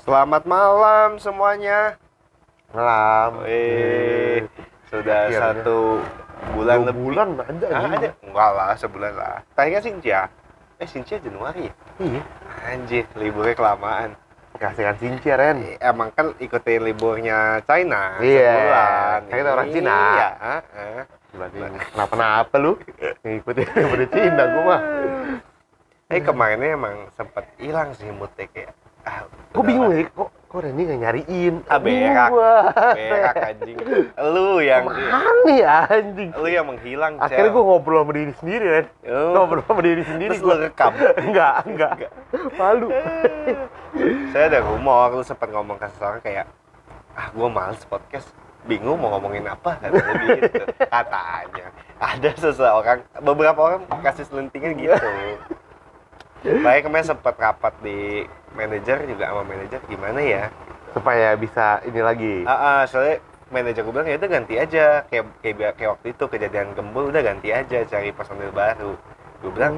Selamat malam semuanya. Malam. Eh, sudah Akhirnya. satu bulan Dua lebih. bulan ada Ah, ada. Enggak lah, sebulan lah. Tadi kan Sincia. Eh, Sincia Januari ya? Iya. Anjir, liburnya kelamaan. Kasihkan cincin Ren. Eh, Emang kan ikutin liburnya China Iya. sebulan. Kan kita orang Cina. Iya, ah, ah. Kenapa-napa lu? Ngikutin pada Cina gua mah. Eh, kemarinnya emang sempet hilang sih moodnya kayak ah, Kok bingung ya? Kok kok Reni nggak nyariin? Ah, berak. Gua. Berak anjing. Lu yang Ke mana nih anjing? lu yang menghilang, Akhirnya gua ngobrol sama diri sendiri, Ren. Oh. Ngobrol sama diri sendiri. Terus lu rekam. Enggak, enggak. Malu. saya ada rumor lu sempat ngomong ke seseorang kayak ah gue males podcast bingung mau ngomongin apa kata dia gitu katanya ada seseorang beberapa orang kasih selentingan gitu Baik kemarin sempat rapat di manajer juga sama manajer gimana ya Supaya bisa ini lagi. ah ah, soalnya manajer gue bilang ya udah ganti aja kayak kayak kayak waktu itu kejadian gembul udah ganti aja cari personil baru gue bilang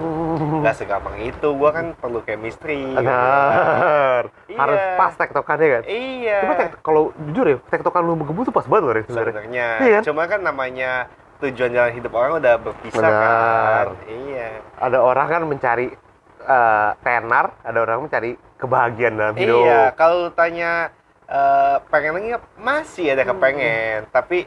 nggak segampang itu gue kan perlu chemistry Benar. Iya. Harus pas tektokannya kan. iya Cuma tek, kalau jujur ya, tektokan lu menggembul tuh pas banget loh sebenarnya. sebenarnya Iya kan? cuma kan namanya tujuan jalan hidup orang udah berpisah Benar. kan iya Ada orang kan mencari eh, tenar, ada orang mencari kebahagiaan dalam hidup. iya kalau tanya eh, pengen lagi nggak? masih ada kepengen tapi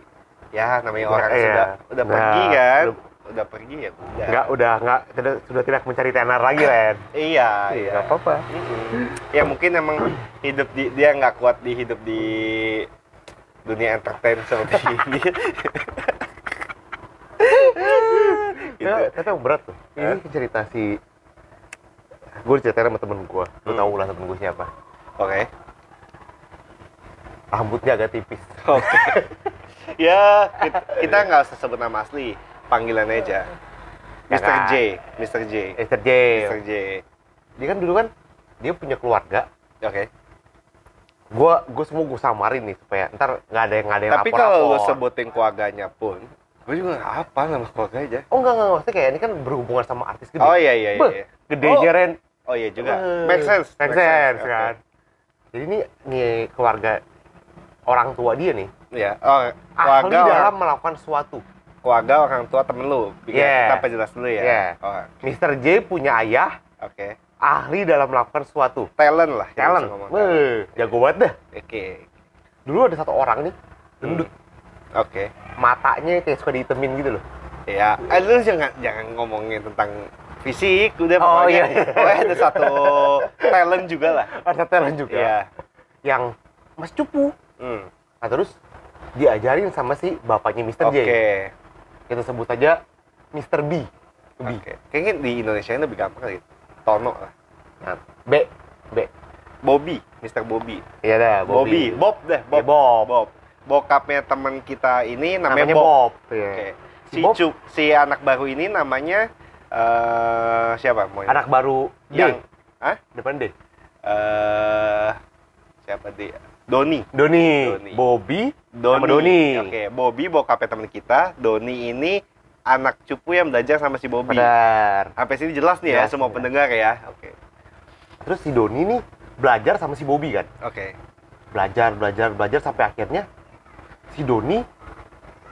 ya namanya orang iya. sudah udah Nah, pergi kan udah- udah pergi ya udah Enggak, udah enggak tidak sudah tidak mencari tenar lagi, Ren. iya iya Enggak apa-apa. Ya mungkin emang hidup di dia nggak kuat di hidup di dunia entertain seperti ini gitu. Ya, tapi berat tuh. Ini cerita si gue diceritain sama temen gue. Lu Hmm. tau lah temen gue siapa. oke Rambutnya agak tipis. Oke. ya, kita, nggak usah sebut nama asli, panggilan aja. Ya Mr. kan? J, Mr. J, Mr. J. Mr. J. Dia kan dulu kan dia punya keluarga. Oke. Gua gue semua gue samarin nih supaya ntar nggak ada yang nggak ada yang Tapi lapor kalau lu sebutin keluarganya pun, gue juga nggak apa nama keluarga aja. Oh enggak enggak maksudnya kayak ini kan berhubungan sama artis gede. Oh iya iya Beuh, iya. Gedenya Ren. Oh iya juga. Eh, Make sense. Make sense Oke. kan. Jadi ini nih keluarga orang tua dia nih. Iya. Oh, Ahli keluarga dalam orang, melakukan sesuatu. keluarga orang tua temen lu. Bikin Yeah. kita perjelas dulu ya. Yeah. Oh, Mr. J punya ayah oke. ahli dalam melakukan sesuatu. Talent lah. Talent. Weh, jago banget dah. Oke. Dulu ada satu orang nih, gendut. Oke. Matanya kayak suka ditemin gitu loh. Ya, eh, lu jangan jangan ngomongin tentang fisik, udah Oh, pokoknya. iya. Pokoknya ada satu talent juga lah. Ada talent juga. Iya. Yang Mas Cupu. Hmm. Nah terus diajarin sama si bapaknya Mr. Oke. J. Kita sebut aja Mr. B. B. Oke. Kayaknya di Indonesia ini lebih gampang kali. Tono lah. Nah, B. B. Bobby, Mr. Bobby. Iya dah, Bobby, Bob deh, Bob. Iya, Bob. Bob. Bokapnya teman kita ini namanya, Namanya Bob. Bob. Iya. Oke. Si Bob- Cu- si anak baru ini namanya eh siapa? Mau Anak baru D. yang Hah? Depan D. eh siapa dia? Doni. Doni. Doni. Bobby. Doni. Sama Doni. Oke, Bobby bokapnya teman kita. Doni ini anak cupu yang belajar sama si Bobby. Benar. Sampai sini jelas nih ya Jelas, semua jelas. pendengar ya. Oke. Terus si Doni nih belajar sama si Bobby kan. Oke. Belajar, belajar, belajar sampai akhirnya si Doni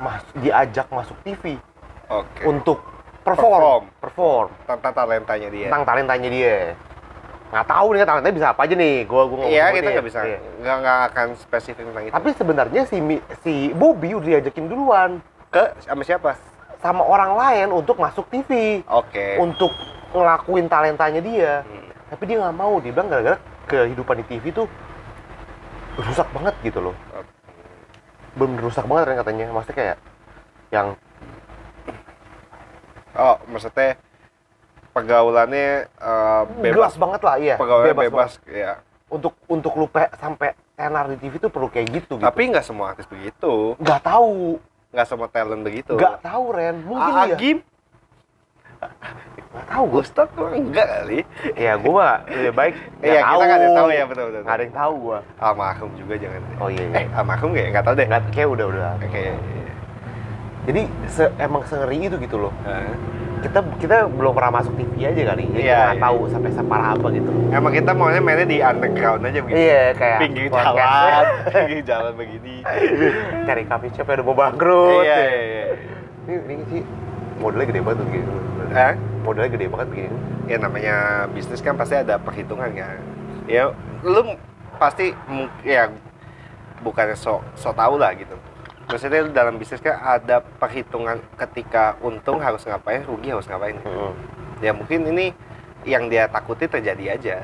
mas diajak masuk TV Oke. untuk perform, perform, Tentang talentanya dia. tentang talentanya dia. Nggak tahu nih talentanya bisa apa aja nih. Gua gua Iya, kita nggak bisa. Iya. Nggak nggak akan spesifik tentang itu. Tapi sebenarnya si si Bobby udah diajakin duluan ke sama siapa? sama orang lain untuk masuk TV, Oke. untuk ngelakuin talentanya dia. Hmm. Tapi dia nggak mau. Dia bilang gara-gara kehidupan di TV tuh rusak banget gitu loh. Bener rusak banget kan katanya. Maksudnya kayak yang Oh, maksudnya pergaulannya eh, bebas, bebas banget lah, iya. pegawai bebas, banget. ya. Untuk untuk lu pe- sampai tenar di TV tuh perlu kayak gitu. gitu. Tapi nggak semua artis begitu, nggak tahu, nggak semua talent begitu. nggak tahu Ren. Mungkin Ah, ya. Agim, Nggak tahu gue. Tuh enggak kali. Ya gue mah lebih baik Iya, kita nggak ada yang tahu ya betul betul. Nggak ada yang tahu gue. Almarhum juga jangan. Oh iya. Eh, almarhum nggak? ya? Nggak tahu deh. Nggak kayak udah udah. Oke. Jadi se- emang sengeri itu gitu loh. Hah? kita kita belum pernah masuk TV aja kali jadi kita nggak iya. tahu sampai separah apa gitu Emang kita maunya mainnya di underground aja begitu. iya kayak Pinggir jalan, pinggir jalan begini. cari coffee shop yang udah mau bangkrut Iya, iya, iya. ini, ini sih modelnya gede banget begini Eh? modelnya gede banget begini Ya namanya bisnis kan pasti ada perhitungan kan. Ya lu pasti ya bukan so so tau lah gitu. Maksudnya dalam bisnis kan ada perhitungan ketika untung harus ngapain, rugi harus ngapain. Mm-mm. Ya mungkin ini yang dia takuti terjadi aja.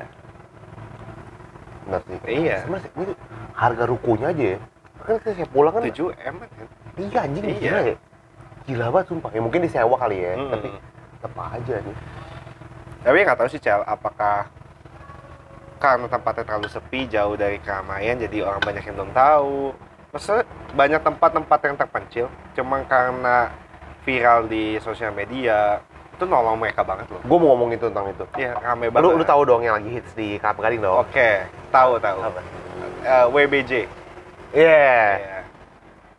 benar sih Iya. sebenarnya ini harga rukonya aja ya kan saya pulang kan 7 M kan. iya anjing Iya. gila ya gila banget sumpah ya mungkin disewa kali ya Mm-mm. tapi tetap aja nih Tapi nggak tahu sih Cel, apakah karena tempatnya terlalu sepi, jauh dari keramaian, jadi orang banyak yang belum tahu. Maksudnya banyak tempat-tempat yang terpencil, cuma karena viral di sosial media, itu nolong mereka banget loh. gue mau ngomongin tentang itu Iya, rame banget. lu lu tahu dong yang lagi hits di Kelapa Gading dong Oke, tahu tahu. apa Eh, WBJ. iya Iya.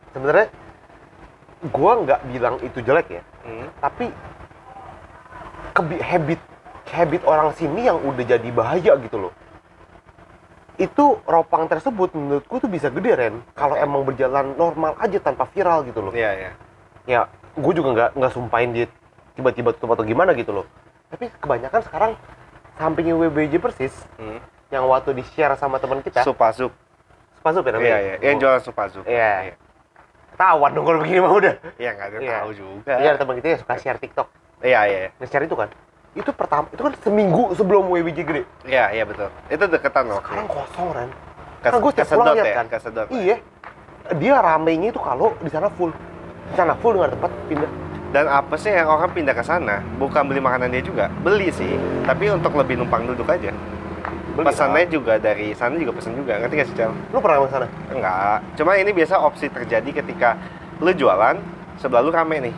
sebenarnya gue nggak bilang itu jelek ya Hmm. tapi kebi habit habit orang sini yang udah jadi bahaya gitu loh itu ropang tersebut menurutku tuh bisa gede Ren kalau emang berjalan normal aja tanpa viral gitu loh Iya, iya. ya gue juga nggak nggak sumpahin dia tiba-tiba tutup atau gimana gitu loh tapi kebanyakan sekarang sampingnya WBJ persis Hmm. yang waktu di share sama teman kita Supasup. Spasup ya namanya Iya, iya. Yang jualan Supasup. Iya. ketahuan dong kalau begini mah udah Iya, nggak ada Iya. tahu juga. iya teman kita yang suka share TikTok Iya, iya. nge-share itu kan itu pertama itu kan seminggu sebelum WBJ gede Iya, iya betul. Itu deketan loh. sekarang kosong Kes- kan gue setiap pulang lihat ya, kan kesedot. iya dia ramenya itu kalau di sana full di sana full dengan tempat pindah Dan apa sih yang orang pindah ke sana? Bukan beli makanan dia juga, beli sih. Tapi untuk lebih numpang duduk aja. Beli, Pesannya ah. juga dari sana juga pesan juga, ngerti gak sih Cel? lu pernah ke sana Enggak. Cuma ini biasa opsi terjadi ketika lu jualan, sebelah lu rame nih.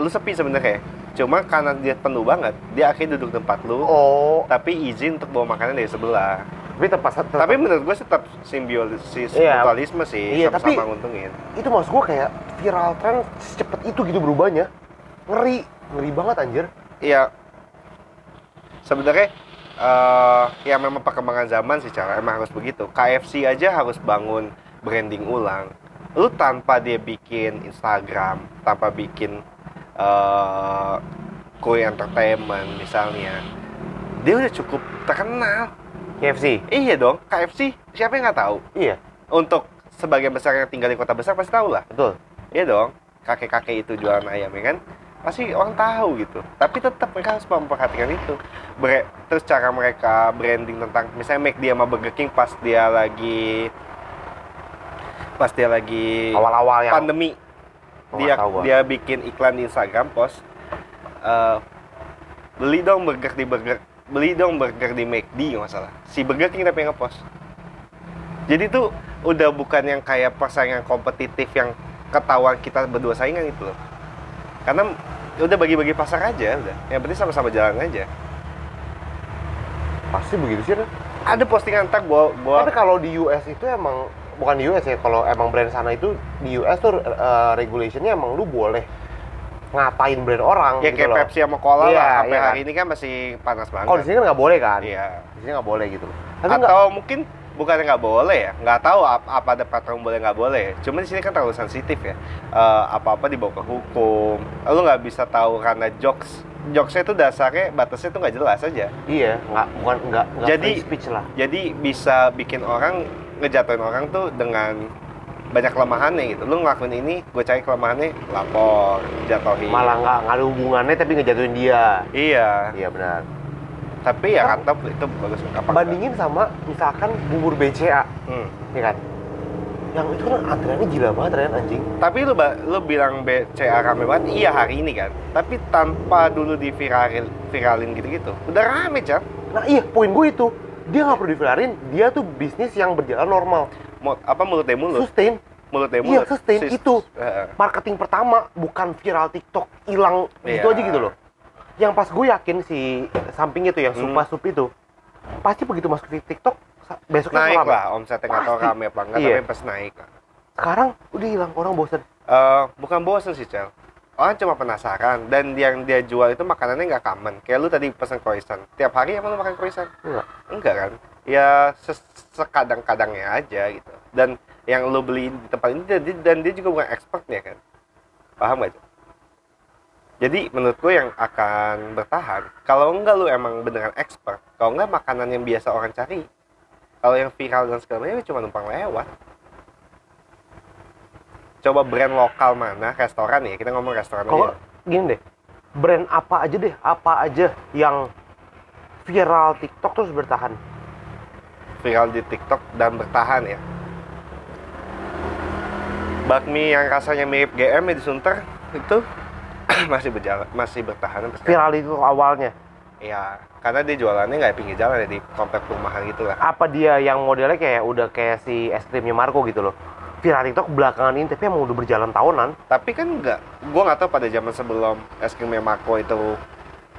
Lu sepi sebenarnya. Cuma karena dia penuh banget, dia akhirnya duduk tempat lu. oh Tapi izin untuk bawa makanan dari sebelah. tapi tempat, tempat Tapi menurut gue tetap simbiosis Iya. mutualisme sih, Iya, sama-sama tapi- nguntungin. itu maksud gue kayak viral tren secepat itu gitu berubahnya ngeri ngeri banget anjir Iya. Sebenarnya eh ya memang perkembangan zaman sih cara emang harus begitu. KFC aja harus bangun branding ulang. Lu tanpa dia bikin Instagram, tanpa bikin eh kue entertainment misalnya, dia udah cukup terkenal. KFC Iya dong, KFC siapa yang nggak tahu? iya Untuk sebagian besar yang tinggal di kota besar pasti tahu lah. betul Iya dong, kakek-kakek itu jualan ayam ya kan? Pasti orang tahu gitu. Tapi tetap mereka harus memperhatikan itu. Bre- terus cara mereka branding tentang misalnya make dia sama Burger King pas dia lagi pas dia lagi awal-awal yang pandemi dia dia bikin iklan di Instagram post eh, beli dong burger di burger beli dong burger di McD nggak salah si Burger King tapi ngepost. Jadi tuh udah bukan yang kayak persaingan kompetitif yang ketahuan kita berdua saingan gitu loh. Karena udah bagi-bagi pasar aja udah. Yang penting sama-sama jalan aja. Pasti begitu sih ada postingan ntar gua gua tapi kalau di US itu emang bukan di US ya kalau emang brand sana itu di US tuh uh, regulationnya emang lu boleh ngatain brand orang ya gitu kayak loh. Pepsi sama Cola Iya, lah sampai iya hari kan. ini kan masih panas banget. Kalau di sini kan nggak boleh kan? Iya. Di sini nggak boleh gitu tapi atau mungkin bukan nggak boleh ya nggak tahu apa, apa ada peraturan boleh nggak boleh cuma di sini kan terlalu sensitif ya. Apa apa dibawa ke hukum. Lu nggak bisa tahu karena jokes jokesnya itu dasarnya batasnya itu nggak jelas aja. Iya nggak bukan nggak nggak Jadi- speech lah. jadi bisa bikin orang ngejatuhin orang tuh dengan banyak kelemahannya gitu lu ngelakuin ini gue cari kelemahannya lapor jatuhin malah nggak ada hubungannya tapi ngejatuhin dia iya iya benar tapi ya Kan- itu bagus apa enggak? bandingin sama misalkan bubur BCA Hmm. ya kan yang itu kan antriannya gila banget Ren anjing Tapi lu lu bilang BCA rame banget, iya hari ini kan. Tapi tanpa dulu di viralin, viralin gitu-gitu. Udah rame, Cak. nah iya poin gue itu dia nggak perlu diviralin dia tuh bisnis yang berjalan normal Mau apa mulut deh mulut? sustain Mulut deh Iya, mulut. sustain. Sis- Itu. Marketing pertama bukan viral TikTok hilang gitu Iya. aja gitu loh. Yang pas gue yakin si sampingnya tuh yang Hmm. supa sup itu pasti begitu masuk di TikTok besoknya naik rame. lah omsetnya nggak tahu rame apa enggak Iya. tapi pas naik lah. Sekarang udah hilang orang bosan. Eh, bukan bosen sih, Cel. Orang cuma penasaran dan yang dia jual itu makanannya nggak common. Kayak lu tadi pesan croissant. Tiap hari emang lu makan croissant? Enggak. enggak kan? Ya sekadang-kadangnya aja gitu. Dan yang lu beli di tempat ini dan dia, dan dia juga bukan expertnya kan? Paham gak jadi menurut gue yang akan bertahan kalau enggak lu emang beneran expert kalau enggak makanan yang biasa orang cari kalau yang viral dan segala macam ya cuma numpang lewat coba brand lokal mana restoran ya kita ngomong restoran aja gini deh, brand apa aja deh, apa aja yang viral TikTok terus bertahan. viral di TikTok dan bertahan ya. Bakmi yang rasanya mirip GM ya di Sunter itu masih berjalan, masih bertahan. Viral itu awalnya. Iya, karena dia jualannya nggak pinggir jalan ya di komplek perumahan gitu lah. Apa dia yang modelnya kayak udah kayak si es krimnya Marco gitu loh. Viral TikTok belakangan ini tapi emang udah berjalan tahunan. Tapi kan nggak, gua nggak tahu pada zaman sebelum es krimnya Marco itu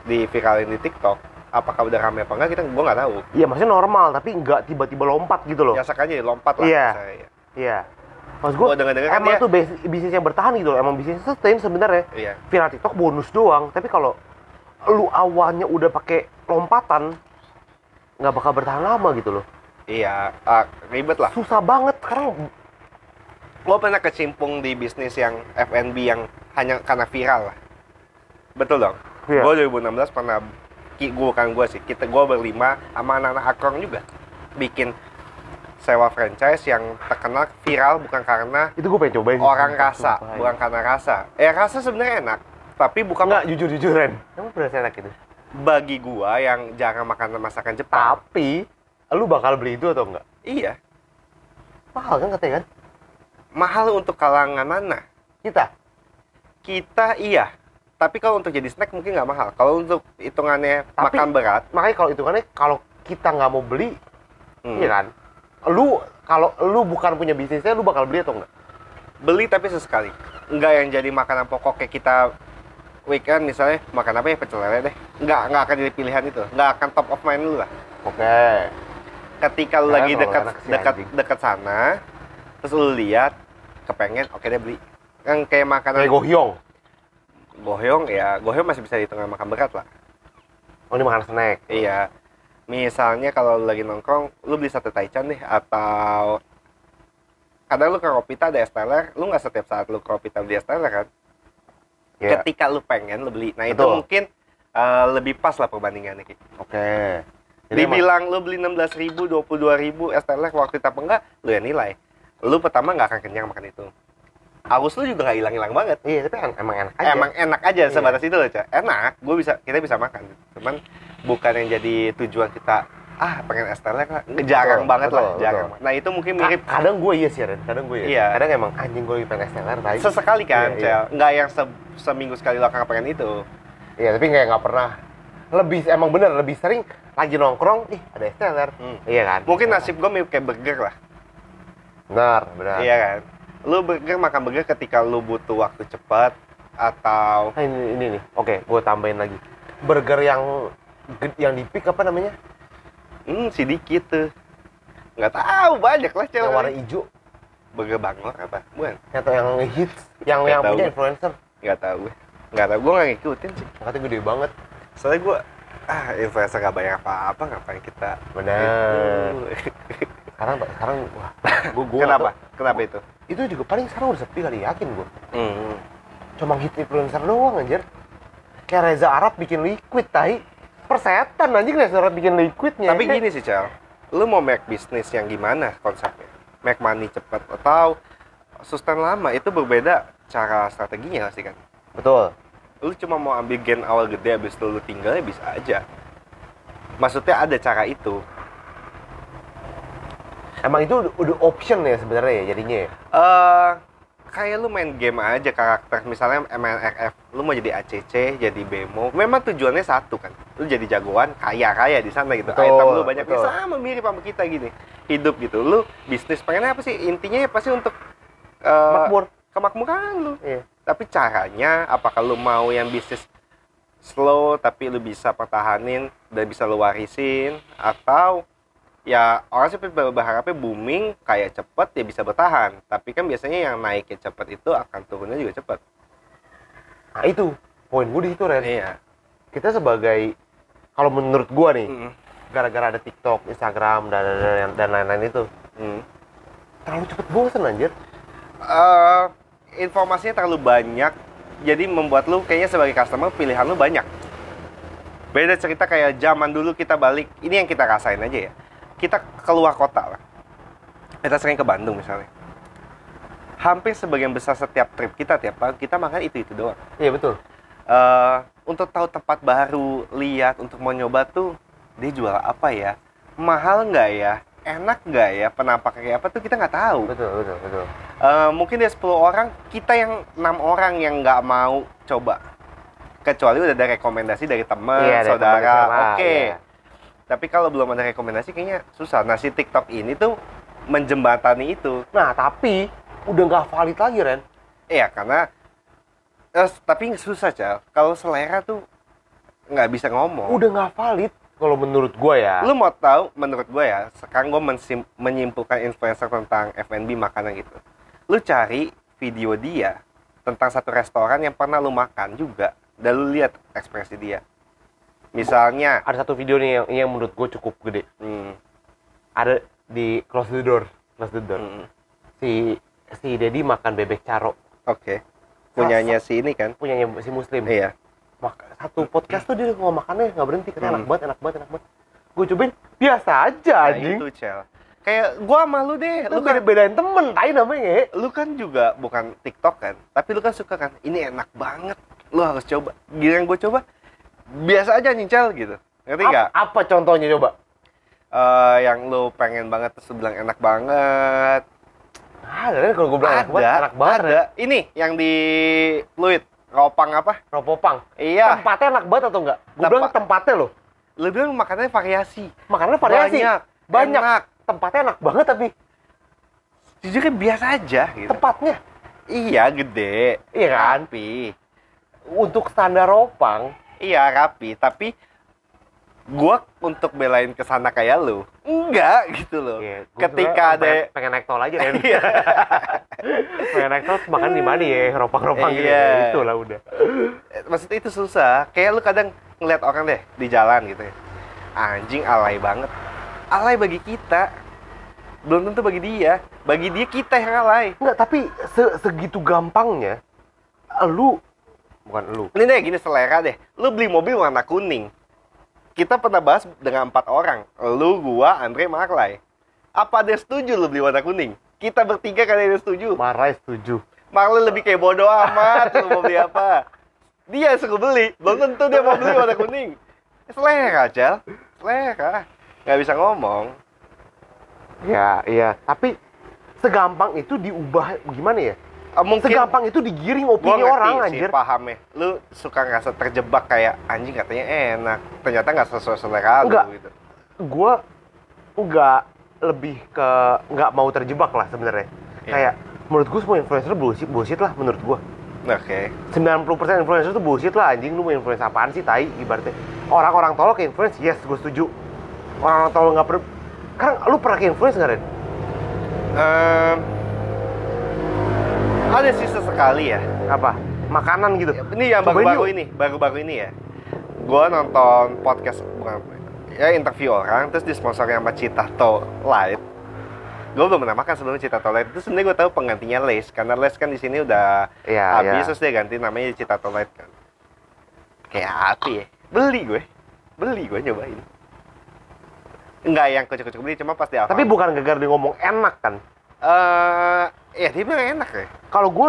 di viralin di TikTok, apakah udah rame apa enggak kita gua nggak tahu. Iya maksudnya normal tapi nggak tiba-tiba lompat gitu loh. Biasa aja lompat lah. Iya. Iya. Maksud gue, Gua dengar-dengar kan emang tuh bis- bisnis yang bertahan gitu loh. Emang bisnis sustain sebenarnya. Iya. Viral TikTok bonus doang. Tapi kalau lu awalnya udah pakai lompatan, nggak bakal bertahan lama gitu loh. Iya, ah, ribet lah. Susah banget sekarang. Gue pernah kecimpung di bisnis yang F&B yang hanya karena viral lah. Betul dong. Iya. Gue 2016 pernah, gue bukan gue sih, kita gue berlima sama anak-anak akrong juga bikin sewa franchise yang terkenal viral bukan karena Itu gue pengen cobain. sih. orang rasa, Sumpah, bukan karena rasa. Eh rasa sebenarnya enak, tapi bukan Enggak, jujur-jujuran. Emang bener enak gitu. bagi gua yang jarang makan masakan Jepang. Tapi, lu bakal beli itu atau enggak? Iya, Mahal kan katanya kan? Mahal untuk kalangan mana? Kita. Kita iya, tapi kalau untuk jadi snack mungkin nggak mahal. Kalau untuk hitungannya Tapi- makan berat, Makanya kalau hitungannya kalau kita nggak mau beli, hmm, iya kan? Lu kalau lu bukan punya bisnisnya, lu bakal beli atau enggak? beli tapi sesekali. Nggak yang jadi makanan pokok kayak kita weekend misalnya makan apa ya pecel lele deh. Nggak nggak akan jadi pilihan itu. Nggak akan top of mind lu lah. Oke. Ketika lu lagi dekat dekat dekat sana, terus lu lihat kepengen, oke deh beli. Yang kayak makanan Kayak gohyong. gohyong ya, gohyong masih bisa dihitung makan berat lah. Oh, ini makan snack. Iya. Misalnya kalau lagi nongkrong, lu beli sate taichan deh atau kadang lu ke Ropita ada es teler, lu nggak setiap saat lu ke Ropita beli es teler kan? Iya. Ketika lu pengen lu beli. Nah, itu Betul. mungkin eh, lebih pas lah perbandingannya. Oke. Jadi emang- Dibilang lu beli 16.000, 22.000 es teler waktu itu apa enggak, lu yang nilai. Lu pertama nggak akan kenyang makan itu. Aus lu juga nggak hilang-hilang banget. Iya, tapi en- emang enak aja. Emang enak aja Iya. sebatas itu loh, Cak. Enak, gue bisa kita bisa makan. Cuman bukan yang jadi tujuan kita ah pengen es teler lah. jarang Betul, banget lah, betul, jarang. betul. Nah, itu mungkin Ka- mirip kadang gue iya sih, Ren. Kadang gue iya. Iya. Kadang emang anjing gue pengen es teler, tai. sesekali kan, Iya, iya. Nggak yang se- seminggu sekali lo akan pengen itu. Iya, tapi kayak nggak pernah. Lebih emang bener lebih sering lagi nongkrong, ih ada es teler. Hmm. Iya kan? Mungkin nasib gue mirip kayak burger lah. Benar, benar. Iya kan? Lu burger makan burger ketika lu butuh waktu cepat atau Nah, ini, ini nih. Oke, gue tambahin lagi. Burger yang yang di pick apa namanya? hmm sedikit tuh. Nggak tahu banyak lah Yang warna cewek. hijau. Burger bangor apa? Bukan. Atau yang hits, yang Nggak yang punya gue. influencer. Nggak tahu gue. Nggak tahu. Gue nggak ngikutin sih. Katanya gede banget. Soalnya gue ah influencer nggak bayar apa-apa ngapain kita Benar. Sekarang sekarang wah, gue gue Kenapa? Kenapa itu? Itu juga paling sekarang udah sepi kali yakin gue. Hmm. Cuma hit influencer doang anjir. Kayak Reza Arab bikin liquid tai. Persetan anjing Reza Arab bikin liquidnya. Tapi gini sih, Cel. Lu mau make bisnis yang gimana konsepnya? Make money cepat atau sustain lama itu berbeda cara strateginya pasti kan. Betul. Lu cuma mau ambil gain awal gede habis itu lu tinggalnya bisa aja. Maksudnya ada cara itu. Emang itu udah, option ya sebenarnya ya jadinya ya. Eh kayak lu main game aja karakter misalnya MNRF lu mau jadi ACC jadi Bemo memang tujuannya satu kan lu jadi jagoan kaya kaya di sana gitu Betul, item lu banyak betul. sama mirip sama kita gini hidup gitu lu bisnis pengen apa sih intinya ya pasti untuk eh, Makmur. kemakmuran lu Iya. tapi caranya apakah lu mau yang bisnis slow tapi lu bisa pertahanin dan bisa lu warisin atau ya orang sih ber- berharapnya booming kayak cepet ya bisa bertahan tapi kan biasanya yang naiknya cepet itu akan turunnya juga cepet Nah itu poin gue di situ Ren. Iya. Kita sebagai kalau menurut gue nih, Mm. gara-gara ada TikTok, Instagram dan dan, dan lain-lain itu Mm. terlalu cepet bosen anjir. Eh, informasinya terlalu banyak, jadi membuat lu kayaknya sebagai customer pilihan lu banyak. Beda cerita kayak zaman dulu kita balik, ini yang kita rasain aja ya. Kita keluar kota lah. Kita sering ke Bandung misalnya. Hampir sebagian besar setiap trip kita tiap tahun kita makan itu itu doang. Iya betul. eh untuk tahu tempat baru, lihat untuk mau nyoba tuh dia jual apa ya, mahal nggak ya, enak nggak ya, penampakan kayak apa tuh kita nggak tahu. Betul, betul, betul. Eh, mungkin dari 10 orang kita yang enam orang yang nggak mau coba, kecuali udah ada rekomendasi dari teman, Iya, saudara, oke. iya. Tapi kalau belum ada rekomendasi kayaknya susah. Nah si TikTok ini tuh menjembatani itu. Nah, tapi udah nggak valid lagi, Ren. Iya karena eh, tapi susah cal. Kalau selera tuh nggak bisa ngomong. Udah nggak valid kalau menurut gua ya. Lu mau tahu menurut gue ya, sekarang gue menyimpulkan influencer tentang F&B makanan gitu. Lu cari video dia tentang satu restoran yang pernah lu makan juga dan lu lihat ekspresi dia. Misalnya, Ada satu video nih yang, yang menurut gua cukup gede. hmm, Ada di Close the Door. Close the Door. hmm, Si si Dedi makan bebek caro oke, punyanya si ini kan? punyanya si Muslim. Iya, Mak- satu podcast tuh dia ngomong makannya nggak berhenti enak Hmm. banget enak banget enak banget gue cobain biasa aja nah anjing itu cel. Kayak gua sama lu deh, lu lu kan beda bedain temen tai namanya lu kan juga bukan TikTok kan, tapi lu kan suka kan, ini enak banget, lu harus coba. Giliran gue coba, biasa aja nyicel gitu, ngerti nggak? apa contohnya coba eh yang lu pengen banget terus lu bilang enak banget. ada kan kalau gue bilang enak banget enak banget Ada. Ini yang di Fluid, Ropang apa? Ropopang Iya. tempatnya enak banget atau enggak gue bilang tempatnya loh Lu bilang makanannya variasi. makannya variasi Banyak. banyak Enak. tempatnya enak banget tapi Jujur biasa aja gitu. tempatnya Iya, gede. Iya kan? Rapi. untuk standar Ropang Iya, rapi, tapi gua untuk belain ke sana kayak lu, enggak gitu loh. ya, gua Ketika sebenarnya pengen, ada pengen naik tol aja Iya. pengen naik tol makan di mana ya? Ropang-Ropang gitu. Iya. ya. itulah udah. Maksudnya itu susah. Kayak lu kadang ngeliat orang deh di jalan gitu ya. Anjing alay banget. Alay bagi kita. Belum tentu bagi dia. Bagi dia kita yang alay. Enggak, tapi se- segitu gampangnya lu bukan lu. ini deh gini selera deh. Lu beli mobil warna kuning. Kita pernah bahas dengan empat orang. Lu gua Andre Marlay apa ada yang setuju lu beli warna kuning? Kita bertiga ada yang setuju. Marah setuju. Marley lebih kayak bodoh amat. Lu mau beli apa? Dia yang suruh beli. Belum tentu dia mau beli warna kuning. Selera Cel selera. Nggak bisa ngomong. Ya, iya. Tapi segampang itu diubah gimana ya? Eh, mungkin Segampang itu digiring gua opini orang sih anjir. pahamnya lu suka ngerasa terjebak kayak anjing katanya enak ternyata nggak sesuai selera lu Enggak. gitu Gua enggak lebih ke nggak mau terjebak lah sebenarnya. Iya. Kayak menurut gua semua influencer bullshit, bullshit lah menurut gua. oke 90% influencer itu bullshit lah anjing lu mau influence apaan sih tai ibaratnya. Orang-orang tolol ke influence, yes gue setuju. Orang-orang tolol nggak per... Sekarang lu pernah ke influence nggak Ren? Ehm, ada sih sesekali ya? Apa? Makanan gitu. ini yang baru-baru ini baru-baru ini ya. Gua nonton podcast bukan ya interview orang terus disponsori sama Citato Light gue belum pernah makan sebelum Citato Light itu sebenarnya gue tahu penggantinya Lace karena Lace kan di sini udah Iya, habis iya. terus dia ganti namanya Citato Light kan. Kayak apa ya? Beli gue. Beli gue nyobain. Enggak yang kocok-kocok beli cuma pas di Tapi bukan gara-gara dia ngomong enak kan. Eh ya dia bilang enak ya. Kalau gue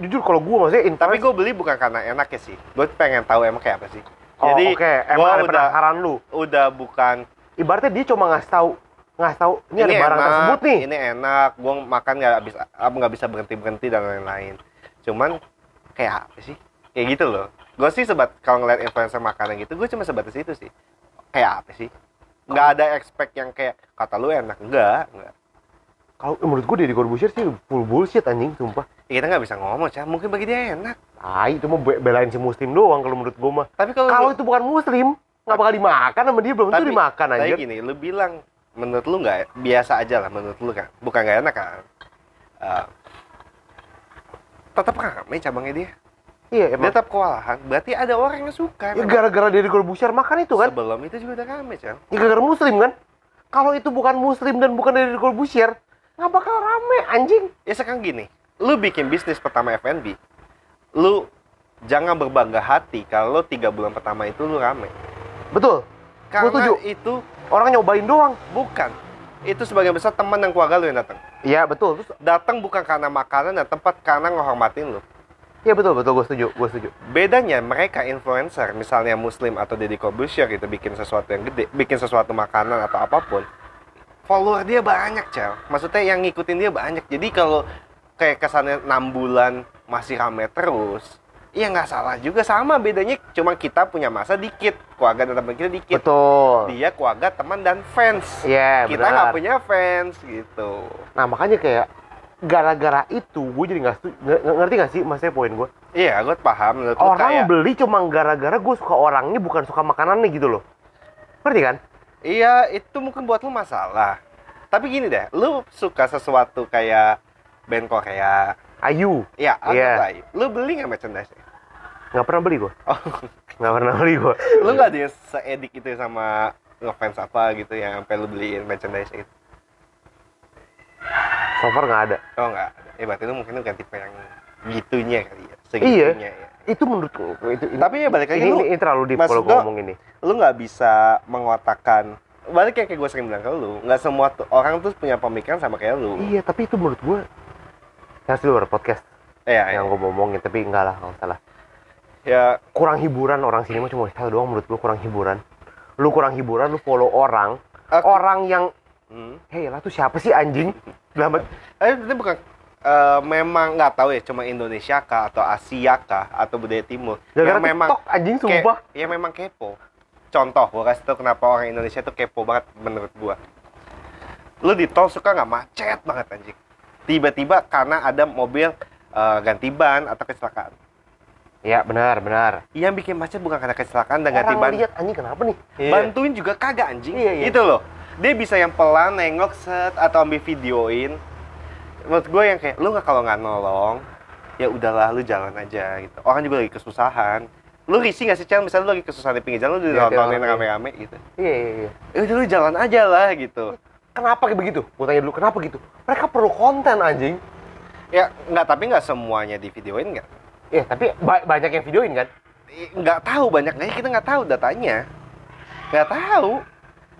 jujur kalau gue maksudnya influence, tapi gue beli bukan karena enak ya sih. Gue pengen tahu emang kayak apa sih. Oh, jadi oke. Gua emang ada udah penasaran lu. udah bukan Ibaratnya dia cuma ngasih tahu ngasih tahu ini, ada barang enak, tersebut nih. ini enak gue makan nggak bisa apa nggak bisa berhenti berhenti dan lain-lain. Cuman kayak apa sih? Kayak gitu loh. Gue sih sebat kalau ngeliat influencer makanan gitu gue cuma sebatas itu sih. Kayak apa sih? Nggak ada expect yang kayak kata lu enak. Enggak enggak menurut gue Deddy Corbuzier sih full bullshit anjing sumpah. ya, kita nggak bisa ngomong cah mungkin bagi dia enak Ah, itu mah be- belain si muslim doang kalau menurut gue mah. tapi kalau Kalau itu bukan muslim, nggak bakal dimakan sama dia belum tentu tapi, dimakan tapi anjir. gini lu bilang menurut lu nggak biasa aja lah menurut lu kan bukan nggak enak kan Eh, tetap rame cabangnya dia Iya, dia emang. tetap kewalahan berarti ada orang yang suka Ya gara-gara Deddy Corbuzier makan itu kan. sebelum itu juga udah rame Cel Ya gara-gara muslim kan. Kalau itu bukan muslim dan bukan Deddy Corbuzier, nggak bakal rame anjing. ya sekarang gini lu bikin bisnis pertama F&B lu jangan berbangga hati kalau tiga bulan pertama itu lu rame Betul. karena itu Orang nyobain doang. bukan itu sebagian besar teman dan keluarga lu yang datang Iya, betul. Terus datang bukan karena makanan dan tempat karena menghormatin lu Iya betul betul gue setuju gue setuju. bedanya mereka influencer misalnya muslim atau Deddy Corbuzier gitu bikin sesuatu yang gede bikin sesuatu makanan atau apa pun follower dia banyak cel maksudnya yang ngikutin dia banyak jadi kalau kayak kesannya 6 bulan masih rame terus Iya nggak salah juga sama bedanya cuma kita punya masa dikit keluarga dan teman kita dikit Betul. dia keluarga teman dan fans Iya kita benar. nggak punya fans gitu Nah makanya kayak gara-gara itu gue jadi nggak Ngerti gak sih maksudnya poin gue? iya gue paham Orang kayak beli cuma gara-gara gue suka orangnya bukan suka makanannya gitu loh. Ngerti kan? Iya, itu mungkin buat lu masalah. Tapi gini deh, lu suka sesuatu kayak band Korea. Ayu Ya, Iya. anggap lah. Lu beli nggak merchandise nggak pernah beli gue. Oh, Nggak pernah beli gue. lu nggak ada yang seedik itu sama ngefans apa gitu yang sampai lu beliin merchandise itu? So far nggak ada. Oh nggak ada. Ya berarti lu mungkin lu kan tipe yang gitunya kali ya. Iya. Segitunya ya. Itu menurut gue itu. ini- Tapi ya balik lagi ini, lu, ini, terlalu deep kalau gue ngomong ini. lu nggak bisa mengotakkan balik yang kayak gue sering bilang ke lu, nggak semua tuh- orang tuh punya pemikiran sama kayak lu. Iya tapi itu menurut gue. Ya sih luar podcast Iya, yang iya. gue ngomongin tapi enggak lah nggak salah. Ya, kurang hiburan orang sini mah cuma satu doang menurut gue kurang hiburan. Lu kurang hiburan, lu follow orang, Aku- orang yang hmm. hei lah tuh siapa sih anjing? Dalam Eh, itu bukan eh, memang nggak tahu ya cuma Indonesia kah atau Asia kah atau budaya timur gara-gara yang memang TikTok anjing ke- sumpah. yang memang kepo. Contoh gua kasih tau kenapa orang Indonesia tuh kepo banget menurut gua. Lu di tol suka nggak? Macet banget anjing. Tiba-tiba karena ada mobil eh, ganti ban atau kecelakaan. Iya benar benar. yang bikin macet bukan karena kecelakaan dan ganti ban. lihat anjing kenapa nih? bantuin juga kagak anjing. Iya, iya. itu loh. Dia bisa yang pelan nengok set atau ambil videoin menurut gue yang kayak lu nggak kalau nggak nolong ya udahlah lu jalan aja gitu orang juga lagi kesusahan lu risih nggak sih Cel misalnya lu lagi kesusahan di pinggir jalan lu Iya, ditontonin iya. rame-rame gitu Iya iya iya. ya udah lu jalan aja lah gitu Kenapa kayak begitu? Gue tanya dulu kenapa gitu? Mereka perlu konten anjing. ya nggak tapi nggak semuanya di videoin nggak Iya tapi ba- banyak yang videoin kan? Nggak tahu banyaknya kita nggak tahu datanya nggak tahu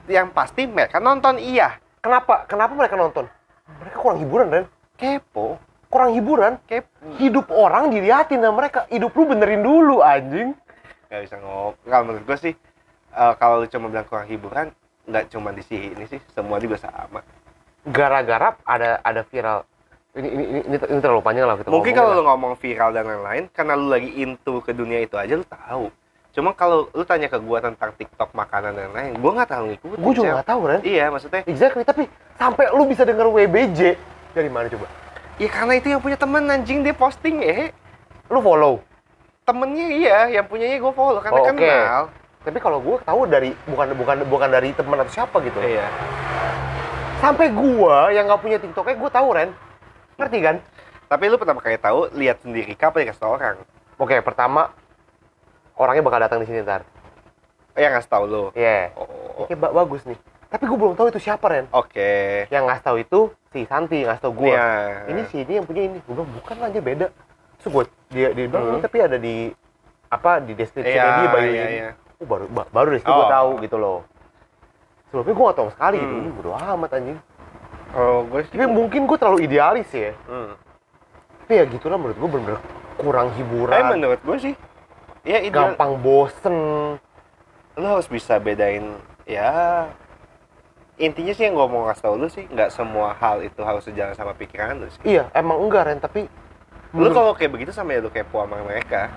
yang pasti mereka nonton iya Kenapa? Kenapa mereka nonton? Mereka kurang hiburan kan? Kepo Kurang hiburan. kepo Hidup orang diliatin sama mereka. Hidup lu benerin dulu anjing. nggak bisa ngomong kalau menurut gue sih eh, kalau lu cuma bilang kurang hiburan nggak cuma di sini sih semua juga sama Gara-gara ada ada viral. Ini ini ini, ini, ini terlalu panjang lah kita mungkin kalau lah. lu ngomong viral dan lain-lain karena lu lagi into ke dunia itu aja lu tahu cuma kalau lu tanya ke gua tentang TikTok makanan dan lain gua nggak tahu ngikutin Gue juga nggak tahu Ren. iya maksudnya Exactly, tapi sampai lu bisa denger WBJ dari mana coba? ya karena itu yang punya temen anjing dia posting ya Lu follow. temennya iya yang punyanya gua follow karena Oh, oke. kenal Tapi kalau gue tahu dari bukan bukan bukan dari teman atau siapa gitu. iya Sampai gua yang nggak punya TikToknya gue tahu Ren. Ngerti kan? tapi lu pertama kali tahu lihat sendiri kapan dikasih tau orang Oke, pertama orangnya bakal datang di sini ntar. yang ngasih tau lu Iya. oh, Oke, ba- bagus nih. Tapi gue belum tahu itu siapa Ren. oke Yang ngasih tahu itu si Santi ngasih tahu gue. Iya. Ini si ini yang punya ini. Gue bilang bukan lah dia beda. Terus gue dia dia bilang Hmm. "Ini tapi ada di apa di deskripsi Iya, dia bayu iya, ini. iya. Oh, baru ba- baru dari situ gue Oh. tahu gitu loh. Sebelumnya gue gak tahu sama sekali gitu. Hmm. Ini bodo amat anjing. oh gue sih Tapi mungkin gue terlalu idealis ya. hmm. Tapi ya gitulah menurut gue bener-bener kurang hiburan. Menurut gue sih, ya ideal. gampang bosen. Lo harus bisa bedain, ya intinya sih yang gue mau ngasih tau lu sih, nggak semua hal itu harus sejalan sama pikiran lu sih. Iya, emang enggak Ren, tapi Lu kalau kayak begitu sama ya lu kepo sama mereka,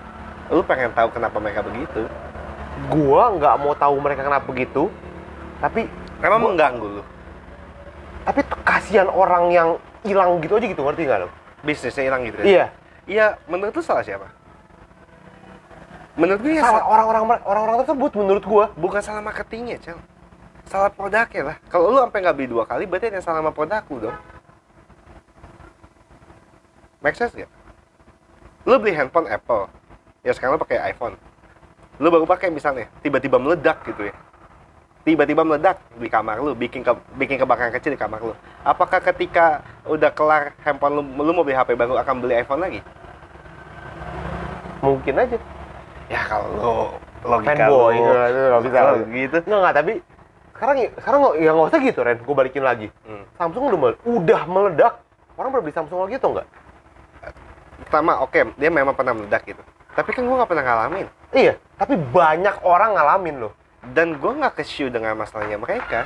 lu pengen tahu kenapa mereka begitu. gua nggak mau tahu mereka kenapa begitu. Tapi Emang Gua- mengganggu lu. tapi kasihan orang yang hilang gitu aja gitu ngerti nggak lo? Bisnisnya hilang gitu ya? Iya. Iya, menurut lu salah siapa? Menurut gue ya Salah salah, orang-orang orang-orang tersebut menurut gua. bukan salah marketingnya, Cel. Salah produknya lah. Kalau lu sampai nggak beli dua kali, berarti ada yang salah sama produk lu dong. Make sense gak? Lu beli handphone Apple, ya sekarang lo pakai iPhone lo baru pakai misalnya tiba-tiba meledak gitu ya tiba-tiba meledak di kamar lu bikin ke, bikin kebakaran kecil di kamar lu apakah ketika udah kelar handphone lu lu mau beli HP baru akan beli iPhone lagi mungkin aja ya kalau lo logika fanboy lu nggak bisa kalau lah. gitu nggak nggak tapi sekarang sekarang nggak ya nggak usah gitu Ren. Gue balikin lagi. Hmm. Samsung udah udah meledak. Orang baru beli Samsung lagi atau enggak pertama oke dia memang pernah meledak gitu. Tapi kan gua nggak pernah ngalamin. Iya tapi banyak orang ngalamin loh. Dan gua nggak ke dengan masalahnya mereka.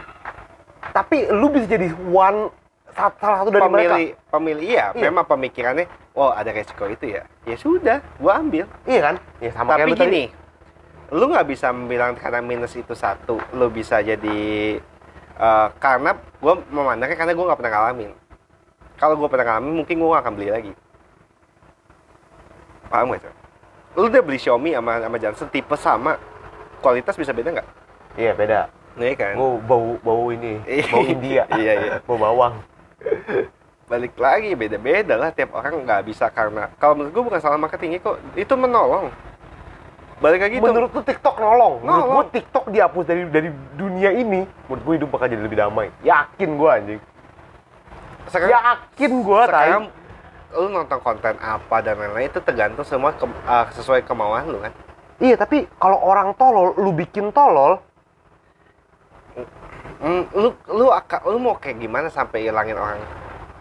Tapi lu bisa jadi one sa- salah satu dari mereka. pemilih pemilih iya, Iya. memang pemikirannya oh ada resiko itu ya. Ya sudah gua ambil. Iya kan? Ya sama kayak tapi lu tadi. Lu nggak bisa bilang karena minus itu satu lu bisa jadi eh, karena gue memandangnya karena gue nggak pernah ngalamin. Kalau gue pernah ngalamin mungkin gue akan beli lagi. Paham gak sih lu udah beli Xiaomi sama sama Johnson tipe sama kualitas bisa beda nggak? Iya beda. Iya kan? Gua bau bau ini bau India. Iya, iya. bau bawang. Balik lagi beda-beda lah tiap orang nggak bisa karena kalau menurut gue bukan salah marketingnya kok. Itu menolong balik lagi menurut lu TikTok nolong? Menurut gua TikTok dihapus dari dari dunia ini menurut gua hidup bakal jadi lebih damai. Yakin gua anjing. Sekarang yakin gua sekarang tai lu nonton konten apa dan lain-lain itu tergantung semua ke- uh, sesuai kemauan lu kan? Iya tapi kalau orang tolol lu bikin tolol Hmm, lu lu akan lu mau kayak gimana sampai ilangin orang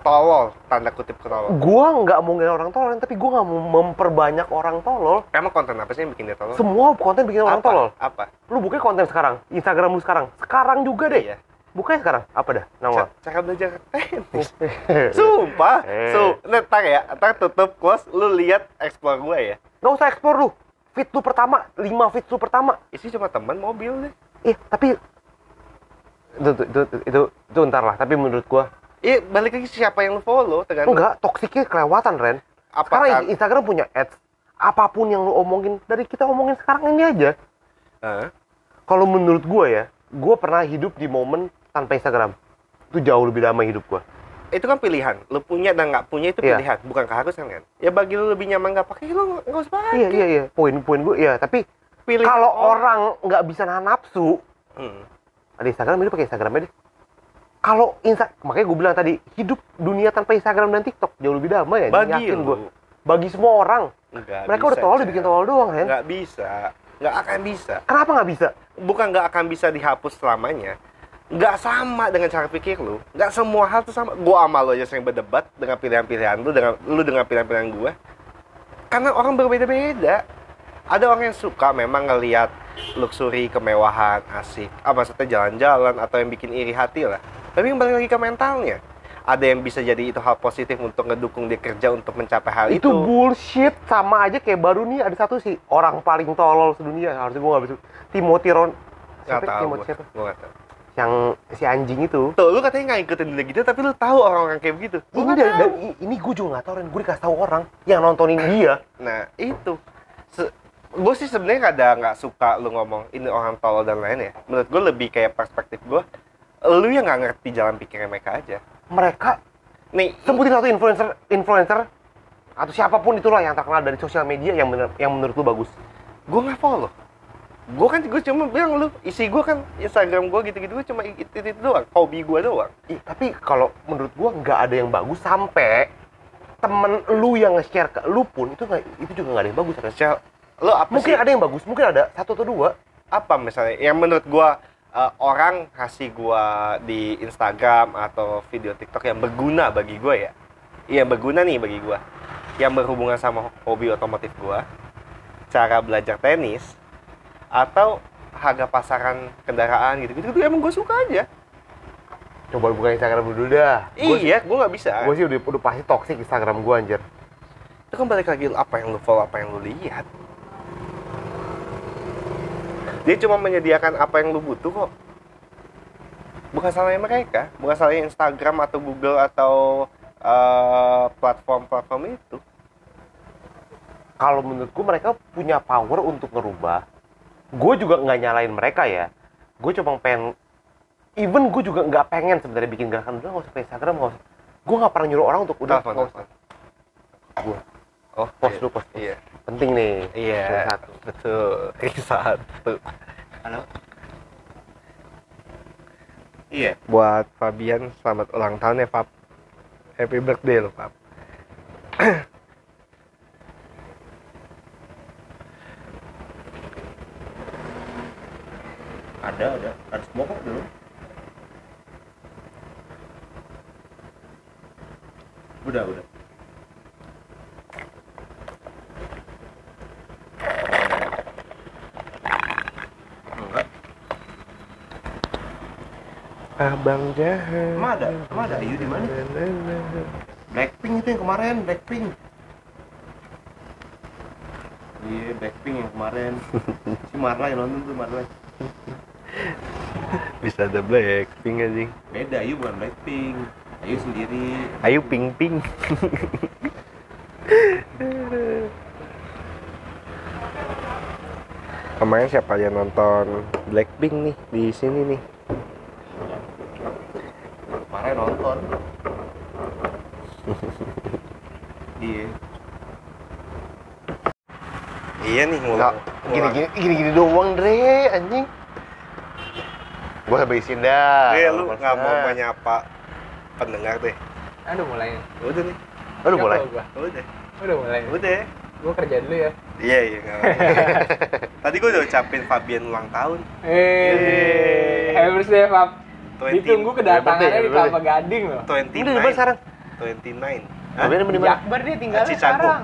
tolol tanda kutip tolol gua nggak mau ngelain orang tolol tapi gua nggak mau memperbanyak orang tolol. Emang konten apa sih yang bikin dia tolol? Semua konten bikin orang apa? tolol. Apa? Lu buka konten sekarang Instagram lu sekarang. Sekarang juga deh. Iya. Bukanya sekarang. Apa dah? Nama Ca- cara belajar teknis sumpah. Eh. so ntar ya ntar tutup close lu lihat explore gue ya. Nggak usah ekspor lu. Fit lu pertama 5 fit lu pertama. Isi cuma teman mobil deh. Eh tapi itu itu itu, itu, itu ntar lah. Tapi menurut gua Iya, balik lagi siapa yang lu follow tergantung. Enggak toksiknya kelewatan Ren. Apa sekarang Instagram punya ads. Apa pun yang lu omongin dari kita omongin sekarang ini aja. Hah? kalau menurut gua ya gua pernah hidup di momen tanpa Instagram. Itu jauh lebih damai hidup gua. Itu kan pilihan. Lu punya dan nggak punya itu Iya. pilihan. Bukan keharusan kan ya bagi lu lebih nyaman nggak pakai lu nggak usah pakai. Iya iya iya. Poin-poin gua ya tapi kalau orang nggak bisa nahan nafsu Hmm. ada Instagram ini pakai Instagram aja deh kalau Insta makanya gue bilang tadi hidup dunia tanpa Instagram dan TikTok jauh lebih damai ya bagi yakin gua. Bagi semua orang. Nggak mereka bisa, udah tolol dibikin tolol doang Ren nggak bisa. Nggak akan bisa. Kenapa nggak bisa? Bukan nggak akan bisa dihapus selamanya. Nggak sama dengan cara pikir lu. Nggak semua hal tuh sama. Gua sama lu aja sering berdebat dengan pilihan-pilihan lu dengan lu dengan pilihan-pilihan gua. Karena orang berbeda-beda. Ada orang yang suka memang ngelihat luxury kemewahan asik. Ah maksudnya jalan-jalan atau yang bikin iri hati lah tapi yang balik lagi ke mentalnya. Ada yang bisa jadi itu hal positif untuk ngedukung dia kerja untuk mencapai hal itu, itu, bullshit. Sama aja kayak baru nih ada satu sih orang paling tolol sedunia. Harusnya gue gak bisa Timothy Ron nggak siapa? tahu Timothy gua siapa? gua nggak tahu. Yang si anjing itu. Tuh lu katanya nggak ikutin dia gitu tapi lu tahu orang-orang kayak begitu. Gua ini nggak dari, tahu. dari- ini gue juga gak tau Ren. Gue dikasih tahu orang yang nontonin dia. Nah itu, gue sih sebenarnya kadang nggak suka lu ngomong ini orang tolol dan lain ya. Menurut gue lebih kayak perspektif gue, lu yang nggak ngerti jalan pikirnya mereka aja. mereka Nih, sebutin satu influencer influencer atau siapa pun itulah yang terkenal dari sosial media yang bener, yang menurut lu bagus gue nggak follow. Gue kan gue cuma bilang lu isi gue kan Instagram gue gitu-gitu gue cuma itu, itu doang, hobi gue doang. Ih, tapi kalau menurut gua nggak ada yang bagus sampai temen lu yang nge-share ke lu pun itu nggak itu juga nggak ada yang bagus lu apa mungkin sih? ada yang bagus mungkin ada satu atau dua Apa misalnya yang menurut gue uh, orang kasih gue di Instagram atau video TikTok yang berguna bagi gue ya? Iya berguna nih bagi gue. Yang berhubungan sama hobi otomotif gue, cara belajar tenis, atau harga pasaran kendaraan gitu-gitu. Itu emang gue suka aja. coba buka Instagram dulu dah iya, gue nggak bisa. gua sih udah udah pasti toxic Instagram gua anjir Itu kan balik lagi apa yang lu follow, apa yang lu lihat. Dia cuma menyediakan apa yang lu butuh kok. Bukan salahnya mereka, bukan salahnya Instagram atau Google atau eh, platform-platform itu. kalau menurutku mereka punya power untuk ngerubah gue juga nggak nyalain mereka ya gue cuma pengen even gue juga nggak pengen sebenarnya bikin gerakan udah nggak usah ke Instagram nggak usah gue nggak pernah nyuruh orang untuk udah nggak usah gue Oh, Post iya. dulu, post, post. Iya. Penting nih Iya. Ring satu Betul. Ring satu. halo Iya. Buat Fabian selamat ulang tahun ya Fab. Happy birthday lo Fab. ada ada harus bokok dulu udah udah Abang jahat. Emang ada? Emang ada Ayu di mana? Blackpink itu yang kemarin Blackpink iya Blackpink yang kemarin si Marla yang nonton tuh Marla Bisa ada Blackpink anjing. beda Ayu bukan Blackpink Ayu sendiri Ayo ping ping. Kemarin siapa yang nonton Blackpink nih di sini nih? Kemarin nonton iya Iya nih Nggak, gini gini gini gini doang Dre anjing gua habisin dah Dre, lu nggak mau menyapa pendengar deh. Aduh mulai. Udah nih. Aduh mulai Gua. Udah. Udah mulai. Udah. Gue kerja dulu ya. Iya iya. Tadi gue udah ucapin Fabian ulang tahun. Eh, happy birthday, Pap. 20 Ditunggu kedatangannya Happy di Kelapa Gading loh. 29. Ini di mana sekarang? 29. Hah? Di Di mana Akbar dia tinggalnya Chicago. sekarang.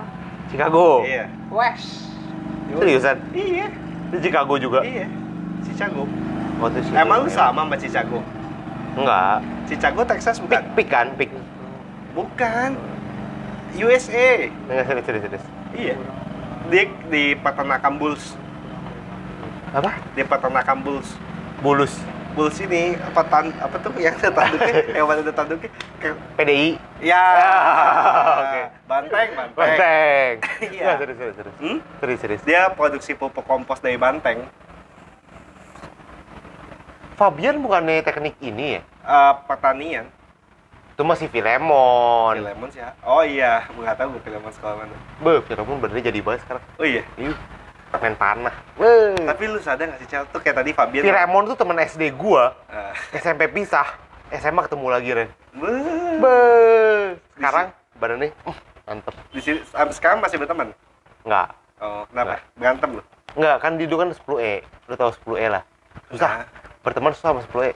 Chicago Iya. West. seriusan Iya. di Chicago juga Iya. Chicago. oh, itu Chicago. Emang lu sama sama Chicago? enggak Chicago Texas pik bukan? pik kan pik Bukan. USA. enggak serius serius serius Iya. Di di peternakan Bulls. apa Di peternakan Bulls. bulus Bulls ini apa tan apa tuh yang ada tanduknya? Hewan ada tanduknya? Ke- PDI Ya. Oke. Banteng, banteng. Banteng Iya. Enggak, serius serius serius Hmm? serius serius Dia produksi pupuk kompos dari banteng. Fabian bukannya teknik ini ya Eh, pertanian. itu masih Filemon Filemon sih. Oh iya, gue nggak tahu gue Filemon sekolah mana. Be, Filemon benernya jadi banget sekarang Oh iya. Ih, main panah Be. Tapi lu sadar nggak sih Cel? Tuh kayak tadi Fabian. Filemon tuh temen SD gua Eh, SMP pisah SMA ketemu lagi Ren beuh. Be. Sekarang badannya uh, mantep di sini sampai sekarang masih berteman. Enggak Oh, kenapa? Berantem lu? Enggak, kan di dulu kan 10E Lu tau 10E lah Susah Nah, Berteman susah sama 10E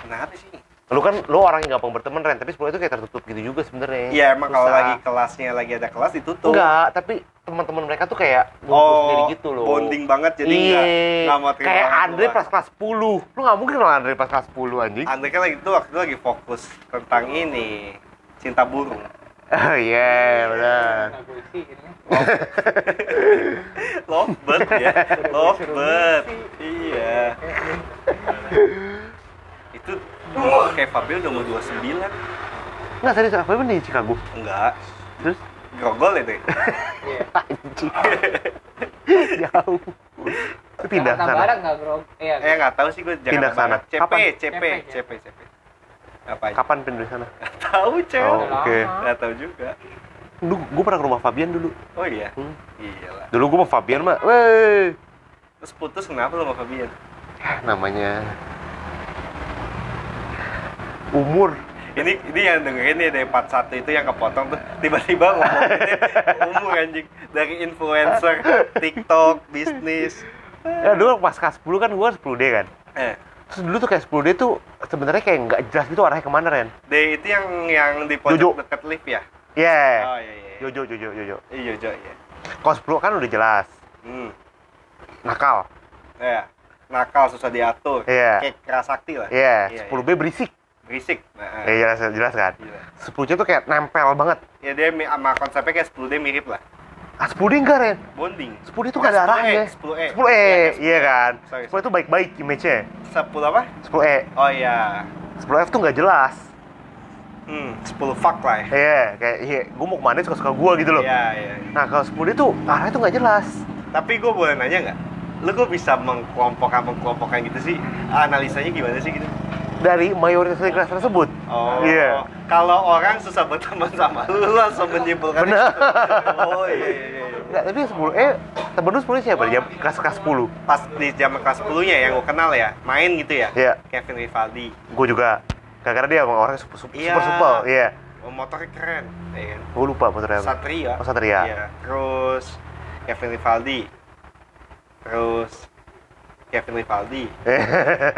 kenapa sih? Lu kan, lu orang yang gampang berteman Ren Tapi 10E itu kayak tertutup gitu juga sebenarnya Iya emang kalau lagi kelasnya lagi ada kelas ditutup. Enggak, tapi teman-teman mereka tuh kayak Oh, sendiri gitu loh bonding banget jadi iya. nggak nggak mau terima Kayak Andre pas kelas 10 Lu gak mungkin kenal Andre pas kelas 10 anjing Andre kan lagi itu waktu itu lagi fokus tentang ini cinta burung. Oh iya, benar Nah, ini. Lovebird ya, lovebird. Iya. Itu kayak Fabio udah mau 29. Enggak, serius, apa emang di Chicago? Enggak, Terus? grogol itu. Iya. Anjing Jauh Itu pindah sana Barat nggak bro? Iya. Eh nggak tahu sih gue Pindah sana. CP, Kapan? CP, CP, CP, CP. Apa aja? Kapan pindah sana? Nggak tahu, Cel. Oh, Udah oke. Nggak tahu juga. Dulu, gue pernah ke rumah Fabian dulu Oh iya. Hmm. Gila. Dulu gue sama Fabian mah, weh Terus putus kenapa lo sama Fabian? Namanya Umur Ini ini yang dengerin nih dari part 1 itu yang kepotong tuh tiba-tiba ngomongin umur anjing dari influencer, TikTok, bisnis. Ya dulu pas kelas 10 kan gue 10D kan Eh, Terus dulu tuh kayak 10D tuh sebenarnya kayak nggak jelas gitu arahnya ke mana Ren D itu yang yang di pojok deket lift ya? Iya Oh iya iya. Jojo, Jojo, Jojo Iya Jojo iya. Kalau 10 kan udah jelas Hmm. Nakal Ya. Nakal susah diatur. Iya. Kayak keras sakti lah. Iya, Iya, 10B berisik Berisik. Nah, Iya jelas, jelas kan Gila. 10C tuh kayak nempel banget Ya dia sama konsepnya kayak 10D mirip lah. Ah 10D enggak Ren Bonding. 10D tuh gak ada arahnya 10E. 10E, iya kan Sorry, 10E tuh baik-baik image-nya 10 apa? 10E Oh iya. 10F tuh nggak jelas Hmm, 10 fuck lah ya. Iya, kayak iya, gue mau ke mana suka-suka gue gitu loh. Iya, iya. Nah kalau 10D tuh arahnya tuh nggak jelas. Tapi gue boleh nanya nggak? Lu kok bisa mengkelompokkan mengkelompokkan gitu sih? Analisanya gimana sih gitu? Dari mayoritas dari kelas tersebut. Oh, Iya. Kalau orang susah berteman sama lu, lu langsung menyimpulkan Bener. itu. Oh iya iya iya. Enggak, tapi 10 eh temen lu 10 siapa? Jam kelas kelas 10. Pas di zaman kelas 10 nya yang gue kenal ya, main gitu ya. Iya. Kevin Rivaldi. Gue juga. Gara-gara dia orang super super, Iya. super supel. Iya. Oh, motornya keren. Ya kan? Gue lupa motornya. Satria. Oh, Satria. Iya. Terus Kevin Rivaldi. Terus Kevin Rivaldi.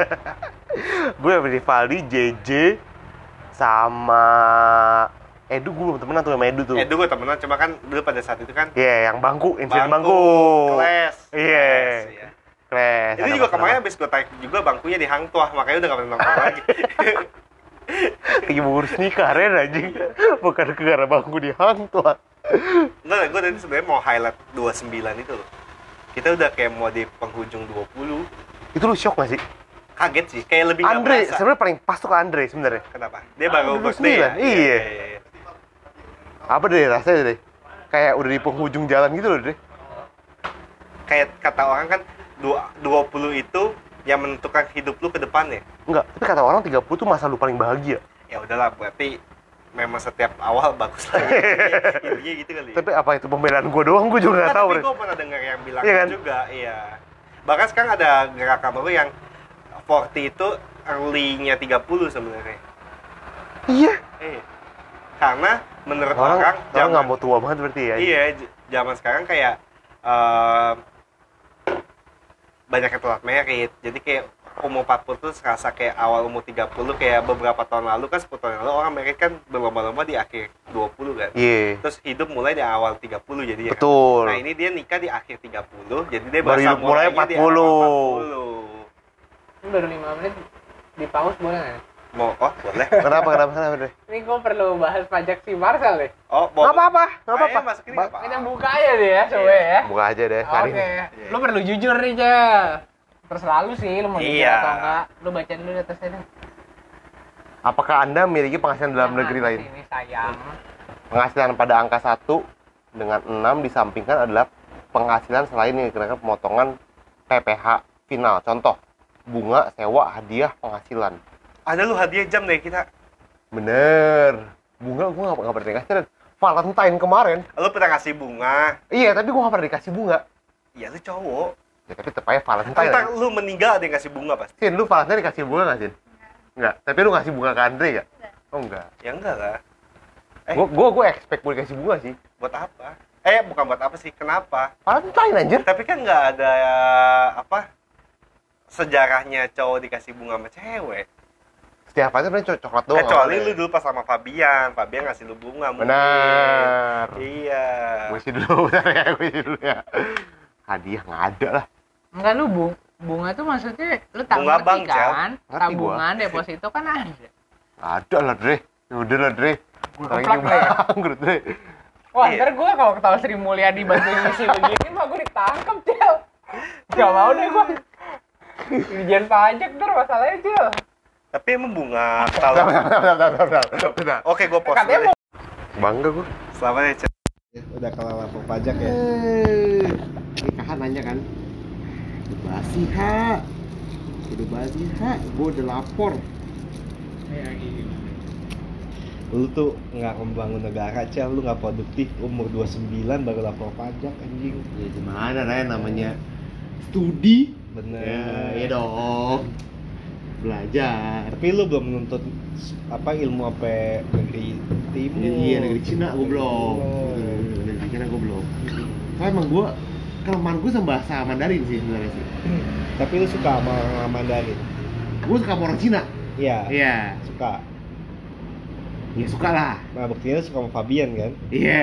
gue yang Rivaldi, JJ, sama Edu gue belum temenan tuh sama Edu tuh. Dulu gue temenan, cuma kan dulu pada saat itu kan Iya, yang bangku, insiden bangku. Kelas. Iya. Kelas, iya. Kles. Itu ada juga kemarin habis gue tarik juga bangkunya di Hang Tuah, makanya udah gak pernah nongkrong lagi. lagi mau ngurus nikah Ren anjing. Bukan gara bangku di hang tuh. Enggak, gue tadi sebenarnya mau highlight 29 itu loh. Kita udah kayak mau di penghujung 20. Itu lu shock gak sih? Kaget sih, kayak lebih Andre, sebenarnya paling pas tuh ke Andre sebenarnya. Kenapa? Dia baru birthday ya? 29, iya. Apa deh rasanya deh? Kayak udah di penghujung jalan gitu loh deh. Kayak kata orang kan dua- 20 itu yang menentukan hidup lu ke depannya. Enggak, tapi kata orang 30 tuh masa lu paling bahagia. Ya udahlah, berarti memang setiap awal bagus lah. Intinya gitu kali. ya. Tapi apa itu pembelaan gue doang, gue juga Nggak, gak tahu. tapi gue pernah dengar yang bilang Iya kan? juga, iya. Bahkan sekarang ada gerakan baru yang 40 itu early-nya 30 sebenarnya. Iya. Eh, karena menurut Orang, orang, orang nggak mau tua banget berarti ya. Iya, zaman sekarang kayak eh, banyak yang telat merit. Jadi kayak umur 40 tuh serasa kayak awal umur 30 kayak beberapa tahun lalu kan 10 tahun lalu orang merit kan berlomba-lomba di akhir 20 kan. Iya. Terus hidup mulai di awal 30 jadi ya. kan? Betul. Nah, ini dia nikah di akhir 30, jadi dia Baru hidup mulai mulainya di 40. awal 40. Ini baru 5 menit di pause boleh nggak? Mau oh, boleh. Kenapa, kenapa, kenapa deh? Ini gue perlu bahas pajak si Marcel deh. Oh, Nggak apa-apa, nggak Ayo, apa-apa. masukin apa-apa. Kita buka aja deh ya, coba ya. Buka aja deh, Oke, Karin. lu perlu jujur nih, Cel. Terserah lu sih, lu mau Iya. atau enggak. Lu bacain dulu di atasnya deh. Apakah Anda memiliki penghasilan dalam Jangan, negeri lain? Ini sayang. Penghasilan pada angka 1 dengan 6 disampingkan adalah penghasilan selain yang dikenakan pemotongan PPH final. Contoh, bunga, sewa, hadiah, penghasilan. Ada lu hadiah jam dari kita. Bener. Bunga gue gak, gak pernah dikasih. Ren. Valentine kemarin. Lu pernah ngasih bunga. Iya, tapi gue gak pernah dikasih bunga. Iya, lu cowok. Ya, tapi tetep aja Valentine. Ntar aja. lu meninggal ada yang ngasih bunga pasti. Sin, lu Valentine dikasih bunga gak, Sin? Enggak. Tapi lu ngasih bunga ke Andre gak? Oh, enggak. Ya enggak lah. Eh. Gue gue gue expect gue dikasih bunga sih. Buat apa? Eh, bukan buat apa sih? Kenapa? Valentine anjir. Tapi kan nggak ada apa sejarahnya cowok dikasih bunga sama cewek. Setiap hari sebenarnya co- coklat doang. Kecuali lu dulu pas sama Fabian, Fabian ngasih lu bunga mungkin. Benar. Iya. Gue sih dulu, bentar ya, gue sih dulu ya. Hadiah nggak ada lah. Enggak lu bung bunga tuh maksudnya lu tak Bunga ngerti bank, kan? Ngerti Tabungan deposito kan ada. Ada lah, Dre. Ya Udah lah, Dre. Gue keplak, Dre. bangkrut, Dre. Wah, Iya. ntar gue kalau ketawa Sri Mulyani bantu ngisi begini mah gue ditangkap, Cel. Gak mau deh gue. Dijen pajak ntar masalahnya, Cel. Tapi emang bunga kalau. Oke, gue post Katanya mau Bangga gue. Selamat ya, Cel. Udah kelar lapor pajak ya. Nikahan nanya kan. Udah basi, ha. Udah basi, ha. Gue udah lapor. Ya. Lu tuh nggak membangun negara, Cel. Lu nggak produktif. Umur 29 baru lapor pajak, anjing. Ya gimana, Ren, namanya studi. Bener. Ya, iya dong. Belajar. Tapi lu belum menuntut apa ilmu apa negeri timur. Iya, negeri Cina gue belum. Oh. Negeri Cina gue belum. Karena emang gue kelemahan gue sama bahasa Mandarin sih sebenarnya sih. Tapi lu suka sama Mandarin? Gue suka sama orang Cina. Iya. Iya. Suka. Ya suka lah. Nah, buktinya lu suka sama Fabian kan? Iya.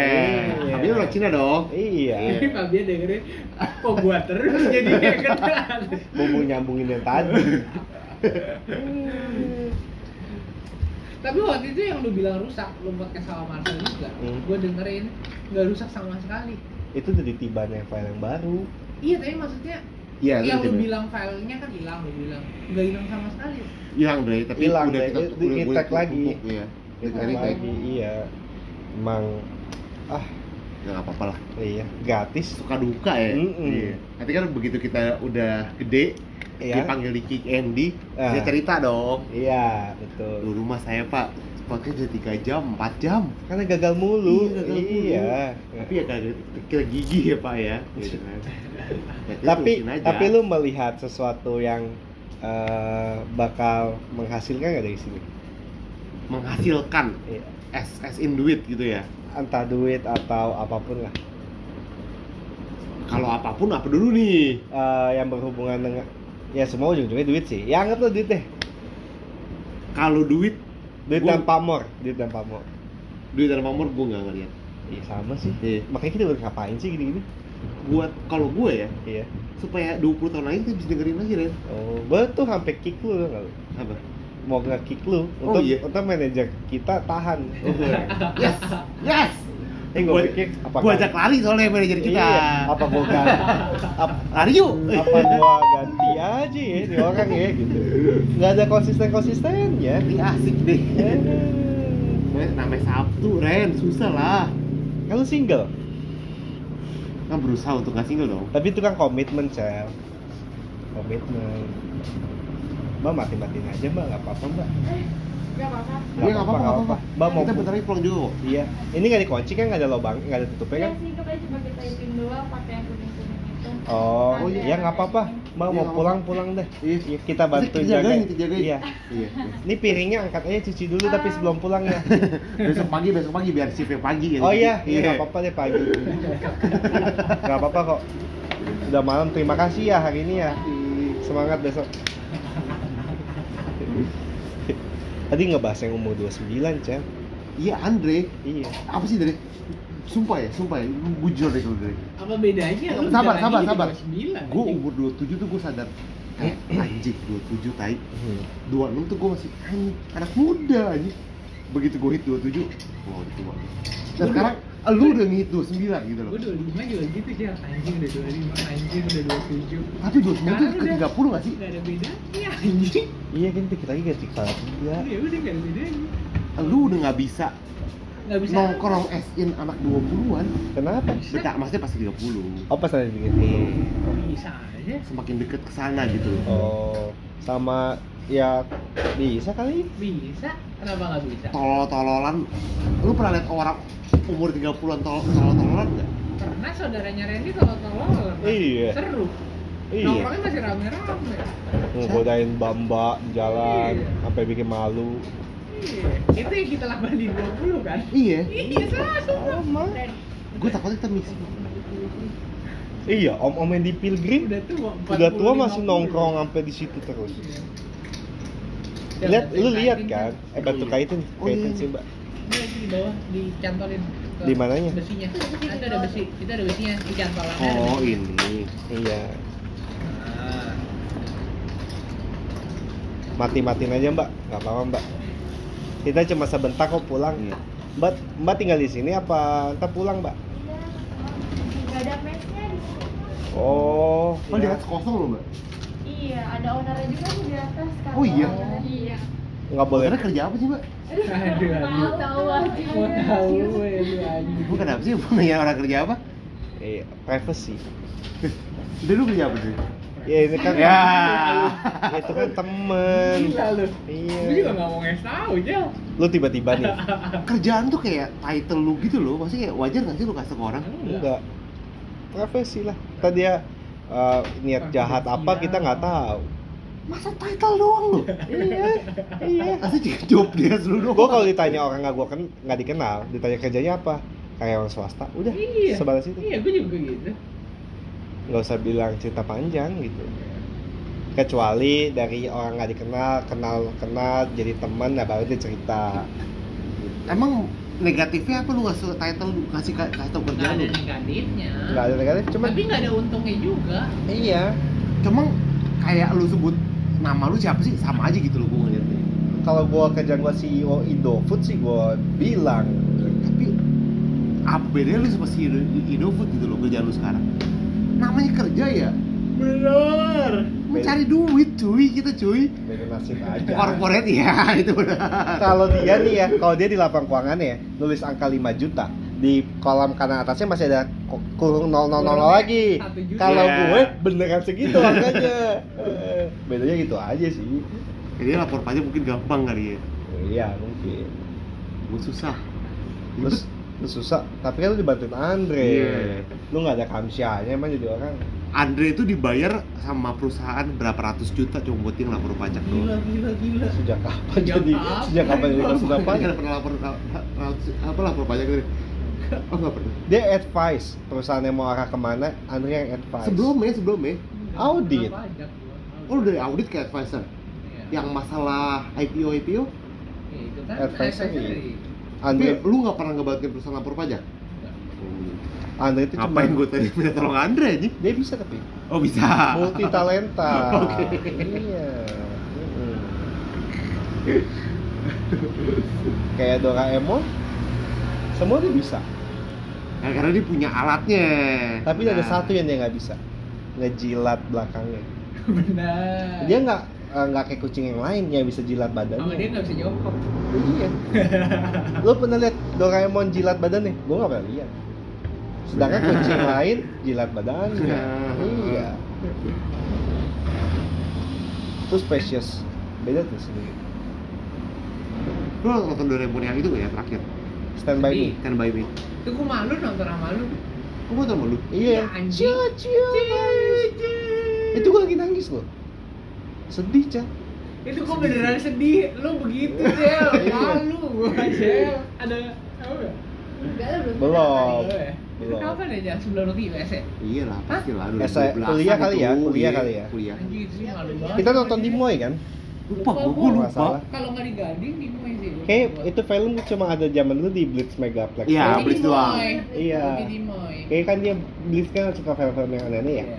Iya. Tapi orang Cina dong. Iya. Ini Fabian dengerin, kok gua terus jadi kenal. Bumbu nyambungin yang tadi. Tapi waktu itu yang lu bilang rusak, lu podcast sama Marcel juga. Hmm. Gue dengerin, nggak rusak sama sekali. Itu dari tibanya file yang baru. Iya, tapi maksudnya Iya, yang itu lu bilang filenya kan hilang, lu bilang nggak hilang sama sekali. Hilang Dre, tapi Hilang, udah kita Di- di-tag lagi. tumpuk, Iya. Kita Lagi, tag. iya. Emang ah Ya nggak apa-apa lah. iya gratis. Suka duka ya. Mm-mm. Iya. Nanti kan begitu kita udah gede, Iya. dipanggil di Kick Andy, Ah. dia cerita dong. Iya betul. Dulu rumah saya pak podcast udah 3 jam 4 jam Karena gagal mulu. Iya, gagal mulu. Iya. tapi ya kagak kira gigi ya pak ya gitu kan Ya, tapi tapi lu melihat sesuatu yang eh, bakal menghasilkan nggak dari sini? menghasilkan Iya. as as in duit gitu ya Entah duit atau apa pun lah. kalau apa pun apa dulu nih Eh, yang berhubungan dengan ya semua ujung-ujungnya duit sih. Ya lo duit deh. kalau duit Duit Gua- dan pamor, duit dan pamor. duit dan pamor gue nggak ngeliat Iya sama sih. Iya. Makanya kita udah ngapain sih gini-gini? buat kalau gue ya Iya. supaya 20 tahun lagi kita bisa dengerin lagi Ren Oh, gue tuh sampai kick lu nggak lu? apa Mau nge kick lu Oh, untuk iya. untuk manajer kita tahan. yes yes Eh, gue gua pikir apa gue kan- ajak lari soalnya manajer kita Iya. Apa gua ganti? apa, lari yuk apa gua ganti aja ya di orang ya gitu. Nggak ada konsisten konsistennya. ini asik deh Eh, namanya Sabtu Ren susah lah Kalau single, kan berusaha untuk nggak single dong tapi itu kan komitmen sel. Komitmen. Mbak mati-matiin aja mbak, nggak apa-apa mbak. Nggak Iya, nggak apa-apa, nggak apa-apa. Mbak mau kita bentar lagi pulang juga kok Iya, ini nggak dikunci kan nggak ada lubang, nggak ada tutupnya Iya kan? sih, kita cuma kita doang pakai yang kuning-kuning itu. Oh, Ada ya nggak apa-apa. Mbak Iya, mau nggak pulang pulang deh. Iya. Iya, kita bantu jaga. jagain, kita jagain. Iya. iya Ini piringnya angkat aja cuci dulu tapi sebelum pulang ya. besok pagi besok pagi biar shiftnya pagi ya Oh iya, iya nggak apa-apa deh pagi. Nggak apa-apa kok. Udah malam, terima kasih ya hari ini ya. Semangat besok. Tadi ngebahas yang umur 29, Cel. iya Andre Iya. apa sih Dre sumpah ya sumpah ya bujur deh kalau Dre Apa bedanya? Lu sabar sabar sabar di 29, gue umur 27 tuh gue sadar eh anjing 27 tai Hmm. 26 tuh gue masih anjing anak muda anjing begitu gue hit 27 wah udah tua dan sekarang lu udah ngehit 29 gitu loh. Gue 25 juga gitu sih, anjing udah 25, anjing udah 27 tapi 29 tuh ke udah- 30 gak sih? Gak ada bedanya anjing. Iya kan dikit lagi ganti kepala tiga. Ya udah gak ada bedanya. Lu udah gak bisa Gak bisa. nongkrong as in anak 20-an Kenapa? Dekat, maksudnya pasti 30 Oh pas ada bikin. Bisa aja. Semakin deket ke sana gitu loh. Oh, sama ya bisa kali. Bisa, kenapa gak bisa? Tolol-tololan Lu pernah liat orang umur 30-an tol- tolol-tololan gak? Pernah saudaranya Randy tolol Iya. Seru Iya. Nongkrongnya masih rame-rame Ngegodain bamba di jalan Iya. sampai bikin malu. Iya, itu yang kita lakukan di 20 kan? Iya Iya, sama Sama. Gue takutnya kita mix Iya, om-om yang di Pilgrim Udah tua, udah tua 40, masih 50. nongkrong sampai di situ terus. Iya. Lihat, lu lihat kaitin kan? Eh batu Iya. kaitin, Oh, kaitin iya. sih mbak. Ini lagi di bawah dicantolin Di mananya? Besinya. Itu ada besi, itu ada besinya dicantolin. Oh ini Iya, Nah, mati-matiin aja mbak, nggak apa-apa mbak. Kita cuma sebentar kok pulang. Iya. Mbak, mbak tinggal di sini apa ntar pulang mbak? Gak ada mesnya di sini. Oh, Oh di ya. atas kosong loh mbak Iya, ada ownernya juga nih di atas kan. Oh, iya? Iya. nggak boleh. Karena kerja apa sih mbak? Aduh, aduh. Tahu aja. Mau tahu gue lu anjing. Bukan apa sih? Punya orang kerja apa? Iya, privacy. Udah lu kerja apa sih? Ya ini kan Ya. itu kan temen. Gila lu. Iya. Gue juga gak mau ngasih tau, Jel. Lu tiba-tiba nih. Kerjaan tuh kayak title lu gitu loh Maksudnya kayak wajar gak sih lu kasih ke orang? Enggak. Privacy lah. Tadi dia eh, niat jahat apa kita nggak tahu. Masa title doang lu? Iya. Iya. Pasti job dia lu doang Gue kalau ditanya orang nggak gua ken nggak dikenal, ditanya kerjanya apa? Karyawan swasta. Udah. Iya. Sebatas itu. Iya, gue juga gitu. Nggak usah bilang cerita panjang gitu. Kecuali dari orang nggak dikenal, kenal kenal jadi teman, nah baru dia cerita. Emang negatifnya apa lu ngasih title lu kasih ka- kasih tau Gak kerjaan ada lu? negatifnya. Nggak ada negatif, cuman Tapi gak ada untungnya juga. iya. Emang kayak lu sebut nama lu siapa sih? Sama aja gitu loh gue ngeliatnya Kalau gua kerjaan gua CEO Indofood sih gua bilang Tapi apa bedanya lu sama si Indo- Indofood gitu loh kerjaan lu sekarang? Namanya kerja ya? Bener. Mencari duit cuy, kita cuy beda nasib aja. Corporate ya, itu udah kalau dia nih ya, kalau dia di lapang keuangan ya, nulis angka 5 juta di kolam kanan atasnya masih ada kurung 000 lagi. Kalau Iya. gue beneran segitu angkanya. Bedanya gitu aja sih. Jadi lapor pajak mungkin gampang kali ya Iya, mungkin. gue susah Terus susah, tapi kan lu dibantuin Andre. Iya. Lu nggak ada kamsianya emang jadi orang. Andre itu dibayar sama perusahaan berapa ratus juta cuma buat dia lapor pajak doang. gila gila. Sejak kapan Sejak jadi kapan? sejak kapan jadi Dia pajak? nggak pernah lapor apa lapor pajak gitu. Oh nggak pernah. Dia advice perusahaannya mau arah ke mana, Andre yang advice. Sebelumnya sebelumnya, Audit. Oh dari audit ke advisor. Iya. Yang masalah IPO IPO, Ya, itu kan advisory. Andre, lu nggak pernah ngebantuin perusahaan lapor pajak. Andre itu cuma Ngapain gue tadi minta tolong Andre aja? dia bisa tapi Oh bisa. multi talenta. Oke. Iya. Mm-mm. Kayak Doraemon, semua dia bisa. Nah, karena dia punya alatnya. Tapi ada Nah. satu yang dia nggak bisa, ngejilat belakangnya. Benar. Dia nggak eh, nggak kayak kucing yang lain yang bisa jilat badannya. Sama dia nggak bisa jongkok. Iya. Lo pernah lihat Doraemon jilat badannya? Gue nggak pernah lihat. Sedangkan kucing lain jilat badannya. iya. Itu spesies. Beda tuh sendiri. Lu nonton Doraemon yang itu nggak ya terakhir? Stand by me. Stand by me. Itu gua malu nonton sama lu. Kok gue tau lu? Iya. anjing. Itu gue lagi nangis loh. Sedih, Cah. Itu gua beneran sedih. Lu begitu, Cel. Malu gua, Cel. Ada tahu nggak? Enggak lah belum. Belum. Tahu ya? Itu Belum. kapan ya, Cel? Sebelum US ya? Iya lah, pasti lah. Eh, kuliah kali ya, kuliah kali ya. Kuliah. Kita nonton di Moy kan? Lupa, Lupa gue gua. lupa. Masalah. Kalau nggak di Gading di Moy sih. Kayak itu film cuma ada zaman dulu di Blitz Megaplex. Iya, Blitz doang. Iya. Kayak kan dia Blitz kan suka film-film yang aneh-aneh ya. Iya.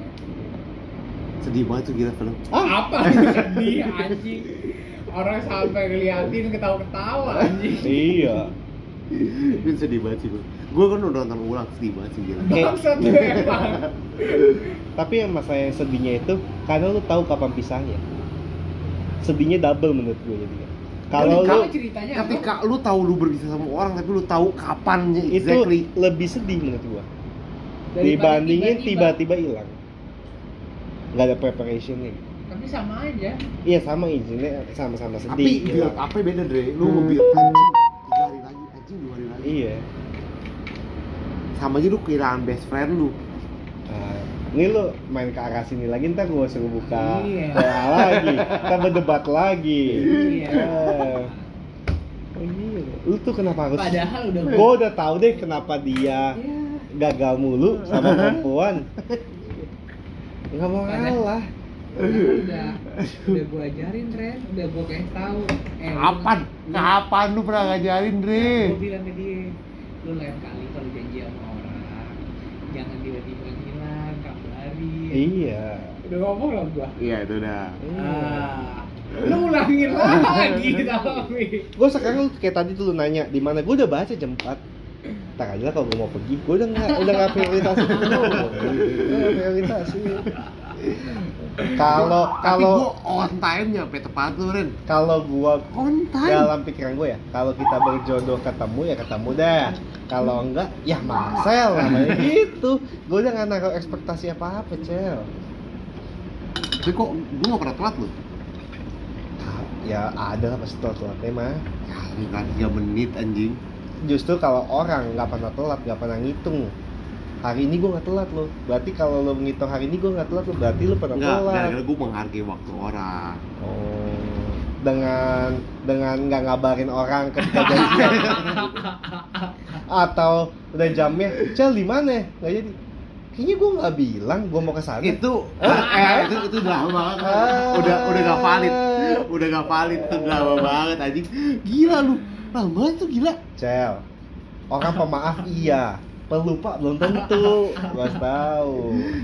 Sedih banget tuh gila film. Ah, Apa sedih anjing? Orang sampai ngeliatin ketawa-ketawa anjing. iya. Itu sedih banget sih gue. Gue kan udah nonton ulang sedih banget sih gila. Bangsat. Tapi yang masalah yang sedihnya itu karena lu tahu kapan pisahnya. Sedihnya double menurut gue jadinya. Kalau lu ceritanya apa? Ketika lu tahu lu berpisah sama orang tapi lu tahu kapannya itu exactly. lebih sedih menurut gua. Dibandingin tiba-tiba. hilang. Nggak ada preparation nih. Tapi sama aja. Iya sama izinnya sama-sama sedih. Tapi build apa beda Dre? Lu Hmm. nge-build anjing Iya. Sama aja lu kehilangan best friend lu. Nah, ini lu main ke arah sini lagi ntar gua suruh buka Iya. Lagi, kita berdebat lagi. Iya. Oh, iya. Lu tuh kenapa harus? Padahal udah Gua udah tahu deh kenapa dia Iya. gagal mulu sama perempuan. Nggak mau ngalah. Udah udah. Gua ajarin Ren udah gua kasih tahu. Eh Kapan? lu- Kapan lu pernah ngajarin Dre? gua bilang ke dia lu lain kali kalau janji sama orang jangan tiba-tiba hilang kabarin Iya. udah ngomong lah gua? Iya itu udah. ah. Lu ulangin lagi tapi Gue sekarang kayak tadi tuh lu nanya di mana? Gue udah baca jam 4 Ntar aja lah kalau gue mau pergi, gue udah nggak udah nggak prioritas itu Udah nggak prioritas Kalau kalau gua on time nyampe tepat lu Ren. kalau gue On time. dalam pikiran gue ya, kalau kita berjodoh ketemu ya ketemu deh. Kalau enggak, ya Marcel namanya gitu. Gue udah nggak naruh ekspektasi apa apa, cel. Tapi kok gua gak pernah telat lu? Ya ada lah pasti telat-telatnya mah. Ya, enggak 3 menit anjing. justru kalau orang nggak pernah telat nggak pernah ngitung hari ini gue nggak telat loh berarti kalau lo menghitung hari ini gue nggak telat lo berarti lo pernah Enggak, telat gara-gara gua menghargai waktu orang. oh dengan dengan nggak ngabarin orang ketika janjian atau udah jamnya cel di mana nggak jadi kayaknya gue nggak bilang gue mau ke sana Itu eh itu itu udah lama banget. Udah udah gak valid. Udah gak valid tuh udah lama banget anjing. Gila lu. Lama tuh gila. cel orang pemaaf iya pelupa belum tentu gue harus tahu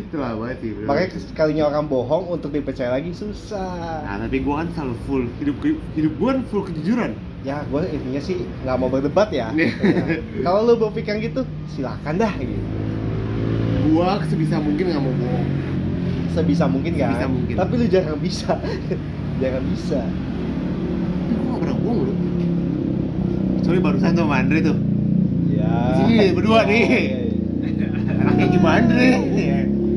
Itu lama banget sih. bro. makanya sekalinya orang bohong untuk dipercaya lagi susah Nah, tapi gua kan selalu full hidup hidup gua kan full kejujuran. ya gue intinya sih nggak mau berdebat ya Ya. kalau lu berpikir gitu silakan dah gitu Gua sebisa mungkin nggak mau bohong. sebisa mungkin kan Sebisa mungkin. tapi lu jangan bisa jangan bisa Tapi gua gak pernah bohong lu. Soalnya barusan sama Andre tuh. Sini, berdua nih. Iya, iya. Anaknya gimana Andre?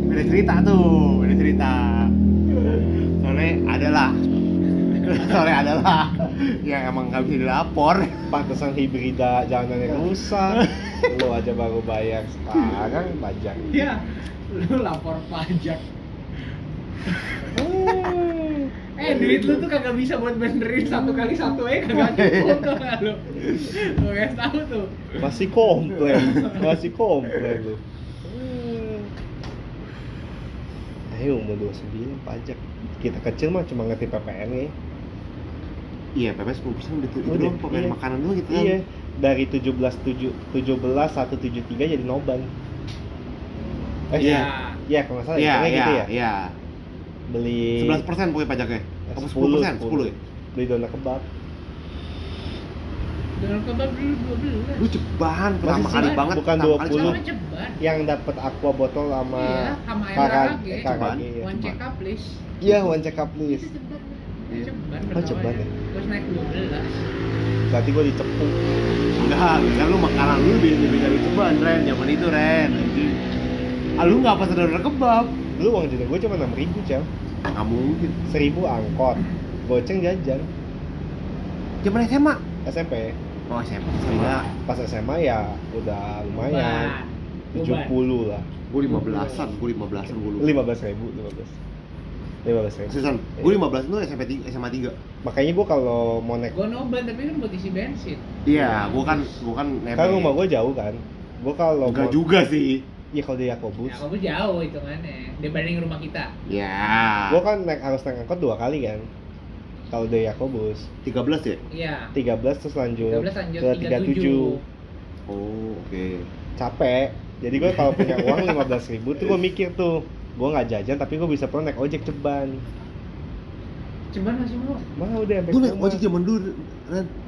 Beda cerita tuh, beda cerita. Soalnya adalah. Soalnya adalah. ya emang nggak bisa dilapor pantesan hibrida jalanannya rusak lu aja baru bayar sekarang pajak Iya, lu lapor pajak. Eh, duit lu tuh kagak bisa buat benerin satu kali satu aja kagak cukup tuh lu. Lu guys tahu tuh. masih komplain. Masih komplain lu. Ayo mau 29 pajak. Kita kecil mah cuma ngerti PPN nih iya PP 10 persen itu itu Udah, doang pokoknya iya. makanan doang gitu kan. Iya. Dari 17 7 17 173 jadi noban. Eh Iya. iya kalau nggak salah iya iya gitu ya. iya. Beli 11 persen pokoknya pajaknya. eh, apa 10 persen 10 ya beli donat kebab Dengan kebab dulu 12. lu ceban pertama Masih kali banget bukan pertama kali 20. Sama ceban. ceban. yang dapat aqua botol sama Iya, sama air kakak lagi. kakak iya. One check up please. iya one check up please Ya, ceban Oh, ceban ya? Terus naik 12. berarti gue dicepuk enggak kan lu makanan lu lebih lebih dari ceban Ren zaman itu Ren ah lu nggak pas ada kebab lu uang jajan gue cuma 6 ribu cel nggak mungkin. 1000 angkot. Goceng jajan zaman SMA SMP oh SMA Nah, pas SMA ya udah lumayan. Beban. 70 lah. Gue lima belasan gue lima belasan gue lupa. 15 ribu 15 15 ribu. Seriusan, gue lima belas itu SMP tiga, SMA tiga. makanya gue kalau mau naik Gue noban tapi kan buat isi bensin. Iya, gue kan, gue kan nebeng. kan rumah gue jauh kan. Gue kalau Enggak mau juga sih. Iya kalau di Yakobus Ya kamu jauh hitungannya dibanding rumah kita. Ya. gue kan naik harus naik angkot dua kali kan kalau dari Yakobus tiga belas ya? Iya. 13 terus lanjut, 13 lanjut ke 37. 37 Oh, oke. capek jadi gue kalau punya uang 15 ribu tuh gue mikir tuh gue nggak jajan tapi gue bisa pulang naik ojek ceban Cuman masih mau udah sampai Gue naik ojek zaman dulu,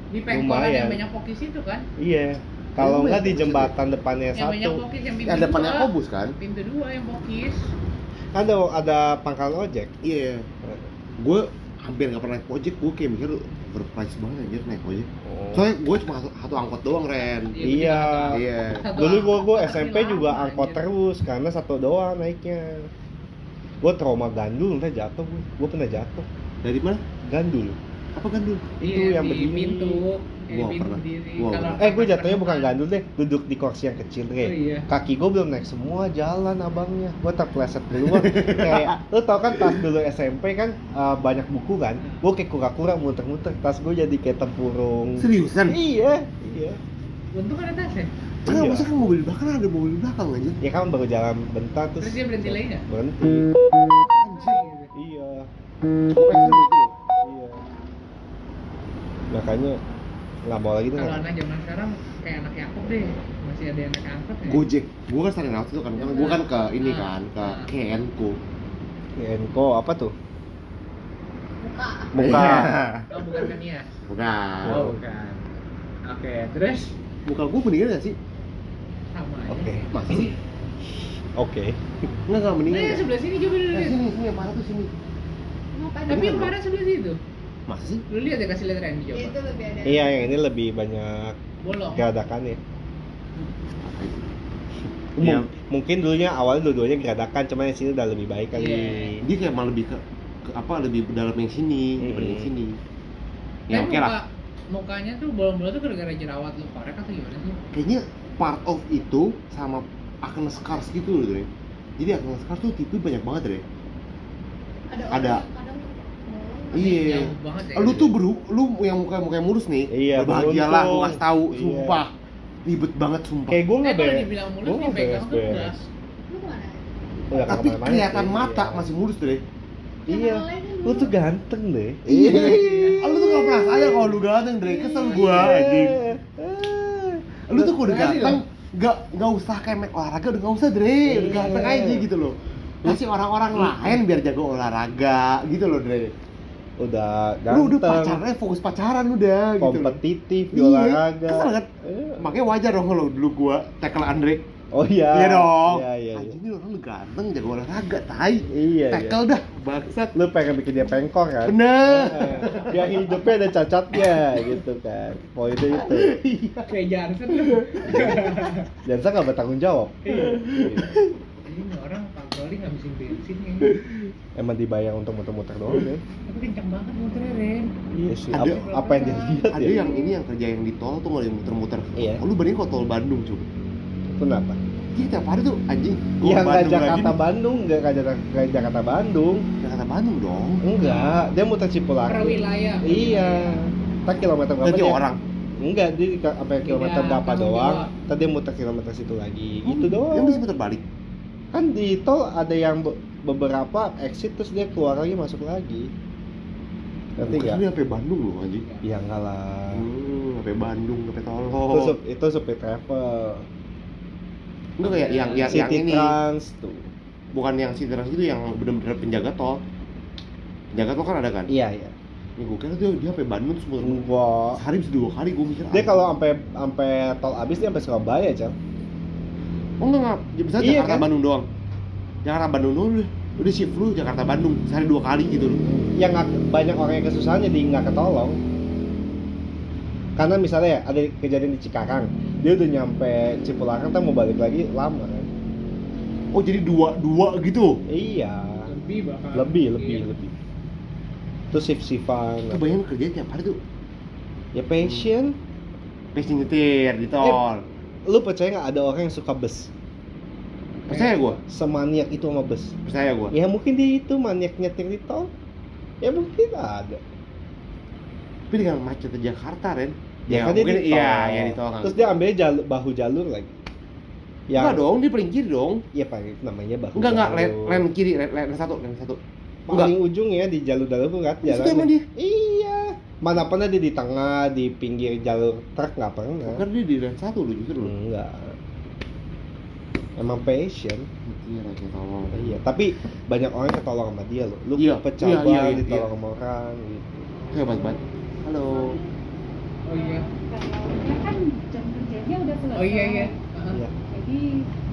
di pengkolan yang banyak pokis itu kan? iya kalau Lu nggak di jembatan depannya Yang satu pokis yang Yang depannya dua. Kobus kan? Pintu dua yang pokis. ada ada pangkalan ojek Iya. Gue hampir nggak pernah naik ojek. Gue kayak mikir berprice banget anjir naik ojek. Oh. Soalnya gue cuma satu, angkot doang, Ren. Iya. Iya. Satu dulu gue gue SMP juga angkot anjir. terus karena satu doang naiknya gue trauma gandul entah jatuh gue gue pernah jatuh Dari mana? gandul Apa kan dulu? Itu Iya, yang di berdiri. pintu. Di pintu pernah. berdiri. Gua Kalau pernah. eh gue jatuhnya bukan gandul deh duduk di kursi yang kecil deh Oh, iya. kaki gue belum naik semua jalan abangnya gue terpleset dulu kayak lu tau kan tas dulu SMP kan eh, banyak buku kan gue kayak kura-kura muter-muter tas gue jadi kayak tempurung Seriusan? iya iya Untung ada tasnya. Enggak, Iya. maksudnya kan mobil belakang ada mobil belakang aja. ya kan baru jalan bentar terus Terus dia berhenti lagi nggak? berhenti Anjing. iya Gue pengen iya makanya nggak mau lagi tuh Kalau anak zaman sekarang kayak anak Yakob deh, masih ada yang naik angkot ya. Gojek, gue kan sering lewat itu kan, kan gue kan ke ini Ah. kan, ke. Kenko Enko apa tuh Muka. muka Oh bukan kan ya? Bukan Oh bukan. Oke, terus Muka gue mendingan gak sih? sama aja. oke Masa sih? oke Enggak, enggak mendingan Nah, sebelah sini coba dulu Nah, sini, sini, yang parah tuh sini Ngapain? Tapi yang parah sebelah situ. Masa sih? Lu lihat ya kasih lihat Randy coba. Itu lebih ada. iya yang ini lebih banyak Bolong. itu? Mung- Iya. mungkin dulunya awalnya dua-duanya geradakan cuma yang sini udah lebih baik kali Iya. Dia kayak malah lebih ke, ke apa, lebih dalam yang sini, dibanding yang sini Ya Tapi oke lah muka- Mukanya tuh bolong-bolong tuh gara-gara jerawat lu korek atau gimana sih? Kayaknya part of itu sama acne scars gitu loh, Dre Jadi acne scars tuh tipe banyak banget, Dre Ada. Ada. orang yang kadang bolong. Iya banget ya. Lu tuh beru, lu yang muka muka mulus nih Iya, Berbahagialah, gue kasih tahu, Iya. sumpah Ribet banget, sumpah kayak gue nggak kalau beres dibilang mulus gue nih nggak nggak Tapi kelihatan mata iya. masih mulus, Dre iya lu tuh ganteng deh Iya. Lu tuh gak pernah sayang kalau lu ganteng, Dre. Kesel gua anjing. Lu tuh udah ganteng gak gak usah kayak make olahraga udah gak usah, Dre. Udah Iya. ganteng aja gitu loh. Kasih orang-orang lain biar jago olahraga gitu loh, Dre. Udah Lu udah ganteng pacaran, fokus pacaran udah gitu loh. kompetitif di Iya, olahraga kesel kan? Iya. Makanya wajar dong kalau dulu gua tackle Andre. oh iya Iya dong. iya iya, iya. Ini orang lu ganteng, jago olahraga, tai. iya Tackle iya. dah, bangsat. lu pengen bikin dia pengkor kan Bener. Eh, biar hidupnya ada cacatnya gitu kan poinnya itu Iya. Kayak Jansen saya nggak bertanggung jawab Iya. Ini orang patroli ngabisin bensin ya. Emang dibayar untuk muter-muter doang deh Tapi kenceng banget motornya, Ren. iya sih Ada- apa, apa yang dia lihat ada ya? yang ini yang kerja yang di tol tuh nggak ada yang muter-muter. Iya. oh, lu bandingin kok tol Bandung cuy kenapa? Dia tiap hari tuh anjing. Yang nggak Jakarta. Bandung nggak Jakarta nggak Jakarta Bandung. Jakarta Bandung dong. Enggak dia muter Per Cipularang. Wilayah. iya. Tak kilometer berapa dia? orang? Enggak dia di- sampai kilometer Tidak, berapa doang tadi muter kilometer situ lagi. Gitu yang doang. bisa muter balik? Kan di tol ada yang beberapa exit terus dia keluar lagi masuk lagi. Ngerti nggak? dia sampai Bandung loh anjing ya enggak lah. Hmm, sampai Bandung sampai itu Tolong sup, itu supir travel. Enggak kayak yang yang, yang City ini. Trans tuh. Bukan yang si trans itu yang bener-bener penjaga tol. Penjaga tol kan ada kan? Iya iya. Ini gue kira dia dia sampai Bandung terus muter enggak sehari bisa dua kali gue mikir dia anjing. kalau sampai sampai tol habis dia sampai Surabaya cang. Oh enggak enggak. Ya, bisa Iya, Jakarta kan? Bandung doang. Jakarta Bandung doang udah udah shift lu Jakarta Bandung sehari dua kali gitu loh. Yang nggak- banyak orang yang kesusahan jadi nggak ketolong. Karena misalnya ya ada kejadian di Cikarang dia udah nyampe Cipularang kan mau balik lagi lama kan. Oh jadi dua dua gitu? Iya. Lebih bahkan. lebih lebih Iya. lebih terus shift shiftan itu bayangin kerja tiap hari tuh. Ya passion. Pacing nyetir di tol. Lu percaya nggak ada orang yang suka bus percaya gue semaniak itu sama bus percaya gue ya mungkin dia itu maniak nyetir di tol ya mungkin ada. Tapi dengan macetnya Jakarta Ren. Ya, kan dia mungkin di tol. iya ya di tol kan. Terus dia ambil jalur bahu jalur lagi. Enggak dong dia paling kiri dong. Iya pak, namanya bahu enggak enggak jalur. lane, lane kiri lane, lane satu lane satu. Paling ujung ya di jalur kan Di situ jalan. emang dia? Iya. Mana pernah dia di tengah, di pinggir jalur truk nggak pernah. kan dia di lane satu lu justru Enggak. Emang passion. iya lagi tolong Iya, tapi banyak orang ketolong sama dia loh. Lu Iya, pecah iya, iya, iya, ditolong iya. sama orang gitu. hebat banget halo Oh iya. Kalau dia kan jam kerjanya udah selesai. Oh iya iya. Heeh. Iya. Jadi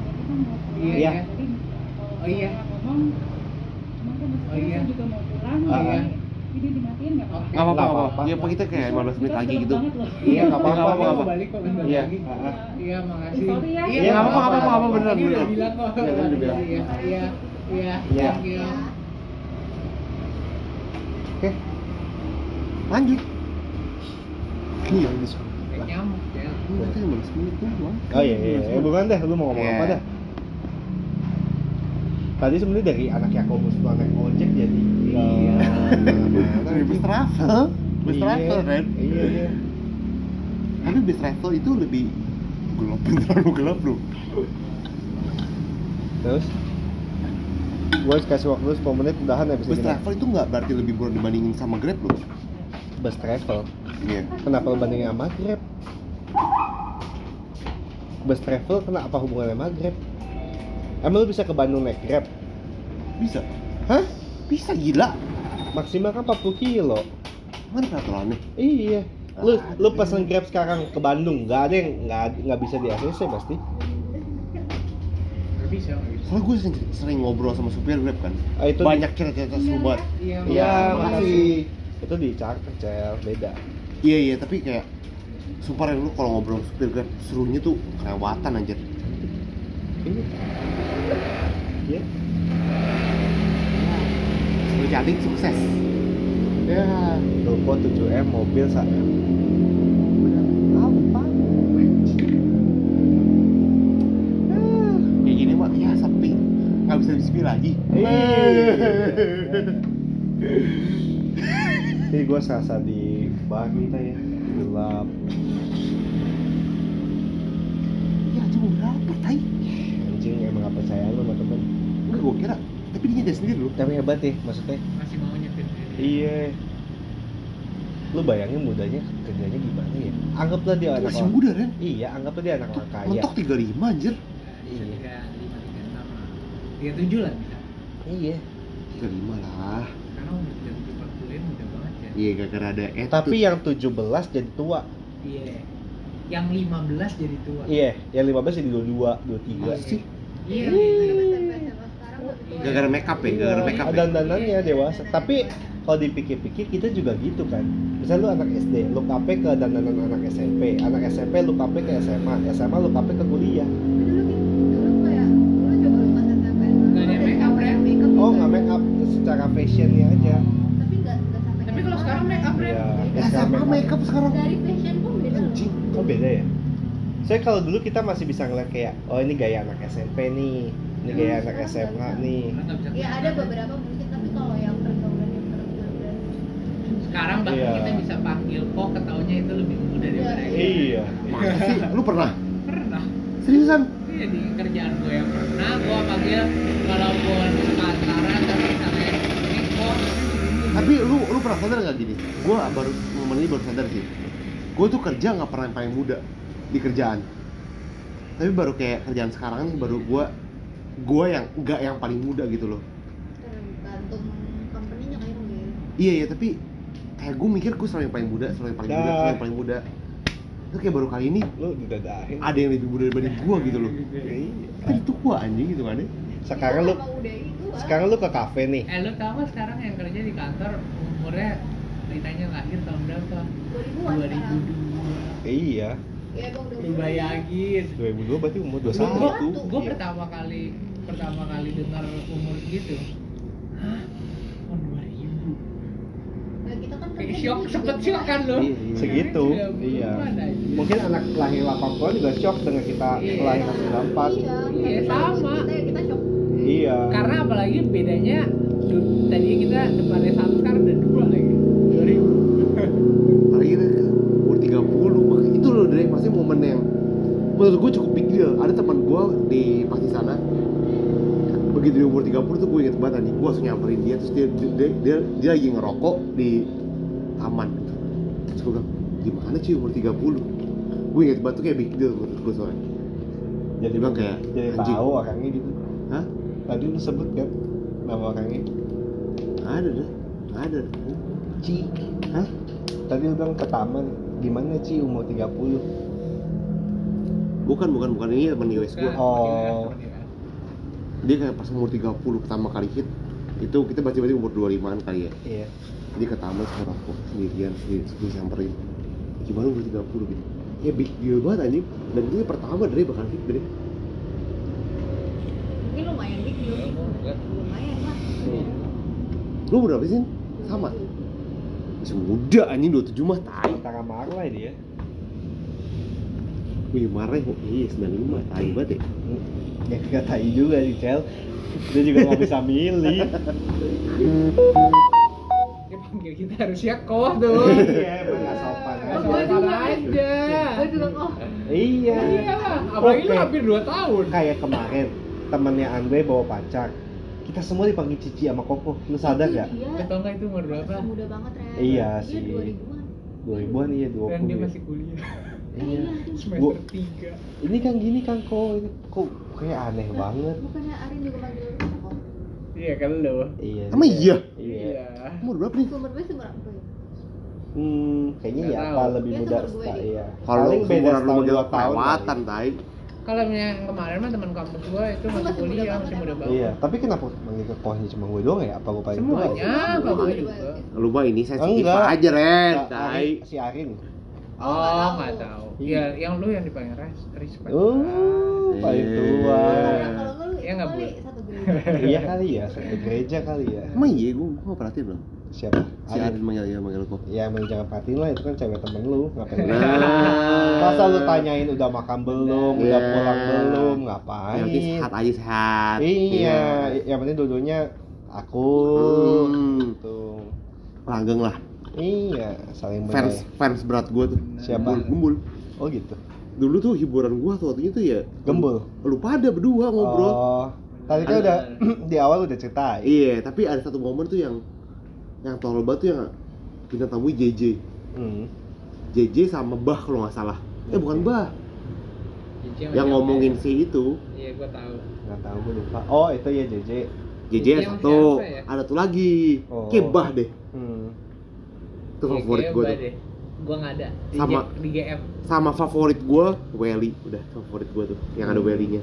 kita mau pulang. Iya, iya. Jadi kalau Oh iya. ngomong, cuman kan Oh iya. juga mau pulang. Oh iya. Jadi dimatiin nggak apa-apa. nggak apa-apa ya apa kita kayak 15 menit lagi gitu Iya, nggak apa-apa, nggak apa-apa. balik kok Iya. Iya, makasih. Sorry ya. Iya, Iya, nggak nggak apa-apa, nggak apa-apa, beneran, Tadi udah beneran. bilang kok. Iya, udah bilang. Iya, iya, iya. Iya. Thank you. Oke. lanjut ini yang disuruh Kayak nyamuk ya. Udah 15 menit doang. Oh iya iya, iya. bukan deh, lu mau ngomong Iya. apa dah? Tadi sebenarnya dari anak Yakobus pulang naik ojek jadi Iya. Bus travel, bus Iya. travel kan. Iya iya. Tapi bus travel itu lebih gelap, terlalu gelap loh. Terus gue kasih waktu lu 10 menit udahan habis Bus travel itu nggak berarti lebih murah dibandingin sama Grab loh. Bus travel. Iya. Kenapa lu bandingin sama Grab? Bus travel kena apa hubungannya sama Grab? Emang lu bisa ke Bandung naik Grab? Bisa. Hah? Bisa gila. Maksimal kan 40 kilo. Mana peraturannya? Iya. Lu lu pesen Grab sekarang ke Bandung, nggak ada yang nggak nggak bisa di ACC pasti. Nggak bisa. Soalnya gue sering, sering ngobrol sama supir Grab kan. Ah, itu di- Banyak cerita-cerita seru banget. Iya, Iya, makasih. Itu di charter, Cel, beda. Iya iya tapi kayak Sumpah lu kalau ngobrol sama supir Grab serunya tuh kelewatan anjir. Iya. Iya. Seru jadi sukses. Ya. Ruko 7M, mobil 1M. Apa? Kayak gini mah ya sepi. Nggak bisa lagi. Gue serasa di bar kita ya, gelap. Ya cuma berapa tai? Anjing emang gak sama temen. Gue kira. Tapi dia nyadar sendiri loh. Tapi hebat ya, maksudnya. Masih mau nyetir sendiri. Iya. Lu bayangin mudanya kerjanya gimana ya? Anggaplah dia anak Masih muda Ren. Iya, anggaplah dia anak orang kaya. Mentok 35 anjir. Iya. tiga lima tiga enam lah. Tiga tujuh lah bisa. Iya. 35 lah. Karena udah empat kuliah mudah banget ya. Iya gara-gara ada attitude. Tapi yang 17 jadi tua. Iya. Yang 15 jadi tua. Iya, yang 15 jadi 22, 23. sih? Iya. Gara-gara make up ya, gara-gara make up. Ada Ya? dandanannya dewasa. Tapi kalau dipikir-pikir kita juga gitu kan. Misal lu anak SD, lu KP ke dandanan anak SMP, anak SMP lu KP ke SMA, SMA lu KP ke kuliah. Make up. Oh nggak make up secara fashionnya aja tapi nggak Tapi kalau sekarang make up. Iya. Ya, sama makeup sekarang. dari fashion pun beda loh. Anjing. oh beda ya saya kalau dulu kita masih bisa ngeliat kayak oh ini gaya anak SMP nih ini gaya anak SMA nih ya ada beberapa mungkin tapi kalau yang pergaulan yang pergaulan Sekarang bahkan Iya. kita bisa panggil kok ketaunya itu lebih muda daripada Iya. kita. iya Masa sih? Lu pernah? Pernah. Seriusan? Iya di kerjaan gue yang pernah gue panggil walaupun kantoran tapi misalnya ini kok Tapi lu lu pernah sadar nggak gini? Gue baru momen ini baru sadar sih. Gue tuh kerja nggak pernah yang paling muda di kerjaan. Tapi baru kayak kerjaan sekarang nih baru gue gue yang nggak yang paling muda gitu loh. tergantung company-nya kayak gitu Iya ya tapi kayak gue mikir gue selalu yang paling muda, selalu yang paling muda, selalu yang paling muda. Itu kayak baru kali ini lu didadahin ada yang lebih muda dibanding gue gitu loh. Iya. Kan itu gue anjing gitu kan ya. sekarang lu ah. sekarang lu ke kafe nih eh lu tau gak sekarang yang kerja di kantor umurnya ditanya lahir tahun berapa 2000-an sekarang 2002 iya ya emang udah lu bayangin 2002 berarti umur gue 21 gue Iya. pertama kali pertama kali dengar umur segitu hah? Oh 2000 Nah, kita kan kayak shock juga sempet kan. shock kan lo? Iya, iya. segitu. Iya mungkin anak lahir 80 juga shock dengan kita Iya. lahir 94 iya Iya, sama. kita kita shock. Iya. Karena apalagi bedanya tadi kita depannya satu sekarang Menurut gue cukup big deal. Ada teman gue di pas di sana Begitu di umur 30 tuh gue inget banget anjing. Gue langsung nyamperin dia Terus dia, dia, dia, dia lagi ngerokok di taman Terus gue bilang, gimana sih umur 30? Gue inget banget tuh kayak big deal menurut gue soalnya. Jadi Dia bilang kayak, jadi anjing. tahu orangnya gitu. Hah? tadi lu sebut kan nama orangnya? Ada deh ada Ci Hah? tadi lu bilang ke taman gimana Ci umur 30 Bukan, bukan, bukan. Ini teman US gue Oh. Dia. Kayak pas umur 30 pertama kali hit Itu kita berarti berarti umur 25an kali ya. Iya. Dia ke taman sama rokok sendirian sendiri gue samperin. Gimana umur 30 gitu? Ya big deal banget anjing. Dan itu yang pertama dari bakal hit dari mungkin lumayan big deal sih lumayan. Lah Lu umur berapa sih? Sama? Masih muda anjing 27 mah tai. Antara marah dia Wih marah kok Iya. 95 tai banget ya ya gak tai juga sih Cel. Dia juga nggak bisa milih. Dia panggil kita harusnya kok tuh. Iya emang nggak sopan. Gua sopan juga. aja. Gue juga kok iya. Iya lah apalagi lu hampir 2 tahun. Kayak kemarin temennya Andre bawa pacar. Kita semua dipanggil Cici sama Koko. Lu sadar gak? iya. Atau enggak itu umur berapa? Muda banget Ren. Iya Dia sih. 2000-an 2000-an iya 20 dan dia ya. masih kuliah iya. Semester Gua- 3 ini kan gini kan kok ini kok kayak aneh banget. bukannya Arin juga manggil lu kok iya kan lo iya Emang iya? iya? Umur berapa nih? umur gue seumur apa ya hmm kayaknya Nggak ya apa lebih Dia muda sta- iya. Kalau beda setahun manggil dua tahun kelewatan tai. Kalau yang kemarin mah teman kampus gua itu masih kuliah masih muda banget. Iya tapi kenapa manggil ke kohnya cuma gue doang ya? Apa gue paling tua semuanya Semua bapak gue juga. Lu mah ini sensitif Enggak. aja Ren Tai. si Arin Oh, nggak oh tahu. Iya. ya yang lu yang dipanggil res respect oh paling tua Nah, kalau gue lu Iya nggak, gereja. Iya kali ya satu gereja kali ya. Emang iya gue gue gak perhatiin loh siapa? Si Arin manggil ya manggil kok ya emang jangan perhatiin lah itu kan cewek temen lu ngapain Nah. masa lu tanyain udah makan belum udah Iya. pulang belum Yang ngapain? Penting sehat aja sehat. Iya yang penting dulunya aku Hmm. gitu. Langgeng lah iya saling fans menyayangi. fans berat gue tuh Siapa? Gembul, Gembul. oh gitu dulu tuh hiburan gue waktu itu ya Gembul? lu pada berdua ngobrol oh tadi kan udah di awal udah cerita iya tapi ada satu momen tuh yang yang tolol banget tuh yang bintang tamu JJ hmm. JJ sama Bah kalau nggak salah eh bukan Bah yang ngomongin ya? si itu iya gua tahu nggak tahu gue lupa oh itu ya JJ JJ Yang ada satu ya? ada tuh lagi Oh. kayak Bah deh hmm. Itu favorit gue gua tuh. gua nggak ada. Di, Sama. G- di GF sama favorit gue Welly. Udah favorit gue tuh. Yang ada Hmm. Welly-nya.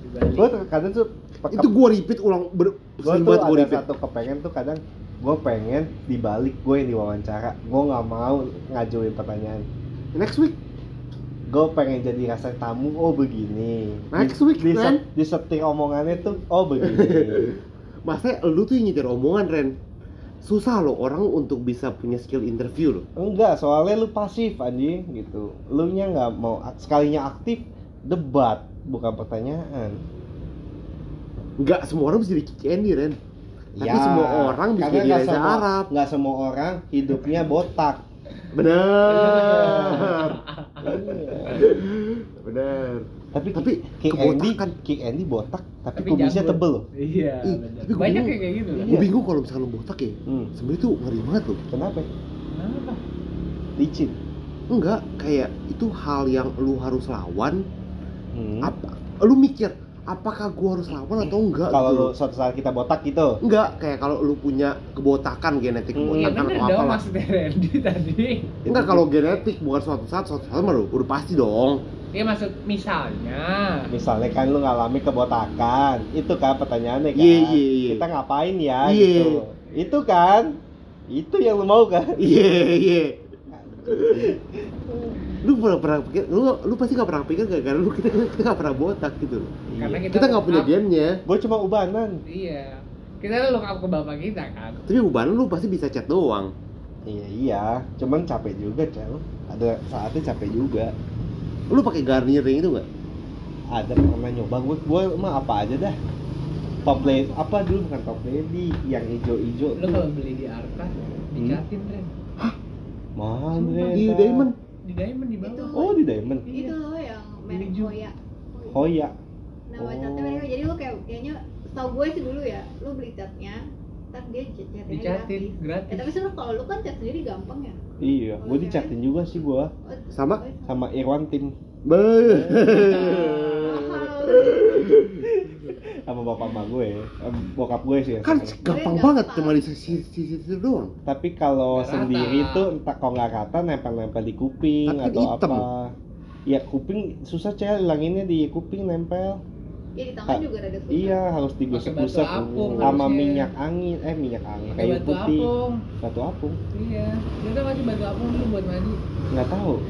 Di Bali. Gue kadang tuh itu gue repeat ulang ber gue sering tuh banget gue ada repeat. satu kepengen tuh kadang gue pengen dibalik gue yang diwawancara. Gue nggak mau ngajuin pertanyaan. Next week. Gue pengen jadi rasa tamu oh begini. Next week, di, man. di setir omongannya tuh oh begini. Maksudnya lu tuh yang nyetir omongan Ren Susah loh orang untuk bisa punya skill interview loh Enggak, soalnya lu pasif anjing gitu. Lu nya nggak mau sekalinya aktif debat bukan pertanyaan. Nggak semua orang bisa jadi Andy Ren Tapi Ya, semua orang bisa jadi Reza semua- Arab Nggak semua orang hidupnya botak. Bener Bener Tapi Tapi King Andy, kebotakan. King Andy botak, tapi, Tapi kumisnya tebel loh. Iya, Ih, bener. tapi Banyak bingung. kayak gitu loh. Iya. Gue bingung kalau misalkan lu botak ya Hmm. Sebenernya tuh ngeri banget loh Kenapa? Kenapa? Licin. Enggak, kayak itu hal yang lu harus lawan Hmm. apa Lu mikir, apakah gua harus lawan atau enggak Kalau gitu lu suatu saat kita botak gitu. Enggak, kayak kalau lu punya kebotakan, genetik Hmm. Iya kebotakan bener atau maksudnya Randy tadi. Enggak, kalau genetik bukan suatu saat, suatu saat mah udah pasti dong Iya maksud misalnya. Misalnya kan lu ngalami kebotakan, itu kan pertanyaannya kan. Iya, iya, iya. Kita ngapain ya Iya. gitu. Itu kan. Itu yang lu mau kan? Iya, iya Lu pernah, pernah pikir, lu, lu pasti gak pernah pikir gak, karena lu kita, kita gak pernah botak gitu loh Karena kita Kita gak punya gennya Gue cuma ubanan. Iya. Kita look up ke bapak kita kan. Tapi ubanan lu pasti bisa chat doang Iya iya, cuman capek juga cel. Ada saatnya capek juga. Lu pakai Garnier yang itu gak? Ada pernah nyoba gue, gue mah apa aja dah. Top lady, apa dulu bukan top lady, yang ijo-ijo Lu kalau beli di Arka dicatin Ren. Mahal Sumpah. Ren, Di. Diamond Di Diamond di bawah. Itu. Oh di Diamond. Iya. Itu loh yang merek. Hoya. Hoya. Nama Oh. catnya mereka. Jadi lu kayak kayaknya tau gue sih dulu ya, lu beli catnya, ntar dia cat catnya Dicatin gratis. gratis. Eh, tapi sebenarnya kalau lu kan cat sendiri gampang ya. Iya, gue dicatin juga sih gue Oh, Sama? sama Irwan Tim Be sama bapak emak gue, bokap gue sih. yang Kan sama. gampang banget cuma di sisi sisi situ doang Tapi kalau sendiri tuh entah kalau nggak rata nempel-nempel di kuping Tapi kan atau hitam. apa. Ya kuping susah cel hilanginnya di kuping nempel. Ya di tangan Ah, juga rada susah. Iya harus apung sama minyak angin, eh minyak angin kayu batu putih. apung. Batu apung? Iya. Kita kasih batu apung dulu buat mandi. Nggak tahu.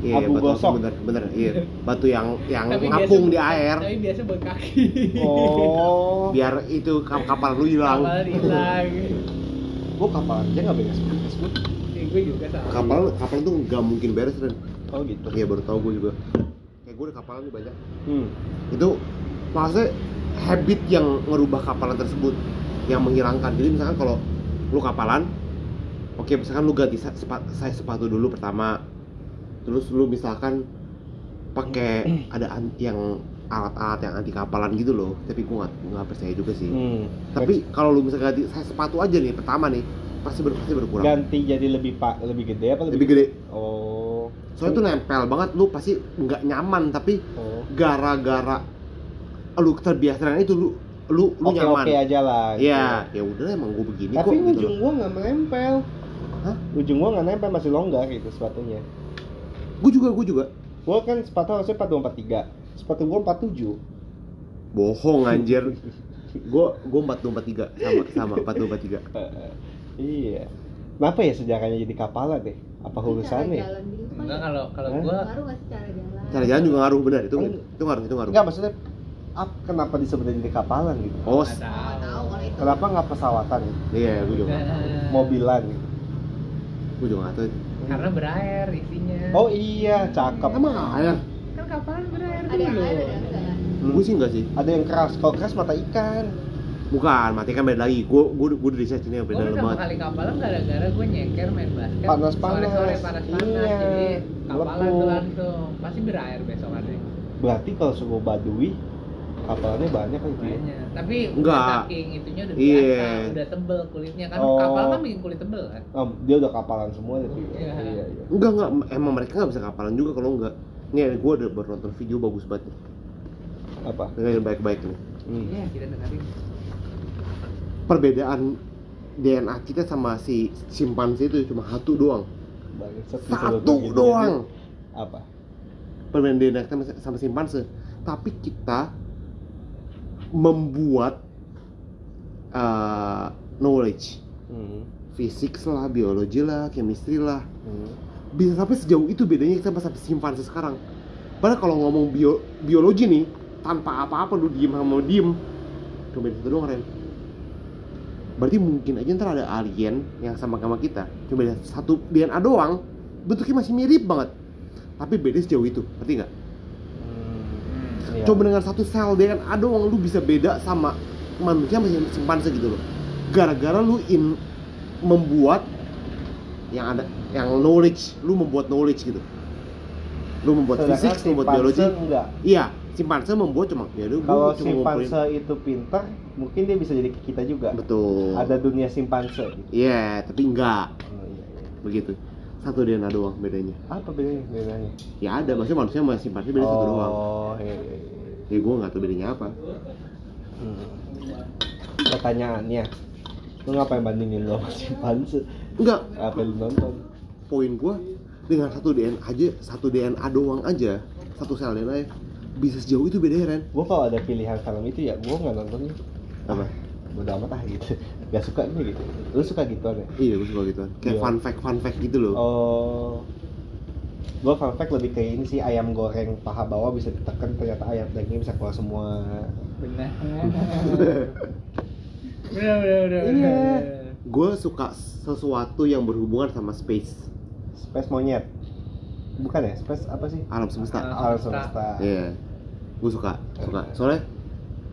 Iya, Abu batu gosok. bener, bener, iya. Batu yang yang Tapi ngapung biasa- di air Tapi biasa buat kaki. Oh. biar itu kap- kapal lu hilang. Kapal hilang. Gua kapal aja nggak beres-beres gua. Ya, gue juga sama. Kapal kapal tuh nggak mungkin beres Ren. Oh gitu. Iya baru tahu gue juga. Kayak gue udah kapalan nih banyak. Hmm. Itu maksudnya habit yang merubah kapalan tersebut yang menghilangkan. Jadi misalkan kalau lu kapalan, oke misalkan lu ganti sa- sepa- size sepatu dulu pertama, terus lu misalkan pakai ada an- yang alat-alat yang anti kapalan gitu loh. Tapi gue nggak percaya juga sih. Hmm. Tapi kalau lu misalkan ganti size sepatu aja nih pertama nih, pasti ber pasti berkurang. ganti jadi lebih pak lebih gede apa lebih, Lebih gede. Oh. Soalnya itu nempel banget, lu pasti nggak nyaman tapi Oh. gara-gara lu terbiasa dengan itu lu lu lu Oke nyaman. oke aja lah. gitu. Iya, ya udah emang gue begini Tapi kok gitu. ujung gua nggak menempel. Hah? Ujung gua nggak nempel masih longgar gitu sepatunya. Gue juga, gue juga. Gua kan sepatu harusnya 4243. Sepatu gua 47. Bohong anjir. gue gue empat dua empat tiga sama sama empat dua empat tiga. Iya. Kenapa ya sejarahnya jadi kapalan deh? Apa urusannya? jalan gitu Enggak kalau kalau Hah? gua Ngaruh nggak sih cara jalan? Cara jalan juga ngaruh benar itu Kan- itu ngaruh itu ngaruh. Enggak maksudnya ap, kenapa disebut jadi kapalan gitu? Oh, tahu kalau itu. Kenapa nggak pesawatan gitu? iya gue juga. Mobilan gitu? Gue juga nggak tahu. Karena berair isinya. Oh iya, cakep. Emang air? kan kapalan berair Ada yang air ada yang enggak. Gue sih enggak sih. Ada yang keras. Kalau keras mata ikan. Bukan, mati kan beda lagi. Gue gue gue udah riset ini yang beda banget. kali kapalan gara-gara gue nyeker main basket Panas-panas. Sore-sore panas-panas Iya. Jadi kapalan tuh langsung Pasti berair besokannya Berarti kalau suku Badui kapalannya banyak kan itu. ya? Banyak Tapi Enggak. saking itunya udah Iya. biasa Udah tebel kulitnya Kan Oh. kapal kan bikin kulit tebel kan Oh, dia udah kapalan semua gitu. Iya. iya. iya. Enggak enggak emang mereka nggak bisa kapalan juga kalau enggak. Nih gue udah baru nonton video bagus banget nih. Apa? Dengerin baik-baik nih. Hmm. Iya kita dengerin Perbedaan DNA kita sama si simpanse itu cuma satu doang. Satu disebut begini. doang. Apa? Perbedaan DNA kita sama, sama simpanse. Tapi kita membuat uh, knowledge, Hmm. fisik lah, biologi lah, chemistry lah. Hmm. Bisa sampai sejauh itu bedanya kita sama simpanse sekarang. Padahal kalau ngomong bio, biologi nih, tanpa apa-apa lu diem sama diem, cuma itu doang Ren. Berarti mungkin aja ntar ada alien yang sama sama kita cuma beda satu DNA doang bentuknya masih mirip banget tapi beda sejauh itu ngerti nggak Hmm, iya. Coba dengan satu sel DNA doang lu bisa beda sama manusia masih simpanse gitu loh. Gara-gara lu in membuat yang ada yang knowledge, lu membuat knowledge gitu. Lu membuat Sedangkan fisik, lu membuat biologi. enggak. Iya, simpanse membuat cuma ya gua Kalau simpanse itu pintar, mungkin dia bisa jadi kita juga. betul. Ada dunia simpanse gitu. Iya, tapi enggak Oh, iya, iya. begitu. Satu DNA doang bedanya. Apa bedanya? bedanya? Ya ada, maksudnya manusia sama simpanse beda satu doang. Oh, iya, iya, iya. Ya gua nggak tahu bedanya apa. Hmm. Pertanyaannya, lu ngapain bandingin lo sama simpanse? Enggak, Apa lu nonton? poin gua dengan satu DNA aja satu DNA doang aja satu sel DNA bisa sejauh itu beda Ren Gua kalau ada pilihan film itu ya gua nggak nontonnya. Apa Udah amat ah gitu. Gak suka nih gitu. Lu suka gituan ya? iya gue suka gitu kayak Iya. fun fact fun fact gitu loh Oh, gue fun fact lebih kayak ini sih ayam goreng paha bawah bisa ditekan ternyata ayam dagingnya bisa keluar semua. Benar. Benar, benar, benar. Iya. gue suka sesuatu yang berhubungan sama space Space monyet, bukan ya? Space apa sih? alam semesta Alam semesta. semesta. iya gue suka suka soalnya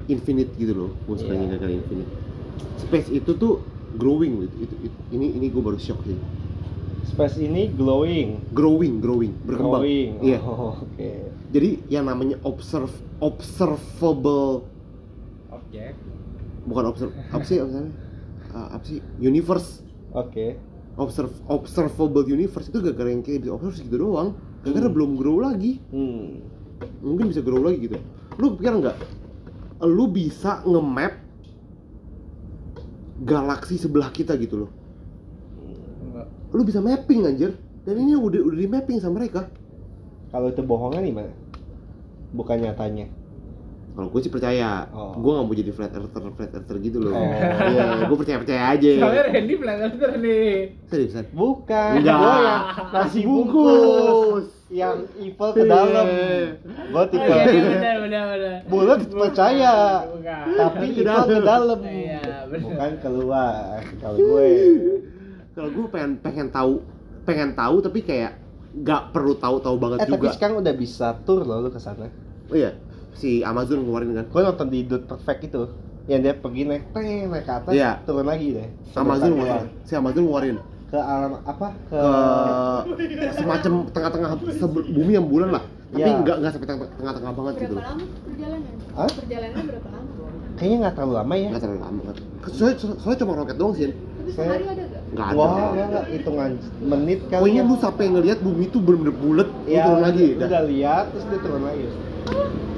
infinite gitu loh gue sukanya Iya. gara-gara infinite space itu tuh growing gitu itu, itu- ini ini gue baru shock sih Space ini glowing. growing growing berkembang Glowing. iya Oh, Oke. jadi yang namanya observe observable Objek. bukan observe apa sih apa sih Ah, apa sih universe Oke. observe observable universe itu gara-gara yang kayak bisa observe gitu doang gara-gara Hmm. belum grow lagi Hmm. mungkin bisa grow lagi gitu lu pikir nggak lu bisa nge-map galaksi sebelah kita gitu loh Enggak. lu bisa mapping anjir dan ini udah udah di mapping sama mereka Kalau itu bohongan gimana? Bukan nyatanya. Kalau gue sih percaya Oh. gue nggak mau jadi flat earther flat earther gitu loh Oh. iya gue percaya percaya aja Soalnya Randy flat earther nih. seriusan Bukan. Enggak. Nasi bungkus. Yang evil ke dalam. Gue tipe Oh, iya, percaya. Bukan. Tapi Ke evil dalam. ke dalam. Iya. Bukan keluar. Kalau gue. kalau gue pengen pengen tahu pengen tahu tapi kayak nggak perlu tahu-tahu banget Eh tapi juga sekarang udah bisa tour loh lu ke sana. oh iya si Amazon ngeluarin kan Gue nonton di Dude Perfect itu. Yang dia pergi naik teng naik ke atas Iya. turun lagi deh. Amazon ngeluarin si Amazon ngeluarin ke alam apa ke, ke semacam tengah-tengah bumi yang bulan lah tapi Iya. nggak nggak sampai tengah- tengah-tengah banget gitu Berapa lama perjalanan? Hah? Perjalanan berapa lama? kayaknya nggak terlalu lama ya nggak terlalu lama kan soalnya, soalnya cuma roket doang sih Tapi sehari ada gak? nggak ada wah nggak nggak hitungan menit kali pokoknya ya. lu sampai ngelihat bumi itu bener-bener bulat lu ya, turun lagi udah, dah. lihat terus dia turun lagi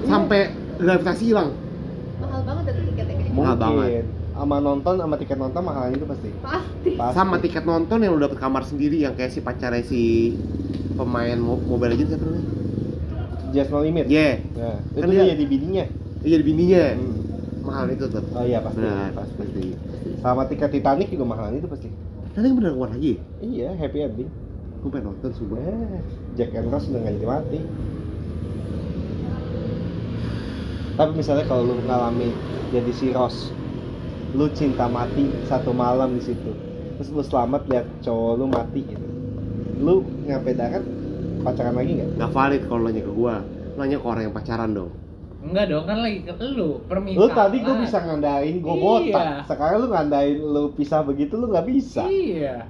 sampai gravitasi hilang Mahal banget ada tiketnya kayaknya. Mahal mungkin banget. sama nonton sama tiket nonton mahalan itu pasti Pasti. Pasti. sama tiket nonton yang lu dapet kamar sendiri yang kayak si pacarnya si pemain Mo- Mobile Legends siapa namanya? just no limit Iya, nah, Kan itu dia- dia jadi bininya jadi bininya. Hmm. Mahal itu tetap. oh iya pasti Benar, pasti pasti. sama tiket Titanic juga mahalan itu pasti Nanti bener keluar lagi. iya happy ending Gue pengen nonton sumpah. Eh, Jack and Rose udah nggak jadi mati. Tapi misalnya kalau lu ngalami jadi si Rose, lu cinta mati satu malam di situ, terus lu selamat lihat cowok lu mati gitu, lu nyampe darat pacaran lagi nggak? Gak valid kalau nanya ke gua. Nanya ke orang yang pacaran dong. Enggak dong, kan lagi ke lu, permisalan. Lu tadi gua bisa ngandain gua Iya. botak, sekarang lu ngandain lu pisah begitu lu nggak bisa. Iya.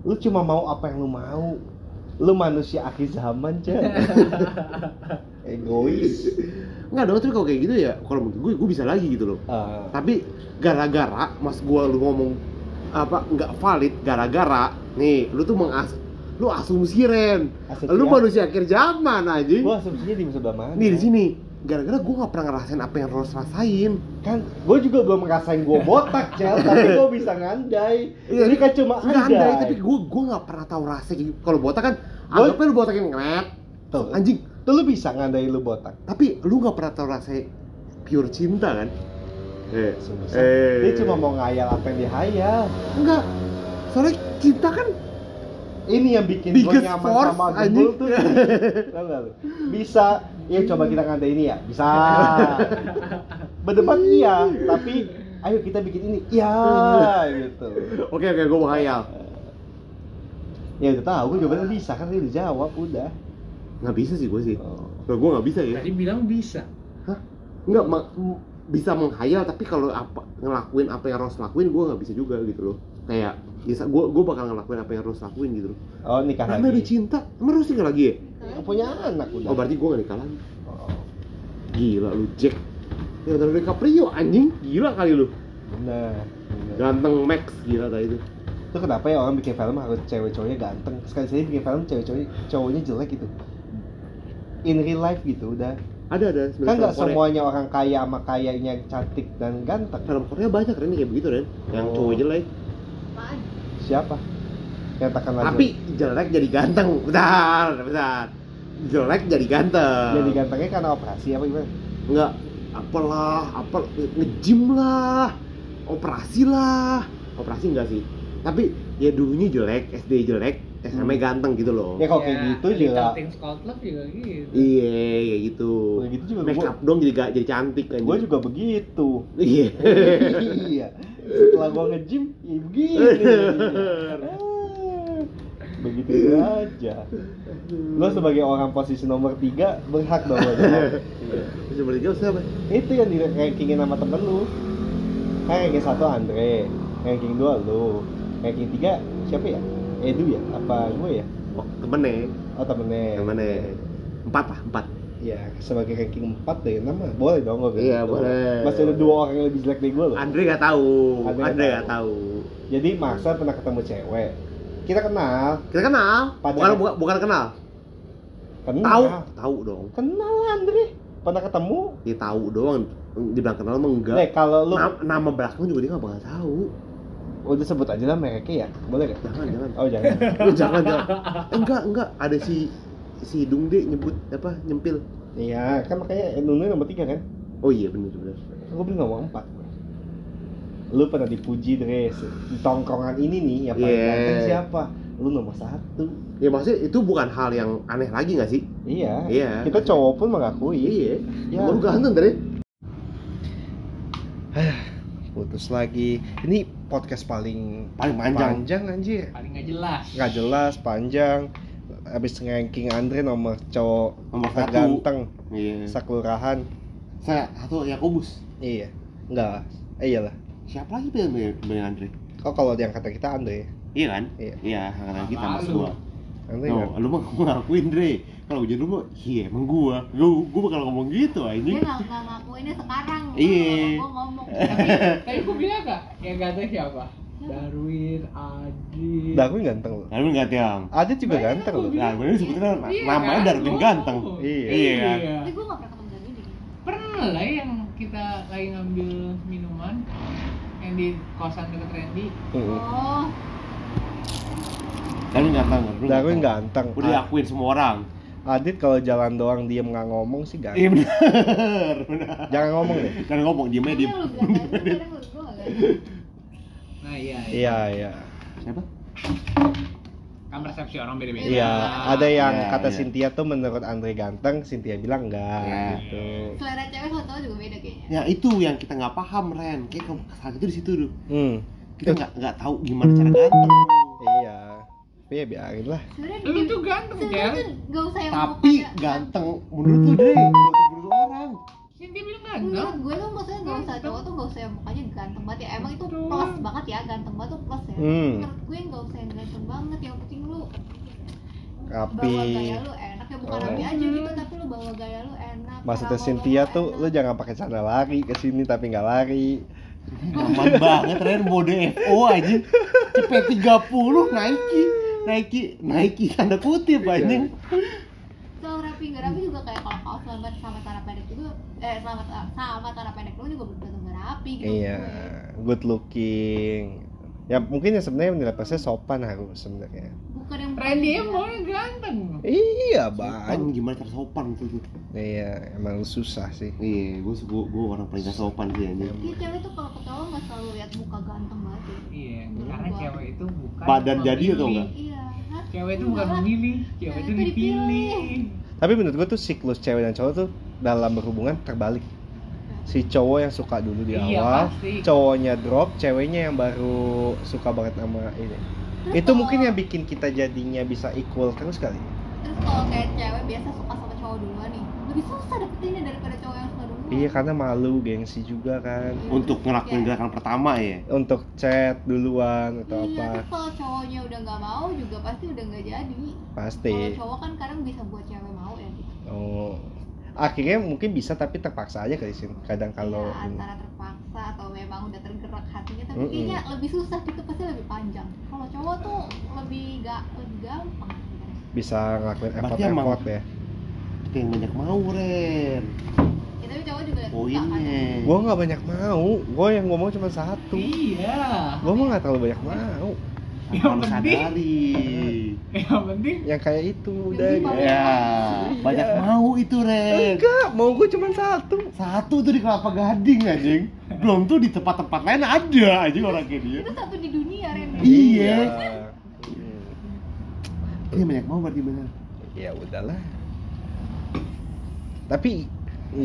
Lu cuma mau apa yang lu mau. Lu manusia akhir zaman, Cel. Egois. Enggak dong, tapi kalau kayak gitu ya, kalau menurut gue, gue bisa lagi gitu loh. Ah. Tapi gara-gara mas gua lu ngomong apa nggak valid gara-gara nih lu tuh mengas lu asumsi Ren Asumsi lu manusia akhir zaman anjing Gua asumsinya di sebelah mana? nih di sini gara-gara gua nggak pernah ngerasain apa yang Ros rasain Kan gue juga belum ngerasain gue botak, Cel, tapi gue bisa ngandai. Iya, Ini kan cuma Nggak andai. andai, tapi gua gua nggak pernah tahu rasa gitu. Kalau botak kan, anggapnya lu botakin ngelet, Tuh, anjing. Tuh lu bisa ngandai lu botak. Tapi lu nggak pernah tahu rasa pure cinta kan? Eh, Susah. eh. Dia cuma mau ngayal apa yang dihayal. enggak. Soalnya cinta kan Ini yang bikin gue nyaman force, sama. Gebul tuh. Bisa, ya coba kita ngandai ini ya. Bisa. Berdebat iya, tapi ayo kita bikin ini ya gitu Oke oke gue mau hayal. ya udah tahu gue jawabannya bisa kan dia udah jawab udah Nggak bisa sih gue sih. oh. Kalau gue nggak bisa ya. Tadi bilang bisa. Nggak ma- bisa menghayal tapi kalau apa ngelakuin apa yang Rose lakuin gue nggak bisa juga gitu loh. Kayak bisa gue gue bakal ngelakuin apa yang Rose lakuin gitu loh. oh nikah Namanya udah lagi cinta, emang Rose nikah lagi ya? Ya, punya anak udah Oh berarti gue gak nikah lagi. Oh, Gila lu Jack. Leonardo DiCaprio anjing, gila kali lu. bener, bener. Ganteng Max gila tadi itu. itu kenapa ya orang bikin film harus cewek cowoknya ganteng sekali sekali bikin film cewek cowoknya cowoknya jelek gitu in real life gitu udah Ada ada kan nggak semuanya orang kaya sama kayanya cantik dan ganteng Film Korea banyak Ren kayak begitu Ren. Yang Oh. cowok jelek. Apaan? siapa nyatakan lagi Tapi jelek jadi ganteng. Bentar, bentar. Jelek jadi ganteng. jadi gantengnya karena operasi apa gimana Enggak apalah, apa nge-gym lah. Operasi lah. Operasi enggak sih. Tapi ya dulunya jelek, SD jelek, SMA ganteng gitu loh. ya kalau kayak gitu juga Ting Scott Love juga gitu. Iya, kayak gitu. Kayak gitu juga Make up dong jadi gak jadi cantik kan. gue juga begitu Iya. iya setelah gua nge-gym ya begini begitu aja lo sebagai orang posisi nomor tiga berhak dong lo jawab. Iya. Terus yang bertiga siapa? itu yang di rankingin sama temen lu kan ranking satu Andre ranking dua lu ranking tiga siapa ya Edu ya apa gue ya Oh, temennya. oh temennya Temennya. Empat lah, empat. ya sebagai ranking 4 dari nama boleh dong gue Iya, boleh. masih ada dua orang yang lebih jelek dari gue loh Andre gak tahu. Andre Andre, nggak gak tahu. jadi Maksa pernah ketemu cewek kita kenal Kita kenal. Pacar. Bukan, bukan bukan kenal. kenal Tahu, tahu dong. kenal Andre pernah ketemu Dia tahu doang. Dibilang kenal mah enggak. Nih kalau lu Nama, nama belakang juga dia gak bakal tahu. Udah sebut aja lah mereknya ya boleh gak? Jangan, jangan. oh jangan Lu jangan, jangan. Enggak, enggak. Ada si si Dung deh nyebut apa nyempil. iya kan makanya Nunu nomor tiga kan Oh iya bener bener. gue beli nomor empat lu pernah dipuji Dres di tongkrongan ini nih yang paling Yeah. ganteng siapa lu nomor satu Ya maksudnya itu bukan hal yang aneh lagi gak sih? iya Iya. kita cowok pun mengakui Iya. Ya. Baru ganteng dari. putus lagi ini podcast paling Paling panjang. panjang anjir Paling nggak jelas. nggak jelas panjang abis ranking Andre nomor cowok Nomor satu. terganteng Iya. sakelurahan Saya satu Yakobus. iya enggak eh iyalah Siapa lagi yang beli Andre? kok kalau diangkat kita Andre Iya kan? Iya. Iya, angkatan kita mas gua. Andre No, nggak- lu mah ngakuin Dre. Kalau hujan lu mah, iya emang gua. Gua, gua bakal ngomong gitu Dia anjing. nggak nggak ngakuinnya sekarang. Iya. Gue ngomong. Tapi gue bilang gak? Yang ganteng siapa? Darwin, Adi. Darwin ganteng loh Darwin ganteng. Adit juga Banyak ganteng loh bilang. Darwin sebetulnya Iya namanya kan? Darwin Gua ganteng. tahu. Iya. Iya kan? Tapi gue nggak pernah ketemu Darwin deh. Pernah lah yang kita lagi ngambil minuman yang di kosan deket Randy. Oh, Darwin ganteng. Darwin ganteng Udah diakuin semua orang. Adit kalau jalan doang diem nggak ngomong sih Iya ganteng benar. benar. jangan ngomong deh Jangan ngomong, diem aja diem. ganteng. Nah iya, iya iya Siapa? Kan persepsi orang beda-beda. iya ada yang Iya, kata iya. Cynthia tuh menurut Andre ganteng Cynthia bilang enggak Iya. gitu Selera cewek cowok juga beda kayaknya. Ya itu yang kita nggak paham Ren. Kayak kesalahan itu di situ tuh. hmm Kita nggak nggak tahu gimana cara ganteng. iya tapi ya biarin lah Lu dia- tuh ganteng, tuh nggak usah yang Tapi ganteng menurut lu Dre. Menurut orang. Yang dia bilang Menurut ganteng. gue tuh maksudnya nggak usah cowok tuh nggak usah yang mukanya ganteng banget ya. Emang itu plus banget ya, ganteng banget tuh plus ya. Hmm. Menurut gue nggak usah yang ganteng banget. Yang penting lu rapi bawa gaya lu enak ya bukan rapi aja gitu tapi lu bawa gaya lu enak maksudnya cara Cynthia tuh lu jangan pakai celana lari ke sini tapi nggak lari Aman banget Ren mode FO aja. CP30 Nike. Nike Nike tanda kutip anjing. soal rapi nggak rapi juga kayak kalau kaos lambat sama tanah pendek juga eh sama sama tanah pendek lu juga belum tentu nggak rapi gitu iya good looking ya mungkin ya sebenarnya nilai plusnya sopan harus sebenarnya bukan yang Randy emang ganteng. iya Sopan bang gimana cara sopan tuh? iya emang susah sih Iya, gue gue gue orang paling gak sopan sih anjing. Iya cewek tuh kalau ketawa nggak selalu lihat muka ganteng banget ya. Iya, karena cewek itu bukan Badan jadi atau enggak? Cewek itu bukan memilih, cewek itu dipilih. tapi menurut gua tuh siklus cewek dan cowok tuh dalam berhubungan terbalik. Si cowok yang suka dulu di Iya, awal pasti. cowoknya drop ceweknya yang baru suka banget sama ini. Terus itu kalau- mungkin yang bikin kita jadinya bisa equal terus kali. Terus kalau kayak cewek biasa suka sama cowok duluan nih lebih susah dapetinnya daripada cowok yang iya karena malu gengsi juga kan. Iya, untuk ngelakuin kayak- gerakan pertama ya? Untuk chat duluan atau iya apa. terus kalau cowoknya udah nggak mau juga pasti udah nggak jadi. Pasti. Kalau cowok kan kadang bisa buat cewek mau ya gitu. Oh. Akhirnya mungkin bisa tapi terpaksa aja kali sih kadang kalau Iya, ini. antara terpaksa atau memang udah tergerak hatinya tapi Mm-mm. kayaknya lebih susah gitu pasti lebih panjang. Kalau cowok tuh lebih gak lebih gampang. Bisa ngelakuin effort Berarti emang- effort ya. kita yang banyak mau Ren. ya tapi cowok juga kan poinnya. gua nggak banyak mau. Gua yang ngomong cuma satu. Iya. gua mah nggak terlalu banyak mau. Yang penting- sadari. Yang penting. Yang kayak itu udah paling- ya banyak mau itu Ren enggak mau gua cuma satu. Satu tuh di kelapa gading anjing. Belum tuh di tempat-tempat lain ada anjing orang kayak dia. Itu satu di dunia Ren. Iya. Hmm. dia banyak mau berarti benar ya udahlah. Tapi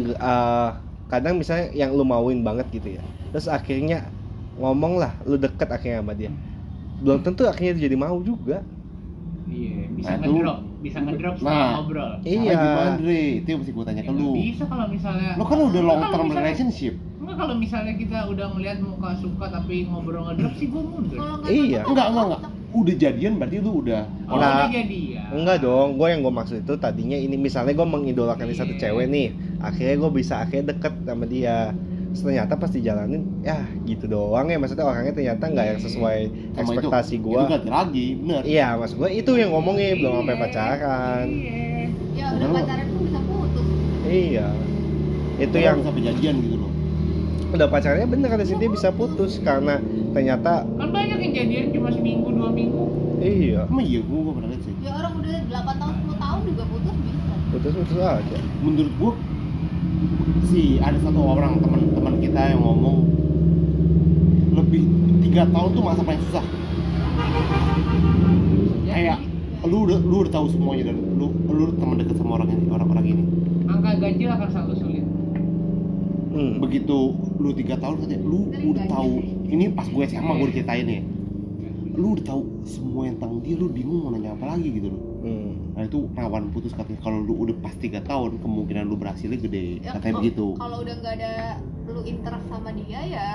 eh, kadang misalnya yang lu mauin banget gitu ya terus akhirnya ngomong lah lu deket akhirnya sama dia belum tentu akhirnya jadi mau juga Iya, bisa Nah, ngedrop, bisa ngedrop setelah Nah. ngobrol. Iya. Gimana Dre itu yang mesti gue tanya Ya, ke nggak lu Bisa kalau misalnya lo kan udah long term misalnya- relationship Enggak kalau misalnya kita udah ngeliat muka suka tapi ngobrol ngedrop sih gue mundur. kalau Iya. enggak enggak enggak udah jadian berarti lu udah Oh, Nah, udah jadi ya. enggak dong gue yang gue maksud itu tadinya ini misalnya gue mengidolakan ini satu Iya. cewek nih akhirnya gue bisa akhirnya deket sama dia. Terus ternyata pas dijalanin ya gitu doang ya maksudnya orangnya ternyata nggak yang sesuai sama ekspektasi itu, gue itu ganti lagi bener. Iya maksud gue itu yang ngomongnya belum sampai Iya, pacaran. Iya. ya udah Padahal- pacaran pun bisa putus. Iya. Itu yang sampai jadian gitu loh. Udah pacarnya bener kata Cynthia bisa putus karena ternyata Kan banyak jadian cuma seminggu dua minggu. iya. Emang iya gue gak pernah lihat sih. Ya orang udah 8 tahun 10 tahun juga putus bisa. Putus putus aja. Menurut gua si ada satu orang teman-teman kita yang ngomong lebih tiga tahun tuh masa paling susah. Ya, kayak lu udah lu udah tahu semuanya dan lu lu teman dekat sama orang ini orang-orang ini. Angka ganjil akan selalu sulit. hmm. begitu lu tiga tahun katanya lu udah tahu. Ini pas gue SMA gue diceritain ya lu udah tahu semua yang tentang dia lu bingung mau nanya apa lagi gitu loh. Hmm. nah itu rawan putus katanya. Kalau lu udah pas tiga tahun kemungkinan lu berhasilnya gede. Ya, katanya begitu. kalau udah nggak ada lu interest sama dia ya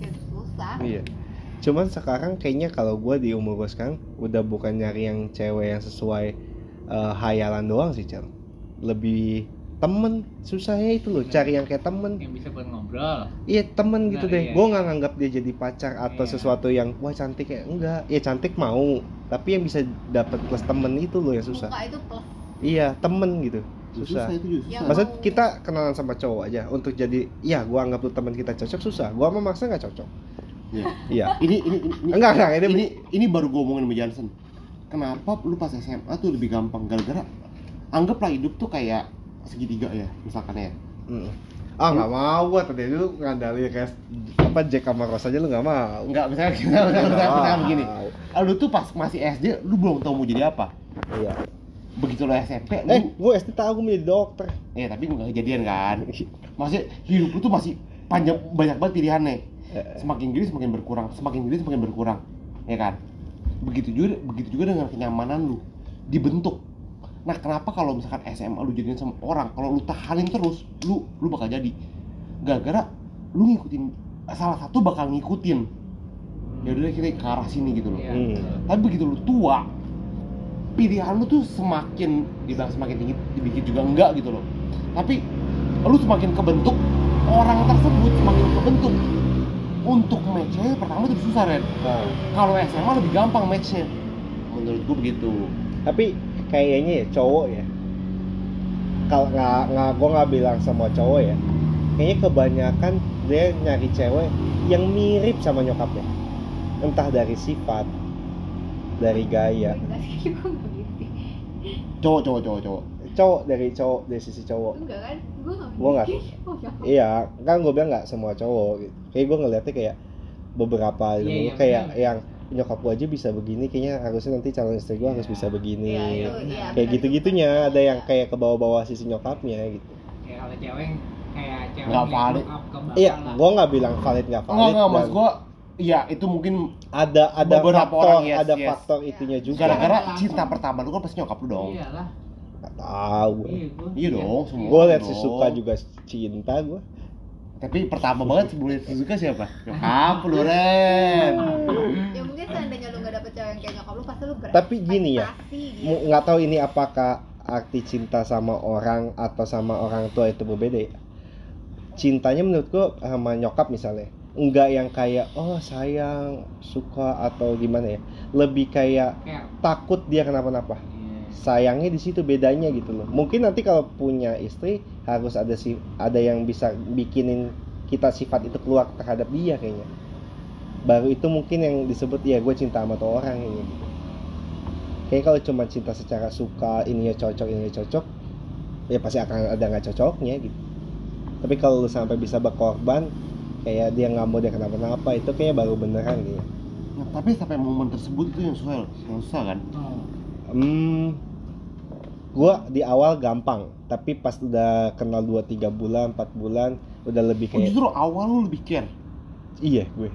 ya susah. Iya. Cuman sekarang kayaknya kalau gue di umur gue sekarang udah bukan nyari yang cewek yang sesuai eh, hayalan doang sih Cel. Lebih temen. Susahnya itu loh cari yang kayak temen. Yang bisa buat ngobrol. iya temen gitu Nah, deh. iya. gue nggak nganggap dia jadi pacar atau Iya. sesuatu yang wah cantik ya. Enggak. Ya cantik mau. Tapi yang bisa dapat plus temen itu loh yang susah. Muka itu plus. Iya temen gitu. Susah, susah itu juga Ya, susah Maksud kita kenalan sama cowok aja untuk jadi iya gua anggap lu teman kita cocok. Susah. Gua mah maksa nggak cocok. Iya. Iya. ini ini ini, ini Enggak enggak ini, ini ini baru gue omongin sama Johnson kenapa lu pas SMA tuh lebih gampang? Gara-gara anggaplah hidup tuh kayak segitiga ya misalkan ya. Mm. Ah nggak mau gua tadi. Lu ngandalin kayak apa Jack sama Rose aja lu nggak mau. enggak misalnya misalnya, misalnya, misalnya, begini. Mau. lu tuh pas masih SD lu belum tahu mau jadi apa. Iya. begitu lu SMP lu Eh, gua SD tahu gua mau jadi dokter. eh tapi nggak kejadian kan. Maksudnya hidup lu tuh masih panjang banyak banget pilihannya. Eh, semakin gini semakin berkurang. Semakin gini semakin berkurang. Ya kan? Begitu juga begitu juga dengan kenyamanan lu. Dibentuk nah kenapa kalau misalkan SMA lu jadian sama orang kalau lu tahanin terus lu lu bakal jadi. Gara-gara lu ngikutin salah satu bakal ngikutin. Ya udah kita ke arah sini gitu loh. Iya. Hmm. tapi begitu lu tua pilihan lu tuh semakin dibilang semakin tinggi dikit juga enggak gitu loh. Tapi lu semakin kebentuk orang tersebut semakin kebentuk. Untuk matchnya pertama itu susah Ren. Nah, kalau SMA lebih gampang matchnya. Menurut gua begitu. Tapi kayaknya ya cowok ya. Kalau nggak nggak gua nggak bilang semua cowok ya. Kayaknya kebanyakan dia nyari cewek yang mirip sama nyokapnya. Entah dari sifat, dari gaya. gue cowok cowok cowok cowok cowok dari cowok dari sisi cowok enggak kan gue nggak oh iya kan gue bilang nggak semua cowok kayak gue ngeliatnya kayak beberapa gitu iya, kayak benar. yang nyokap gue aja bisa begini kayaknya harusnya nanti calon istri gue harus Iya. bisa begini Iya, itu, benar. iya, kayak gitu gitunya ada yang Iya. kayak ke bawah-bawah sisi nyokapnya gitu Kayak kalau cewek kayak yang Nggak valid. iya gua nggak bilang valid nggak valid enggak, dan maksud gua Iya, itu mungkin ada ada Beberapa faktor orang, yes, ada yes. faktor itunya juga gara-gara Langsung. cinta pertama lu kan pasti nyokap lu dong. iyalah nggak tahu gue iya gua Iya dong, semua. gue liat si suka juga cinta gue Tapi pertama banget sebelum suka siapa? Nyokap lu, Ren. ya mungkin seandainya lu gak dapet cewek yang kayak nyokap lu pasti lu berekspektasi Tapi gini ya, gitu. Nggak tahu ini apakah arti cinta sama orang atau sama orang tua itu berbeda ya. Cintanya menurut gua sama nyokap misalnya nggak yang kayak oh sayang suka atau gimana ya lebih kayak kayak takut dia kenapa-napa. Sayangnya di situ bedanya gitu loh mungkin nanti kalau punya istri harus ada si ada yang bisa bikinin kita sifat itu keluar terhadap dia kayaknya baru itu mungkin yang disebut ya gue cinta sama tuh orang ini gitu. kayak kalau cuma cinta secara suka ininya cocok ininya cocok ya pasti akan ada nggak cocoknya gitu tapi kalau lu sampai bisa berkorban kayak dia nggak mau dia kenapa-napa itu kayak baru beneran gitu Nah, tapi sampai momen tersebut itu yang susah, yang susah kan? Oh. Hmm, gua di awal gampang, tapi pas udah kenal 2 3 bulan, 4 bulan udah lebih Oh, kayak justru awal lu lebih care. iya gue.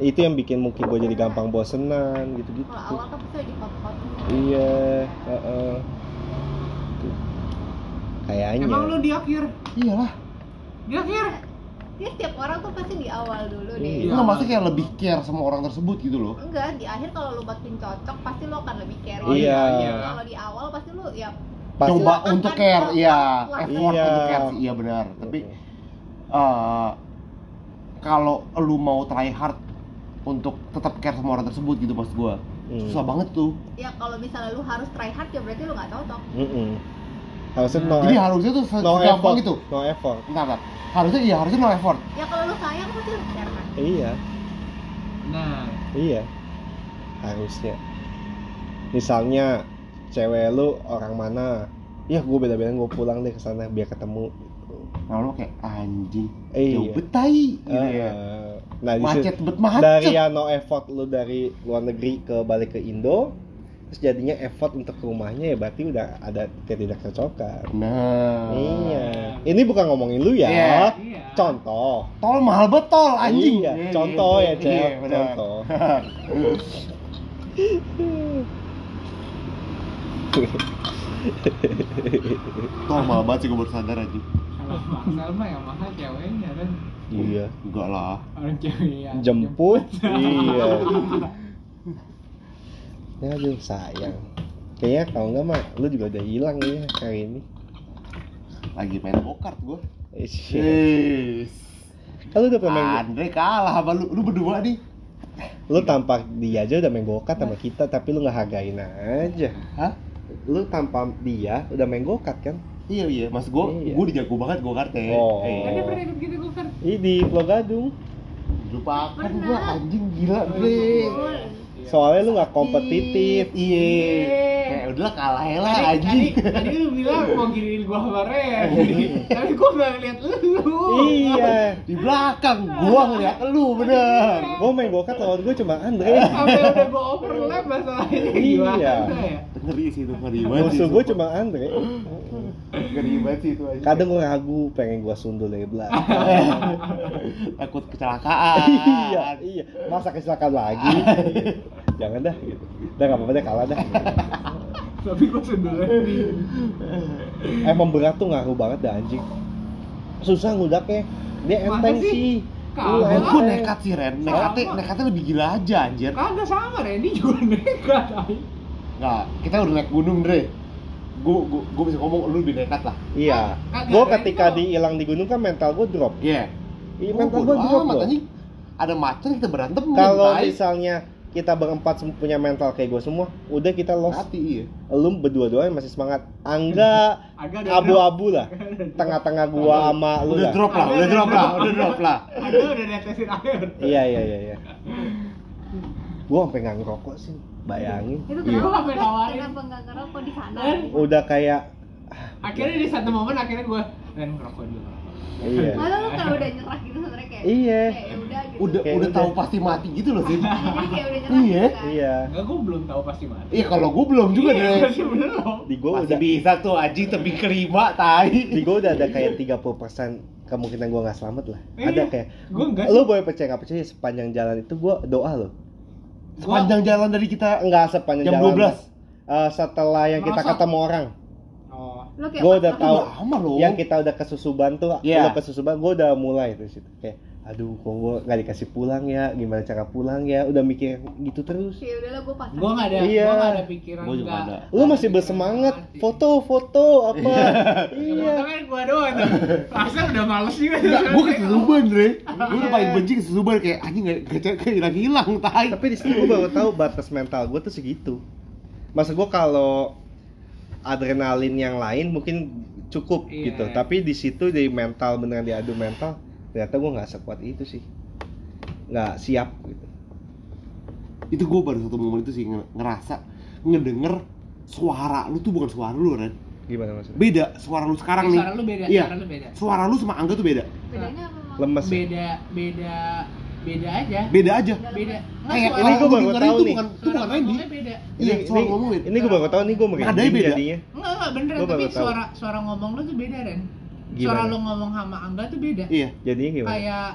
Itu yang bikin mungkin gue jadi gampang bosenan gitu-gitu. kalau awal kan pasti lagi hot-hot Iya, heeh. Tuh. Kayaknya. emang lu di akhir Iyalah. di akhir dia setiap orang tuh pasti di awal dulu deh Iya. Enggak maksudnya kayak lebih care sama orang tersebut gitu loh. enggak di akhir kalau lu makin cocok pasti lu akan lebih care Iya. kalau di awal pasti lu ya Pasti- Coba untuk care, iya, pelan-pelan. effort Iya. untuk care sih, iya benar. Tapi eh kalau lu mau try hard untuk tetap care sama orang tersebut gitu maksud gua. Hmm. Susah banget tuh. ya kalau misalnya lu harus try hard ya berarti lu nggak cocok Mm-mm. Harusnya no, Jadi e- harusnya tuh no effort. gitu. No effort. Bentar, bentar. Harusnya iya, harusnya no effort. ya kalau lu sayang pasti lu care kan Iya. nah Iya, harusnya. Misalnya cewek lu orang mana? Ya gue beda-beda gue pulang deh ke sana biar ketemu. Nah, lu kayak anjing. Iya. Jauh betai gitu ya. Eh, Nah, Macet bet macet. dari yang no effort lu dari luar negeri ke balik ke Indo, terus jadinya effort untuk ke rumahnya ya berarti udah ada ketidakcocokan. Nah. Iya. Ini bukan ngomongin lu ya. Iya. iya Contoh. Tol mahal betul anjing. Iya, contoh ya, Cel. Iya. Contoh. Tol mahal banget sih gue baru sadar aja. kalau mahal mah yang mahal ceweknya kan Iya. Enggak lah. orang cewek yang Jemput. iya. Ya aduh sayang. Kayaknya kalau enggak mah lu juga udah hilang ya hari ini. Lagi main go-kart. Eh. Yes. Kan lu udah pernah main, Andre kalah sama lu, lu berdua nih. lu tanpa dia aja udah main go-kart sama kita tapi lu nggak hargain aja. Hah? Lu tanpa dia udah main go-kart kan? Iya iya, mas gue, Iya. gue dijago banget go-kart ya. Oh. kan dia Eh, pernah ikut gitu kan Ini di Pulau Gadung. lupakan gue anjing gila bre. Soalnya lu nggak kompetitif. Iya. Iya. Kayak udahlah kalah ya lah Tadi, tadi, anjing. tadi lu bilang mau giniin gua sama Ren Tapi gua gak ngeliat lu Iya. Di belakang gua ngeliat lu bener. Gua main go-kart lawan gue cuma Andre. Sampai udah gua overlap masalahnya gimana Iya. ya Ngeri sih itu ngeri banget. Musuh sih, gue cuma Andre. ngeri banget sih itu aja. Kadang gue ragu pengen gue sundul dari belakang. takut kecelakaan. iya, iya. Masa kecelakaan lagi? Jangan dah. Gitu. Udah nggak apa-apa deh kalah dah. Tapi gua sundulnya Emang berat tuh ngaruh banget dah anjing. Susah ngudaknya. Dia enteng sih? sih. Kagak. Lu Gue nekat sih Ren, nekatnya, nekatnya lebih gila aja anjir Kagak sama Randy juga nekat. Nggak, kita udah naik gunung Dre Gue gue gue bisa ngomong lu lebih nekat lah Iya. Gue ketika dihilang di gunung kan mental gue drop. Iya Iya, Oh, mental gue drop amat. Ada macan kita berantem Kalau misalnya kita berempat punya mental kayak gue semua, udah kita lost. Mati iya Lu berdua-duanya masih semangat. Angga abu-abu lah. Tengah-tengah gua sama lu Udah dah. drop lah, udah drop lah, udah drop lah Ada udah netesin air Iya iya iya iya. Gua sampai nggak ngerokok sih, bayangin. itu Iya. kenapa Sampai nawarin. kenapa nggak ngerokok di sana Ren. Udah kayak Akhirnya di satu momen akhirnya gua Ren ngerokok dulu iya. Malah lu kalau udah nyerah gitu sebenarnya kayak Iya. kayak ya udah gitu Udah Kayak udah udah. tahu pasti mati gitu loh sih jadi kayak udah nyerah Iya. gitu kan Iya. Enggak gua belum tahu pasti mati Iya kalau gue belum juga Iya, Dre masih belum Di gua Masih udah bisa tuh anjing tebing kelima tai di gua udah ada kayak 30% kemungkinan gue nggak selamat lah Iya. ada kayak Gua enggak lo boleh percaya nggak percaya sepanjang jalan itu gue doa lo Sepanjang jalan dari kita enggak sepanjang Jam jalan 12. Eh, setelah yang kita Merasa. ketemu orang Oh. Lo kayak gue udah tahu lama loh. yang kita udah ke Susuban tuh Iya. lo ke Susuban gue udah mulai tuh situ kayak aduh kok gue nggak dikasih pulang ya gimana cara pulang ya udah mikir gitu terus Ya udahlah gue pas. Gua nggak ada, Iya. gua nggak ada pikiran Gua juga nggak- ada. lu masih bersemangat foto foto apa Ya, iya foto kan gua doang tuh. Rasa udah males juga. Enggak, gue ke Susuban, Dre. Gue udah paling benci ke Susuban kayak anjing gak, gak, gak hilang-hilang, tai. tapi di situ gue baru tahu batas mental gue tuh segitu masa gue kalau adrenalin yang lain mungkin cukup Iya. gitu tapi di situ di mental beneran diadu mental ternyata gue nggak sekuat itu sih nggak siap gitu Itu gue baru satu momen itu sih nge- ngerasa ngedenger suara lu tuh bukan suara lu, Ren. gimana maksudnya Beda suara lu sekarang nih. Suara lu beda, Iya. suara lu beda. Suara lu sama Angga tuh beda. Bedanya apa? Mak? lemes ya? Beda, beda, beda aja. Beda aja. Beda. Nggak, Kayak ini gua lu baru tahu nih. bukan itu bukan Randy. beda. Iya, ini, suara ini, ngomongin. ini gue baru tahu nih gue Nadanya merinding beda. jadinya Enggak, enggak beneran, Gua tapi suara suara ngomong lu tuh beda, Ren. Gimana? Suara lu ngomong sama Angga tuh beda. Iya. jadinya gimana Kayak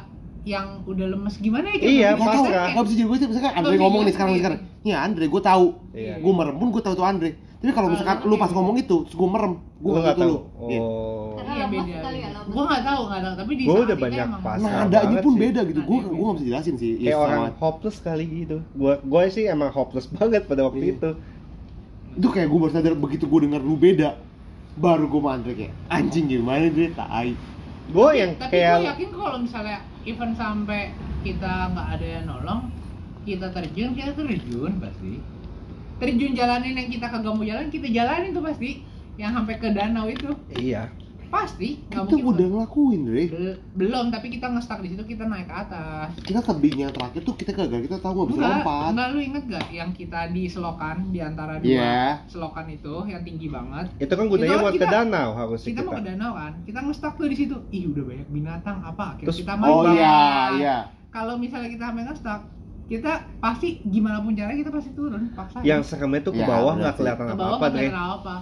yang udah lemes gimana ya? Iya, Kayak Gak tau, pasrah. gak bisa jadi gue misalkan Andre Gak ngomong nih sekarang jadi. sekarang. Iya Andre, gue tahu. Iya. Gue merem pun gue tahu tuh Andre. Tapi kalau Ah, misalkan lu lu pas kayak ngomong itu, gue merem, gue gue nggak nggak tahu tahu. Iya. oh Karena Iya lemes beda. kali ya, lemes. Gue nggak tahu, nggak tahu. Tapi di Gua saat udah banyak pas. Nah, adanya banget pun sih. beda gitu. Gue Nadanya gue nggak bisa jelasin sih. kayak Iya, orang sama- hopeless kali gitu gue gue sih emang hopeless banget pada waktu Iya. itu itu kayak gue baru sadar begitu gue dengar lu beda baru gue mandek kayak anjing gimana dia? Tai. Gue yang tapi kayak gue yakin kalau misalnya even sampai kita nggak ada yang nolong kita terjun kita terjun pasti. Terjun jalanin yang kita kagak mau jalan kita jalanin tuh pasti yang sampai ke danau itu. Iya pasti nggak kita mungkin udah ngelakuin Dre Bel- belum tapi kita nge-stuck di situ kita naik ke atas. Kita tebing yang terakhir tuh kita gagal kita tahu nggak bisa enggak lompat. enggak lu inget gak yang kita di selokan di antara dua Iya. selokan itu yang tinggi banget? Itu kan gunanya buat ke kita- danau harusnya kita mau ke danau kan? Kita nge-stuck tuh di situ. Ih udah banyak binatang apa? Akhirnya Terus- kita oh main iya iya. Kalau misalnya kita sampai nge-stuck kita pasti gimana pun caranya kita pasti turun paksa yang seremnya tuh ke Ya, bawah nggak sih. kelihatan ke apa bawah apa deh kelihatan apa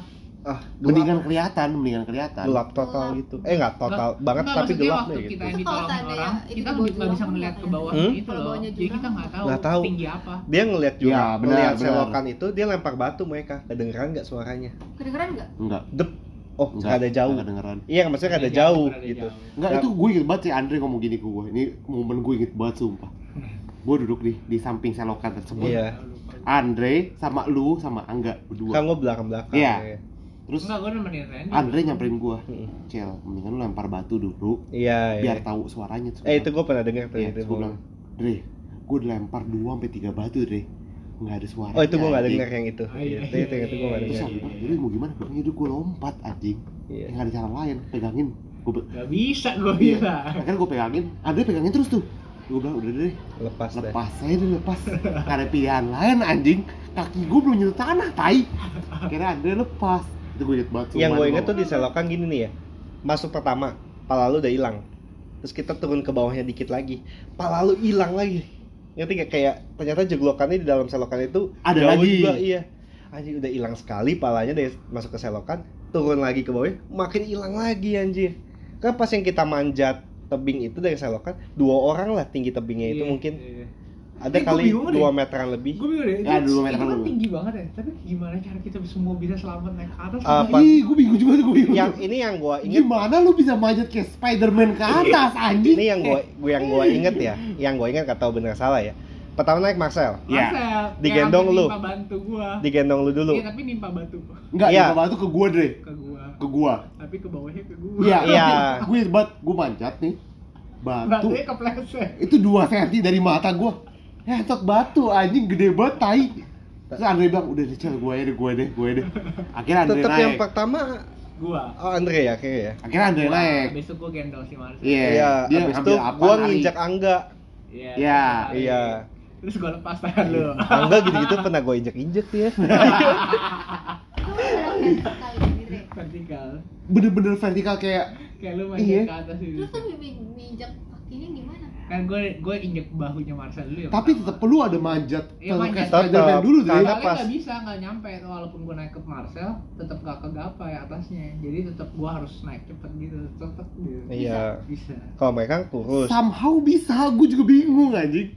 ah mendingan gelap, kelihatan mendingan kelihatan. Gelap total Gelap. gitu. Eh nggak total banget Nggak, tapi gelap waktu deh kita gitu yang Terus kalau ditolong orang itu kita nggak bisa jurang bisa kan nggak ke bawah Hmm? itu Kalau loh. jadi kita nggak tahu, Nggak tahu. tinggi apa. Dia ngeliat juga Ya, benar, ngeliat benar. selokan itu dia lempar batu mereka. Kedengeran nggak suaranya? Kedengeran nggak? enggak dep. Oh enggak nggak ada jauh. nggak kedengeran. Iya maksudnya nggak ada jauh gitu. Enggak itu gue inget banget sih Andre ngomong gini ke gue. Ini momen gue inget banget sumpah. Gue duduk di di samping selokan tersebut. Iya. Andre sama lu sama Angga berdua. Kan gue belakang belakang Iya. Terus Enggak, gue nemenin Randy Andre nyamperin gue Mm. Cel, mendingan lu lempar batu dulu iya iya biar tahu suaranya eh itu gue pernah dengar tuh Iya, terus gue bilang, Dre, gue udah lempar 2 sampai 3 batu, Dre. Nggak ada suara. oh itu gue nggak dengar yang itu iya iya. itu itu, itu gue nggak Terus dengar aku bilang, Dre mau gimana? Gue bilang, gue lompat anjing. iya Nggak ada cara lain, pegangin. Gue Gak bisa gue Iya. bilang Akhirnya gue pegangin, Andre pegangin terus tuh. Gue bilang, udah deh, lepas deh lepas saya deh, lepas. Ada pilihan lain anjing. Kaki gue belum nyentuh tanah, tai. Akhirnya Andre lepas. Itu gue inget banget. yang gue inget tuh di selokan gini nih ya. Masuk pertama pala lu udah hilang. Terus kita turun ke bawahnya dikit lagi. Pala lu hilang lagi. Ngerti gak kayak ternyata jeglokannya di dalam selokan itu Ada jauh lagi. juga iya. Anjir udah hilang sekali palanya dari masuk ke selokan. Turun lagi ke bawah makin hilang lagi anjir. Kan pas yang kita manjat tebing itu dari selokan dua orang lah tinggi tebingnya itu Iya, mungkin. iya. Ada Eh, gua kali deh. dua meteran lebih Gue bingung deh, Ya, dulu itu meter kan dulu. tinggi banget ya Tapi gimana cara kita semua bisa selamat naik ke atas Apa? Ih, gue bingung juga tuh, gue bingung. yang ini yang gue inget Gimana lu bisa manjat kayak Spiderman ke atas, anjing? ini yang gue yang gue inget ya yang gue inget gak tahu bener salah ya pertama naik Marcel Iya. Marcel, Digendong yang lu. Nimpa bantu gua digendong lu dulu Iya tapi nimpa batu Enggak, Iya. iya. batu ke gua, Dre. ke gua Ke gua. Tapi ke bawahnya ke gua Iya, Iya. Gue banget, gue manjat nih. Batu. Batunya kepleset Itu 2 cm dari mata gua. Ya, entot batu anjing gede banget tai. Terus Andre bilang, udah deh, Cel, gue deh, gue deh, gue deh. Akhirnya Andre tetap naik. yang pertama Gua. oh Andre ya kayaknya ya? Akhirnya Andre Gua, naik. Habis itu gua gendong si Marcel. Iya, iya dia abis itu apa, gua nginjak Angga. Iya Iya, terus iya. Terus gua lepas tangan lu. Angga gitu-gitu pernah gue injek-injek ya Itu adalah vertikal. Bener-bener vertikal kayak Kayak lu main Iya. ke atas gitu Terus tuh mi- kan gue gue injek bahunya Marcel dulu ya Tapi tetap perlu ada manjat. Iya, Kayak manjat. Spider-Man dulu deh. Karena pas- nggak bisa nggak nyampe walaupun gue naik ke Marcel tetap gak kegapai atasnya jadi tetap gue harus naik cepet gitu tetap gitu Iya. bisa Kalau mereka kan kurus. Somehow bisa, gue juga bingung anjing.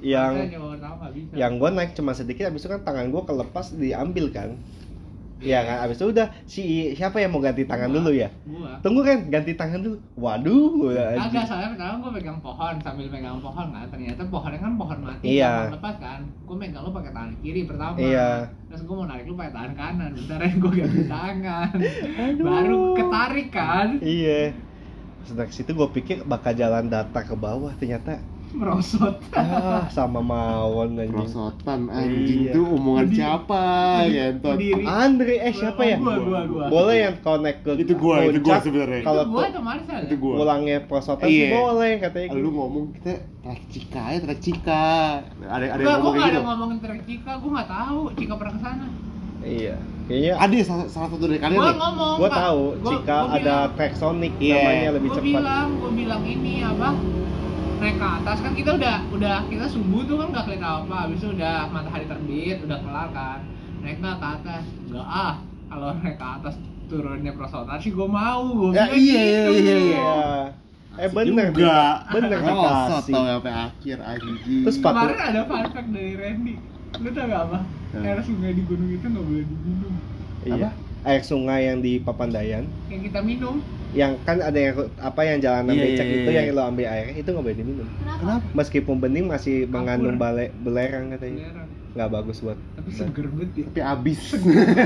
Yang yang gue naik cuma sedikit habis itu kan tangan gue kelepas diambil kan Iya kan, abis itu udah si siapa yang mau ganti tangan Gua. dulu ya? gua Tunggu kan, ganti tangan dulu. Waduh, Agak soalnya pertama gue pegang pohon sambil megang pohon kan ternyata pohonnya kan pohon mati Iya. lepas kan gue megang lu pakai tangan kiri pertama Iya. terus gue mau narik lu pakai tangan kanan bentaran gue ganti tangan baru ketarik kan Iya. Dari situ gue pikir bakal jalan data ke bawah, ternyata merosot ah sama mawon anjing. Prosotan anjing Iya. tuh omongan Berdiri- siapa ya entot. Andre eh siapa ya? Gua, gua, gua. Boleh yang connect ke Itu gua, itu gua sebenarnya. Kalau itu tuh atau Marcel Itu ya? gua. pulangnya prosotan Iya. sih boleh katanya Lu gitu. ngomong kita trek cika ya trek cika. Ada ada Enggak, yang gue ngomong gak kayak ada gitu. ngomongin trek Cika, gue gak tahu Cika pernah ke sana Iya. Kayaknya Ada ya salah, salah satu dari kalian Gue nih. ngomong gua Pak. tahu Gua- jika gua ada bilang- Sonic Iya. namanya lebih Gue cepat. bilang, gue bilang ini apa naik ke atas. Kan kita udah udah kita subuh tuh kan gak kelihatan apa. Habis itu udah matahari terbit udah kelar kan. Naik nggak ke atas? Enggak ah. Kalau naik ke atas turunnya prosotan sih gue mau. Gue Ya, iya, iya, iya, iya. Iya. Eh bener juga. bener. Rosot tau sampai akhir anjing. Terus kemarin ada fun fact dari Randy. Lu tau gak apa? Hmm. air sungai di gunung itu nggak boleh diminum. Iya. Air sungai yang di Papandayan. Yang kita minum yang kan ada yang apa yang jalanan Iya, becak iya, itu iya. yang lo ambil air itu nggak boleh diminum Kenapa? Meskipun bening masih mengandung Kapur. bale belerang katanya belerang. nggak bagus buat tapi seger banget ya Tapi abis.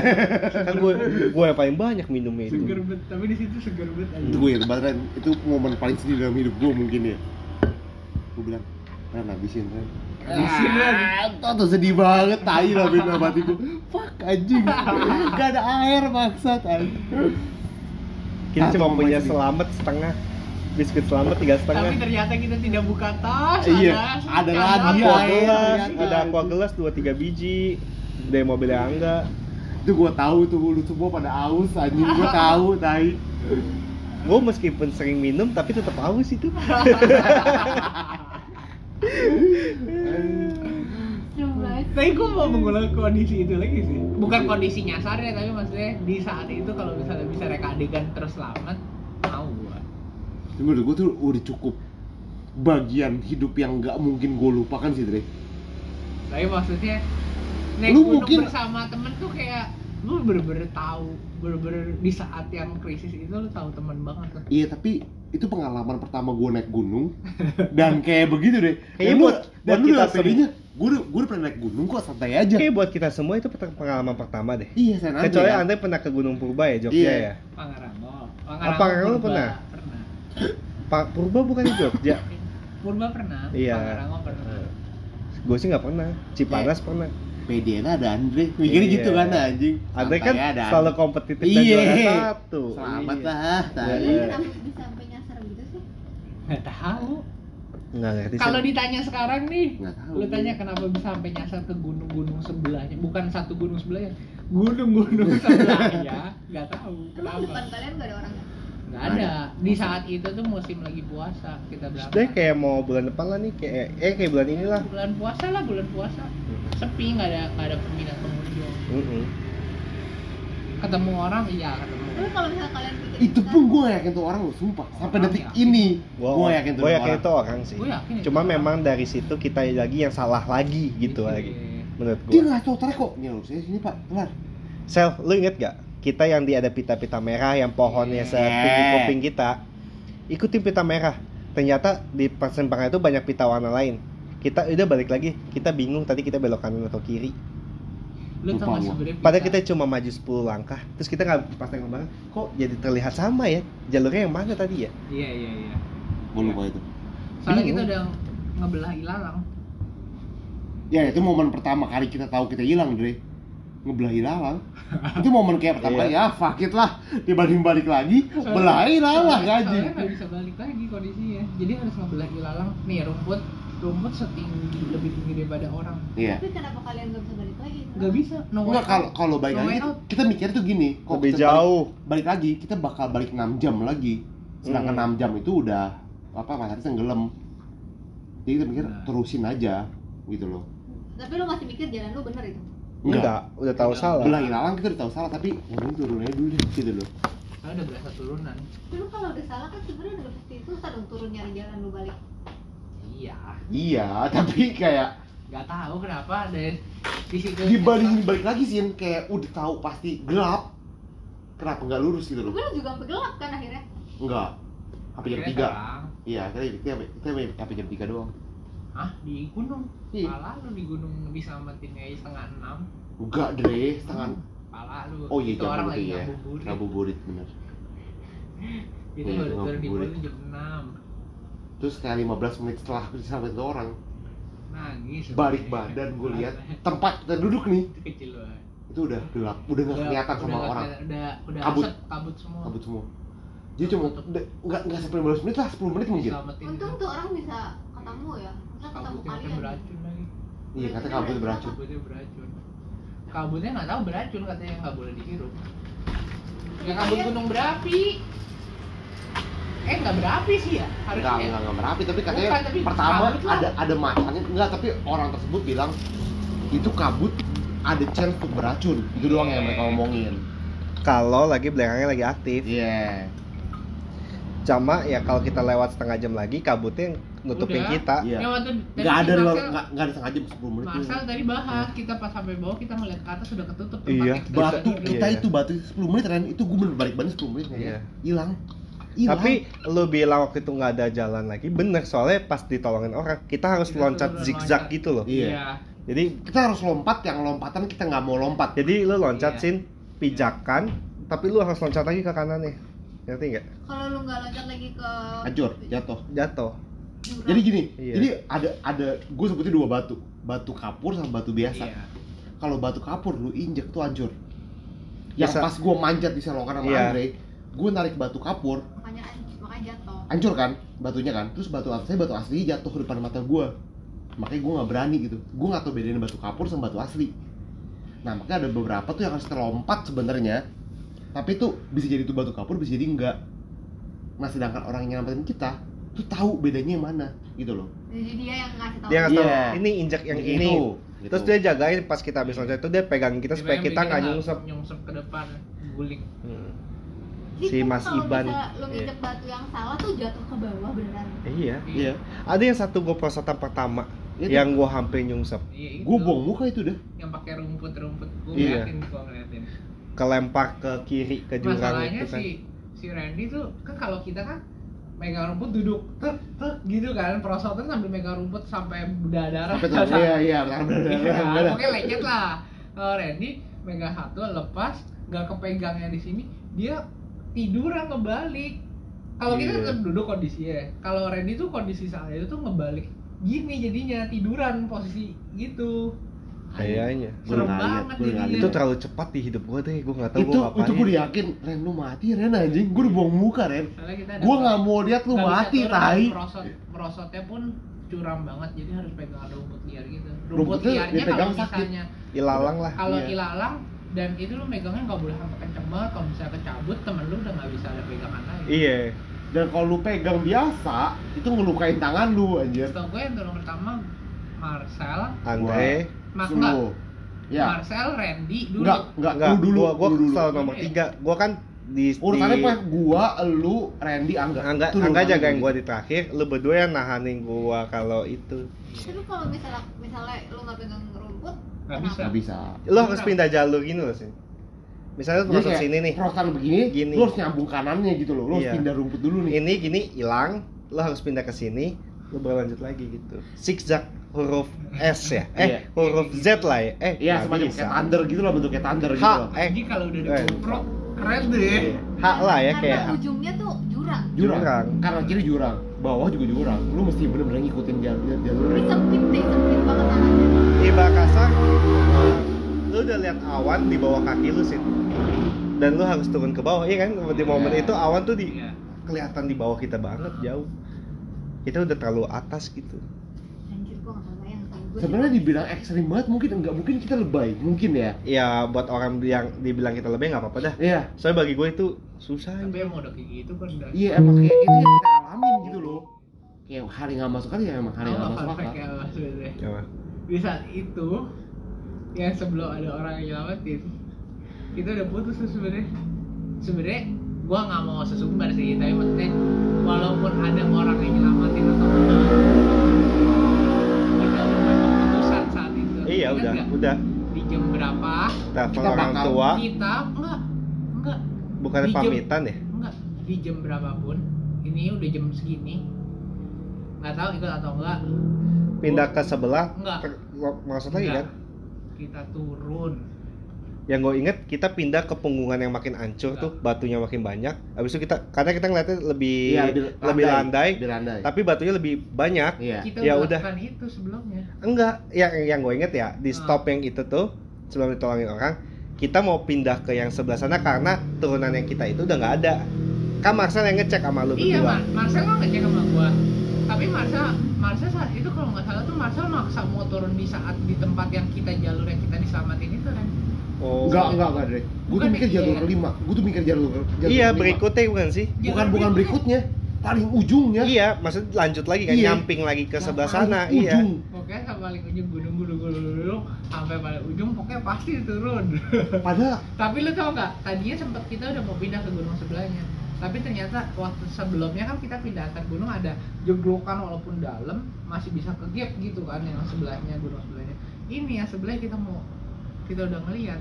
kan gue gue yang paling banyak minumnya itu seger banget tapi di situ seger banget aja itu gue ya beneran itu momen paling sedih dalam hidup gue mungkin ya. Gue bilang, Ren habisin Ren. Habisin, Ren. Ah, tuh sedih banget, tai lah hatiku. Fuck anjing. Gak ada air maksud anjing. Kita cuma punya selamat setengah biskuit selamat tiga setengah tapi ternyata kita tidak buka tas Iya, ada lagi aqua air, gelas ternyata. ada aqua gelas dua tiga biji dari mobilnya angga Itu gue tahu tuh lu semua pada aus anjing gue tahu tai. gue meskipun sering minum tapi tetap haus itu. tapi gue mau mengulang kondisi itu lagi sih. Bukan kondisi nyasarnya tapi maksudnya di saat itu kalau misalnya bisa reka adegan terus selamat mau gue Tapi menurut gue tuh udah cukup bagian hidup yang nggak mungkin gue lupakan sih Dre. tapi maksudnya naik Lu gunung mungkin- bersama temen tuh kayak lu bener-bener tahu bener-bener di saat yang krisis itu lu tahu temen banget tuh Iya tapi itu pengalaman pertama gue naik gunung. Dan kayak begitu deh. Kayaknya Dan lu- buat- dan buat lu kita udah pedenya, gue udah gue udah pernah naik gunung kok santai aja. Oke buat kita semua itu pengalaman pertama deh Iya saya nanti. kecuali kan? anda pernah ke Gunung Purba ya Jogja Iya. ya Pangarango Pangarango lu Purba pernah? pernah Pak Purba bukan di Jogja Purba pernah Iya. Pangarango pernah gue sih nggak pernah Cipanas pernah PD ada Andre, mikirnya Iya. gitu kan anjing. Andre kan Santai ada selalu kompetitif dan Iya. juara satu Selamat Iya. lah, tai. Iya. Kenapa bisa sampai nyasar gitu sih? nggak tahu nggak ngerti sih. kalau ditanya sekarang nih Nggak tahu. lu tanya kenapa bisa sampai nyasar ke gunung-gunung sebelahnya? Bukan satu gunung sebelahnya gunung-gunung sebelahnya. Nggak tahu Emang kenapa? depan kalian gak ada orang ya? nggak ada. di saat itu tuh musim lagi puasa kita berangkat deh kayak mau bulan depan lah nih kayak eh kayak bulan inilah. Bulan puasa lah bulan puasa. Sepi nggak ada nggak ada peminat pengunjung. Mm-mm. Ketemu orang iya ketemu Tapi kalau misalnya kalian pikir Itu pun gue yakin tuh orang loh, sumpah. Sampai Orang detik yakin. ini, Gua, gue yakin tuh gua itu yakin orang. itu orang sih. Gua yakin itu Cuma orang. memang dari situ kita lagi yang salah lagi gitu Iya. lagi. Menurut Dia gua. nggak tahu trek kok. Nih lu saya sini pak, kelar. Sel, lu inget gak? Kita yang di ada pita-pita merah yang pohonnya Iya. setinggi kuping kita. Ikutin pita merah. Ternyata di persimpangan itu banyak pita warna lain. Kita udah balik lagi, kita bingung tadi kita belok kanan atau kiri. Lu Lupa nggak gua. Padahal kita cuma maju 10 langkah. Terus kita nggak pas tengok banget, kok jadi terlihat sama ya? Jalurnya yang mana tadi ya? iya iya iya Gue lupa itu. soalnya Bingung. kita udah ngebelah ilalang Ya itu momen pertama kali kita tahu kita hilang, Dre. Ngebelah hilang. itu momen kayak pertama kali, Iya. ya fuck it lah. Dibanding balik lagi, belah hilang lah soalnya- gaji. soalnya nggak bisa balik lagi kondisinya jadi harus ngebelah ilalang nih rumput rumput setinggi lebih tinggi daripada orang Iya. Tapi kenapa kalian gak bisa balik? Nggak bisa no Enggak way kalau kalau balik No lagi out. kita mikir tuh gini, kok Lebih kita balik- jauh. Balik, lagi, kita bakal balik 6 jam lagi. Sedangkan Hmm. 6 jam itu udah apa matahari tenggelam. jadi kita mikir Nah. terusin aja gitu loh Tapi lu masih mikir jalan lu bener itu. enggak udah tahu Enggak. salah belah ilalang kita udah tahu salah tapi ngomong turun aja dulu deh gitu loh Saya udah berasa turunan. Tapi lu kalau udah salah kan sebenarnya udah pasti susah dong turun nyari jalan lu balik. Iya. iya tapi kayak Gak tahu kenapa dari sisi ke dibandingin balik lagi sih kayak udah tahu pasti gelap. Kenapa nggak lurus gitu Tapi loh lu juga sampai gelap kan akhirnya. enggak apa jam tiga. iya kita kita kita apa jam tiga doang. Hah? Di gunung? Iya. Pala lu di gunung diselamatin kayak setengah enam. Enggak dre setengah Pala lu. Oh iya Itu jam orang lagi ya. ngabuburit. Ngabuburit bener. Itu Iya, baru turun di gunung jam 6 terus kayak 15 menit setelah sampai itu orang Nangis balik badan gue lihat. Tempat kita duduk nih. Itu kecil banget. Itu udah gelap. Udah nggak kelihatan sama udah orang. Udah, udah Kabut. asap, kabut semua. Kabut semua. Jadi cuma udah- nggak nggak sampai 15 menit lah 10 menit mungkin Untung tuh orang bisa ketemu ya. Bisa ketemu kalian. beracun lagi. Iya katanya kabut beracun. Kabutnya beracun. Kabutnya nggak tahu beracun katanya nggak boleh dihirup Ya kabut gunung berapi Eh nggak berapi sih ya Enggak, harusnya ya? enggak, enggak merapi, tapi katanya Bukan, tapi pertama kabut lah. ada ada masanya enggak, tapi orang tersebut bilang itu kabut ada chance untuk beracun. Itu doang yang mereka ngomongin. kalau lagi belakangnya lagi aktif Iya. Cuma ya kalau kita lewat setengah jam lagi kabutnya nutupin Udah. kita. Iya. Ya Enggak ada lo enggak ada setengah jam 10 menit. Marcel tadi bahas kita pas sampai bawah kita ngeliat ke atas sudah ketutup Iya, kita Batu kita Iya. itu batu 10 menit Ren, itu gue bener balik badan 10 menit Iya. iya. Hilang. Hilang. Tapi lu bilang waktu itu nggak ada jalan lagi, bener soalnya pas ditolongin orang kita harus Kita loncat zigzag loncat. gitu loh. Iya. Iya. Jadi kita harus lompat yang lompatan kita nggak mau lompat. jadi lu loncat Iya. sin pijakan, tapi lu harus loncat lagi ke kanannya. Ngerti nggak? Kalau lu nggak loncat lagi ke Hancur, jatuh. Jatuh. jurang, Jadi gini, Iya. jadi ada ada gue sebutnya dua batu, batu kapur sama batu biasa. Iya. kalau batu kapur lu injek tuh hancur yang Bisa. pas gua manjat di selokan sama Iya. Andre gue narik batu kapur makanya makanya jatuh. hancur kan batunya kan terus batu asli batu asli jatuh depan mata gua makanya gua nggak berani gitu gua nggak tahu bedain batu kapur sama batu asli nah makanya ada beberapa tuh yang harus terlompat sebenarnya tapi tuh bisa jadi itu batu kapur bisa jadi enggak nah sedangkan orang yang nyelamatin kita tuh tahu bedanya yang mana gitu loh Jadi dia yang ngasih tahu. Dia nggak tahu Iya. ini injak yang Gitu, ini. gitu. Terus dia jagain pas kita habis loncat itu dia pegangin kita supaya kita nggak nyungsep. nyungsep ke depan guling Hmm. Jadi si tuh Mas kalau Iban. misalnya lu Iya. nginjek batu yang salah tuh jatuh ke bawah beneran. Iya. iya Ada yang satu gue prosotan pertama Itu. yang gue hampir nyungsep, iya gua buang muka itu dah yang pakai rumput rumput gua Iya. ngeliatin gua ngeliatin kelempar ke kiri ke jurang masalahnya itu kan. si si Randy tuh kan kalau kita kan megang rumput duduk tek tek gitu kan prosotan sambil megang rumput sampai berdarah sampai tuh iya iya benar benar Iya, pokoknya lecet lah kalau Randy megang satu lepas gak kepegangnya di sini dia tiduran ngebalik kalau kita Iya. tetap duduk kondisinya kalau Randy tuh kondisi saya itu tuh ngebalik gini jadinya tiduran posisi gitu Kayaknya. Gua serem banget gua jadinya Itu terlalu cepat di hidup gue deh, gue nggak tahu itu ngapain. itu gue yakin Ren lu mati Ren anjing gue udah buang muka Ren gue nggak mau lihat lu mati tai merosot merosotnya pun curam banget jadi harus pegang rumput liar gitu rumput Rumputnya liarnya kalau sakit. misalnya Ilalang lah. kalau Iya. ilalang dan itu lu megangnya nggak boleh sampai kenceng banget kalau misalnya kecabut temen lu udah nggak bisa ada pegangan lagi Iya. dan kalau lu pegang biasa itu ngelukain tangan lu anjir Setahu gue yang tolong pertama Marcel, Andre, Mas ya Marcel, Randy dulu. enggak enggak enggak, lu dulu gua, gua lu dulu kesel nomor Iya. tiga. Gua kan di urutannya di, apa gua lu Randy Angga Angga, Itu Angga jagain gitu. gua di terakhir, lu berdua yang nahanin gua kalau itu. Tapi kalau misalnya misalnya lu nggak pegang Nggak bisa. nggak bisa Lu harus pindah jalur gini loh sih. Misalnya lu Jadi masuk kayak sini nih, Prosan begini, Gini. lu harus nyambung kanannya gitu loh. Lu harus Iya. pindah rumput dulu nih. ini gini hilang, lu harus pindah ke sini, lu berlanjut lagi gitu. Zigzag huruf S ya, Iya. eh huruf Z lah ya, eh Iya, semacam bisa. kayak thunder gitu lah bentuknya thunder H, gitu loh. eh Jadi kalau udah di Eh. GoPro keren deh. H lah ya karena kayak ujungnya tuh jurang. Jurang. Jurang. Kanan kiri jurang, bawah juga jurang. Lu mesti bener-bener ngikutin jalur jalurnya. sempit deh, sempit banget tanahnya. Kasar eh, lu udah lihat awan di bawah kaki lu sih dan lu harus turun ke bawah iya kan di momen Iya. itu awan tuh di Iya. kelihatan di bawah kita banget jauh kita udah terlalu atas gitu Sebenarnya dibilang ekstrim banget mungkin enggak mungkin kita lebay, mungkin ya. ya buat orang yang dibilang kita lebih nggak apa-apa dah Iya. soalnya bagi gue itu susah Tapi emang udah kayak gitu kan. Iya, emang kayak itu yang kita alamin gitu loh. Kayak hari nggak masuk kan ya emang hari nggak masuk akal Di saat itu yang sebelum ada orang yang nyelamatin. Kita udah putus tuh sebenarnya. Sebenarnya gua nggak mau sesumbar sih tapi maksudnya walaupun ada orang yang nyelamatin atau enggak kita udah memang putusan saat itu. Iya Ingat udah, nggak? udah. di jam berapa? Telepon Kita orang bakal- tua, kita enggak enggak. Bukan jam- pamitan ya? enggak di jam berapapun. Ini udah jam segini nggak tahu ikut atau enggak Pindah ke sebelah, Enggak. ke- maksud lagi Enggak. kan? kita turun Yang gue inget kita pindah ke punggungan yang makin hancur tuh, batunya makin banyak. Habis itu kita karena kita ngeliatnya lebih Iya, lebih landai, lebih landai tapi batunya lebih banyak. iya kita Ya udah itu sebelumnya Enggak, yang yang gue inget ya di Ah. stop yang itu tuh sebelum ditolongin orang, kita mau pindah ke yang sebelah sana karena turunan yang kita itu udah nggak ada. Kan Marcel yang ngecek sama lu iya berdua. Mar Marcel kan ngecek sama gua tapi Marcel Marcel saat itu kalau nggak salah tuh Marcel maksa mau turun di saat di tempat yang kita jalur yang kita diselamatin itu kan Oh. enggak enggak enggak Dre gue tuh mikir jalur iya. kelima gue tuh mikir jalur jalur Iya, kelima. berikutnya bukan sih? bukan Jalur bukan berikutnya paling ujungnya Iya, maksudnya lanjut lagi kan, Iya. nyamping lagi ke Yang sebelah sana, iya. ujung. pokoknya sampai paling ujung gunung gunung gunung gunung sampai paling ujung pokoknya pasti turun padahal tapi lu tau nggak tadinya sempat kita udah mau pindah ke gunung sebelahnya tapi ternyata waktu sebelumnya kan kita pindah atas gunung ada jeglokan walaupun dalam masih bisa ke gap gitu kan yang sebelahnya gunung sebelahnya. Ini yang sebelahnya kita mau kita udah ngeliat.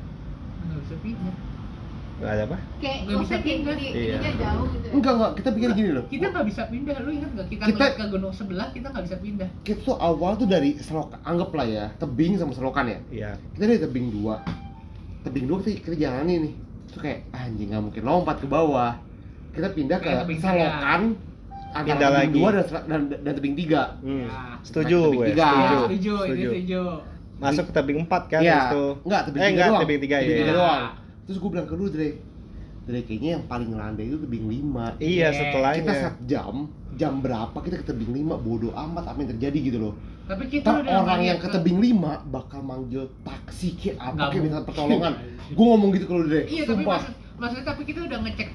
Nggak bisa pindah Nggak ada apa? kayak Nggak bisa maksudnya kayak pindah. di Iya. jauh gitu ya. enggak enggak. Kita pikir gini loh. Kita nggak bisa pindah. Lu ingat nggak? Kita, Kita- ke gunung sebelah kita nggak bisa pindah. Kita tuh awal tuh dari selokan anggaplah ya tebing sama selokan ya? Iya. kita dari tebing dua. Tebing dua kita, kita jalanin nih. Terus kayak "Ah, anjing nggak mungkin lompat ke bawah kita pindah ke tiga. selokan antara Pindah tebing lagi. dua dan, dan, dan tebing tiga Hmm. Ya. Setuju Tebing gue, tiga. setuju. Ya, setuju, ini Setuju. setuju Masuk ke tebing 4 kan Iya. itu. Enggak, tebing eh, tiga enggak, doang. tebing 3 Tebing ya. tiga Iya. doang. Terus gue bilang ke lu, Dre. Dre, kayaknya yang paling landai itu tebing 5. Iya, Iya. setelahnya. Kita set jam, jam berapa kita ke tebing 5, bodoh amat apa yang terjadi gitu loh. tapi kita udah orang yang ke tebing 5 bakal manggil taksi kayak apa kayak minta pertolongan. gue ngomong gitu ke lu, Dre. iya tapi Sumpah. maksud, maksudnya tapi kita udah ngecek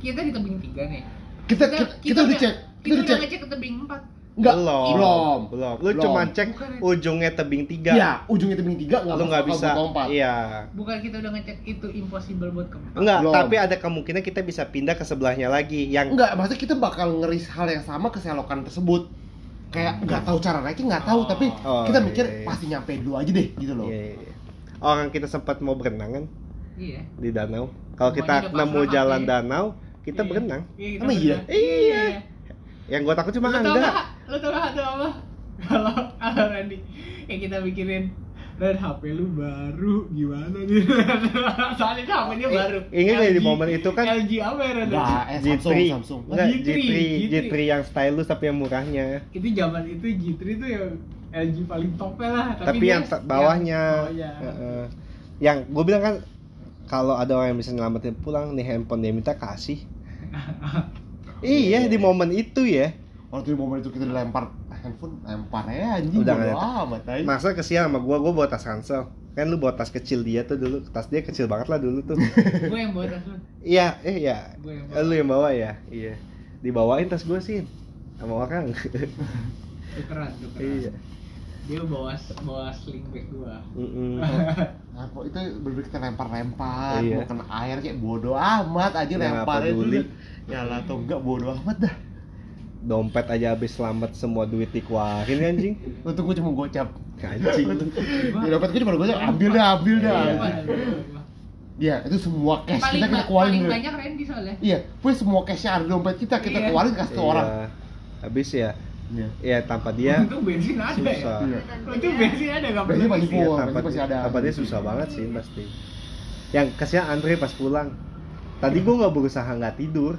kita di tebing tiga nih kita, kita, kita, udah cek, kita, udah cek. ngecek ke tebing empat Enggak, belum. belum. Belum. Lu Belum. cuma cek Bukan ya? ujungnya tebing 3. Iya, ujungnya tebing 3 enggak Lu nggak bisa. lompat. Iya. bukan kita udah ngecek itu impossible buat ke Enggak, Belum. tapi ada kemungkinan kita bisa pindah ke sebelahnya lagi yang Enggak, maksudnya kita bakal ngeris hal yang sama ke selokan tersebut. Kayak nggak tahu cara naiknya nggak tahu, Oh. tapi Oh, kita mikir iya, iya. pasti nyampe dulu aja deh gitu loh. Iya, iya, iya. Orang kita sempat mau berenang kan iya di danau. Kalau kita nemu jalan danau, kita Iya. berenang. iya, kita Emang iya? berenang. Iya. Yang gua takut cuma lu tau enggak. gak lu tau gak tuh apa kalau kalau Randy yang kita pikirin dan HP lu baru gimana nih soalnya itu HP dia Eh, baru ingat nggak di momen itu kan? LG apa ya Randy? Nah, eh Samsung, G3. Samsung. Enggak, G3, G3, G3. G3 yang stylus tapi yang murahnya. itu zaman itu G3 tuh yang LG paling topnya lah Tapi, dia- yang bawahnya. bawahnya. Heeh. Yang gue bilang kan kalau ada orang yang bisa nyelamatin pulang nih handphone dia minta kasih. iya di momen itu ya. Waktu di momen itu kita dilempar handphone, lempar ya anjing. Udah bodo nggak amat aja. Masa kesian sama gua, gua bawa tas ransel. Kan lu bawa tas kecil dia tuh dulu, tas dia kecil banget lah dulu tuh. gue yang bawa tas lu iya, eh iya. gue yang Eh, bawa Lu yang bawa ya? Iya. Dibawain tas gua sih sama orang. tukeran tukeran iya. dia bawa bawa sling bag gua Mm-mm. Nah, kok itu bener kita lempar-lempar, Iya. mau kena air kayak bodo amat aja Ya, lemparin peduli. dulu. Nyala atau enggak bodo amat dah. Dompet aja habis selamat semua duit dikeluarin anjing. Untung gue cuma gocap. Anjing. Ya dompet gue cuma gocap, ambil dah, ambil dah. Iya. Iya, itu semua cash paling, kita kita keluarin paling banyak Randy soalnya Iya, pokoknya semua cashnya ada dompet kita, kita Iya. keluarin kasih ke orang. Iya. Habis ya, Iya. ya tanpa dia Untung bensin ada susah. ya. Untung bensin ada gak Bensin masih. Iya, full, tanpa, masih ada. tanpa dia susah banget sih pasti. Yang kasihan Andre pas pulang. Tadi gua nggak berusaha nggak tidur.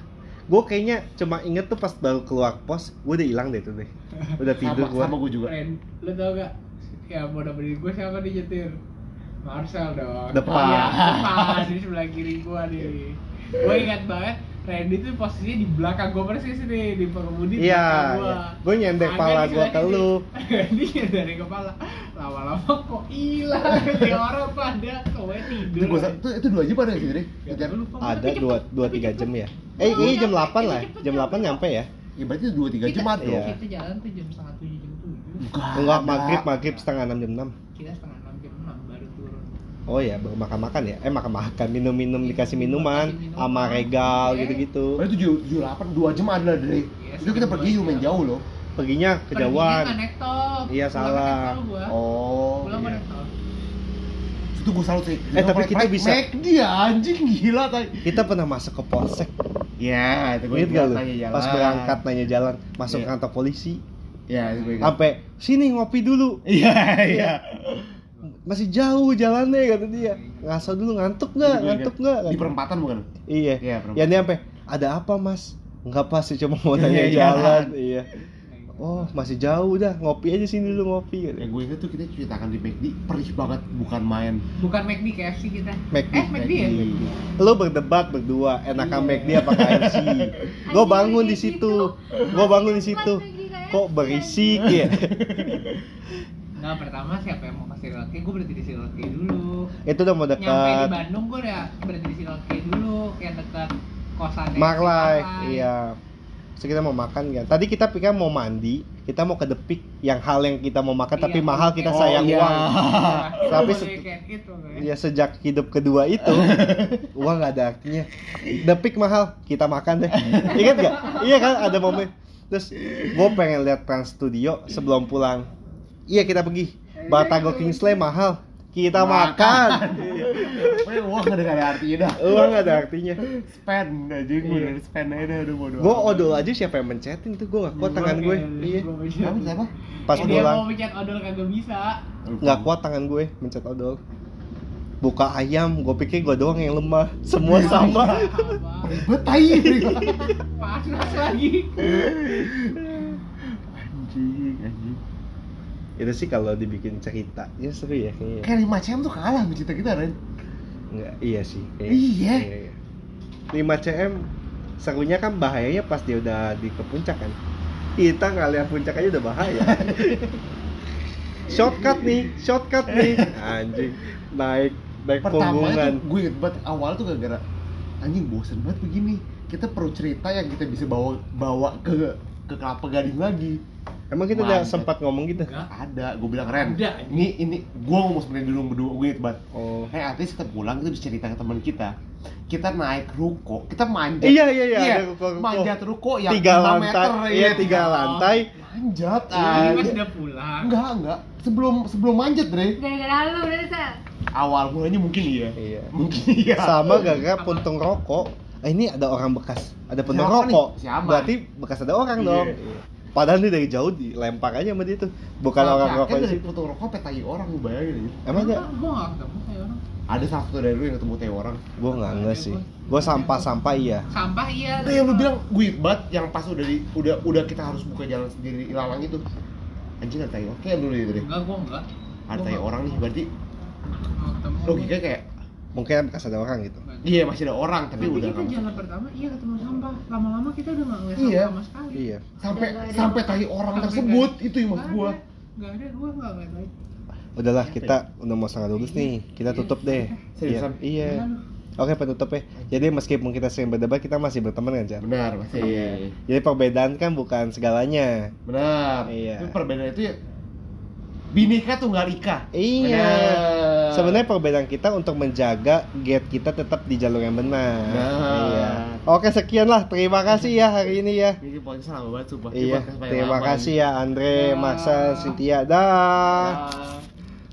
Gue kayaknya cuma inget tuh pas baru keluar pos, gue udah hilang deh tuh deh. Udah tidur sama, gue. sama gue juga. Ren, lu tau gak? Ya mau dapetin gue siapa nih nyetir? Marcel dong Depan. Iya, depan, di sebelah kiri gua nih Gue ingat banget, Randy tuh posisinya di belakang gue persis nih, di pengemudi di Iya, belakang gua iya. Gue nyendek Agak pala di gue ke lu. Randy nyendek kepala Lama-lama kok hilang, ya orang pada kowe Itu, tidur itu, itu dua jam ada sih. Ada dua dua tiga jam ya. Eh, Oh, ini jam nyampe, 8 ini lah. cepet Jam 8 nyampe. ya. Ya berarti 2 3 jam ada. Kita jalan tuh jam setengah tujuh jam tujuh Enggak. Maghrib, maghrib setengah enam jam enam. kita setengah enam jam enam baru turun Oh ya, baru makan-makan ya? Eh makan-makan, minum-minum dikasih minuman, Dikasih minuman. sama regal Iya. gitu-gitu. Berarti 7 7 8 2 jam ada Dre. Iya, Itu kita dua pergi lumayan jauh loh. Perginya kejauhan. naik tol Iya, Pulang salah. Oh. iya. Itu gue salut sih. Eh, tapi kita bisa- dia anjing gila tadi. Kita pernah masuk ke polsek. Ya, itu gue Ingat gak lu? Pas berangkat nanya jalan, masuk Iya. kantor polisi. Ya, itu gue ingat. Sampai sini ngopi dulu. Iya, iya. Masih jauh jalannya kata dia. Ngaso dulu ngantuk nggak? Itu gue Ngantuk nggak? Di perempatan bukan? Iya. Iya, perempatan. Ya dia sampai ada apa mas? Enggak pas sih cuma mau Iya, nanya iya. jalan. Iya. Oh masih jauh dah ngopi aja sini dulu ngopi. Yang gue ingat tuh kita ceritakan di McD perih banget bukan main. bukan McD KFC kita McD. eh McD ya Lo berdebat berdua enakan McD apa KFC? Gue bangun di situ. gitu. Gue bangun di situ. Kok berisik ya? Nggak pertama siapa yang mau ke K, gue berhenti di Circle K dulu Itu udah mau Nyampe di dekat Bandung gue udah berhenti di Circle K dulu Kayak dekat kosannya Marlai. si Iya. Terus kita mau makan kan. Tadi kita pikir mau mandi, kita mau ke Depik yang hal yang kita mau makan tapi Iya, mahal oke. kita Oh, sayang iya. uang. Tapi Tapi se gitu Ya sejak hidup kedua itu uang gak ada artinya. Depik mahal, kita makan deh. Ingat gak? Iya kan ada momen. Terus gue pengen lihat Trans Studio sebelum pulang. Iya kita pergi. Batago Kingsley mahal, kita makan. Weh, uang gak ada gak ada artinya dah. Uang gak ada artinya. Spend aja gue dari spend aja dah udah bodo. Gue odol aja siapa yang mencetin tuh gue gak kuat tangan gue. Iya. Siapa siapa? Pas Eh, dia pulang. mau pencet odol kagak bisa nggak kuat tangan gue mencet odol buka ayam gue pikir gue doang yang lemah semua sama Abang. Ribet tai. panas lagi anjing. Itu sih kalau dibikin cerita ya seru ya kayaknya Kayak 5 cm tuh kalah sama cerita kita, Ren. nggak iya sih kayaknya. Iya. iya. 5 cm serunya kan bahayanya pas dia udah di ke puncak kan kita nggak lihat puncak aja udah bahaya shortcut nih shortcut nih anjing naik naik Pertama punggungan itu gue inget banget awal tuh gara-gara anjing bosen banget begini. Kita perlu cerita yang kita bisa bawa bawa ke ke kelapa gading lagi. Emang kita udah sempat ngomong gitu enggak Ada, gue bilang Ren. Ada. Ini ini gue ngomong sebenarnya dulu berdua gue banget. oh Hey, artis kita pulang kita bisa cerita ke teman kita. Kita naik ruko, kita manjat. Iya, iya, iya, ada ruko-ruko. Manjat ruko yang tiga 5 lantai meter, iya tiga lantai Manjat. ini pas anjing. udah pulang Enggak, enggak. Sebelum sebelum manjat, Dre. gara-gara lu udah sel Awal mulanya mungkin iya. iya Mungkin iya. sama gara-gara puntung rokok ah, ini ada orang bekas ada puntung rokok Siapa? berarti bekas ada orang Iya. dong padahal nih dari jauh dilempar aja sama dia tuh. Bukan Nah, orang rokok dari situ foto rokok sampai tai orang gue bayangin aja. emang ada gue gak ketemu kayak orang. Ada satu dari lu yang ketemu tai orang. gue nggak nggak sih. gue sampah sampah iya. Sampah iya. Nah, yang lu bilang gue banget yang pas udah di udah udah kita harus buka jalan sendiri ilalang itu. Anjing ada tai oke dulu itu deh. enggak gue enggak. Ada tai nggak- orang nih berarti logikanya kayak mungkin bekas ada orang gitu iya masih ada orang tapi, tapi udah kita nggak jalan pertama iya ketemu sampah. Lama-lama kita udah nggak ngeliat Iya. sampah sama sekali. Iya. Sampai ada. sampai tai orang Sampai tersebut nggak- itu yang maksud gua. ada. nggak ada gue nggak ngeliat lagi. Udahlah kita udah mau setengah lulus nih. Kita tutup deh. Iya. Iya. Oke penutup ya. Jadi meskipun kita sering berdebat kita masih berteman kan Jar? benar masih. Iya. jadi perbedaan kan bukan segalanya. Benar. Iya. Tapi perbedaan itu ya bineka tunggal ika Iya. Benar. Sebenarnya perbedaan kita untuk menjaga gate kita tetap di jalur yang benar. Benar. Iya. Oke sekian lah. Terima kasih ya hari ini ya. ini podcast lama banget sumpah Iya. Terima kasih ya Andre, Dah. Marcel, Cynthia. Dah. Dah.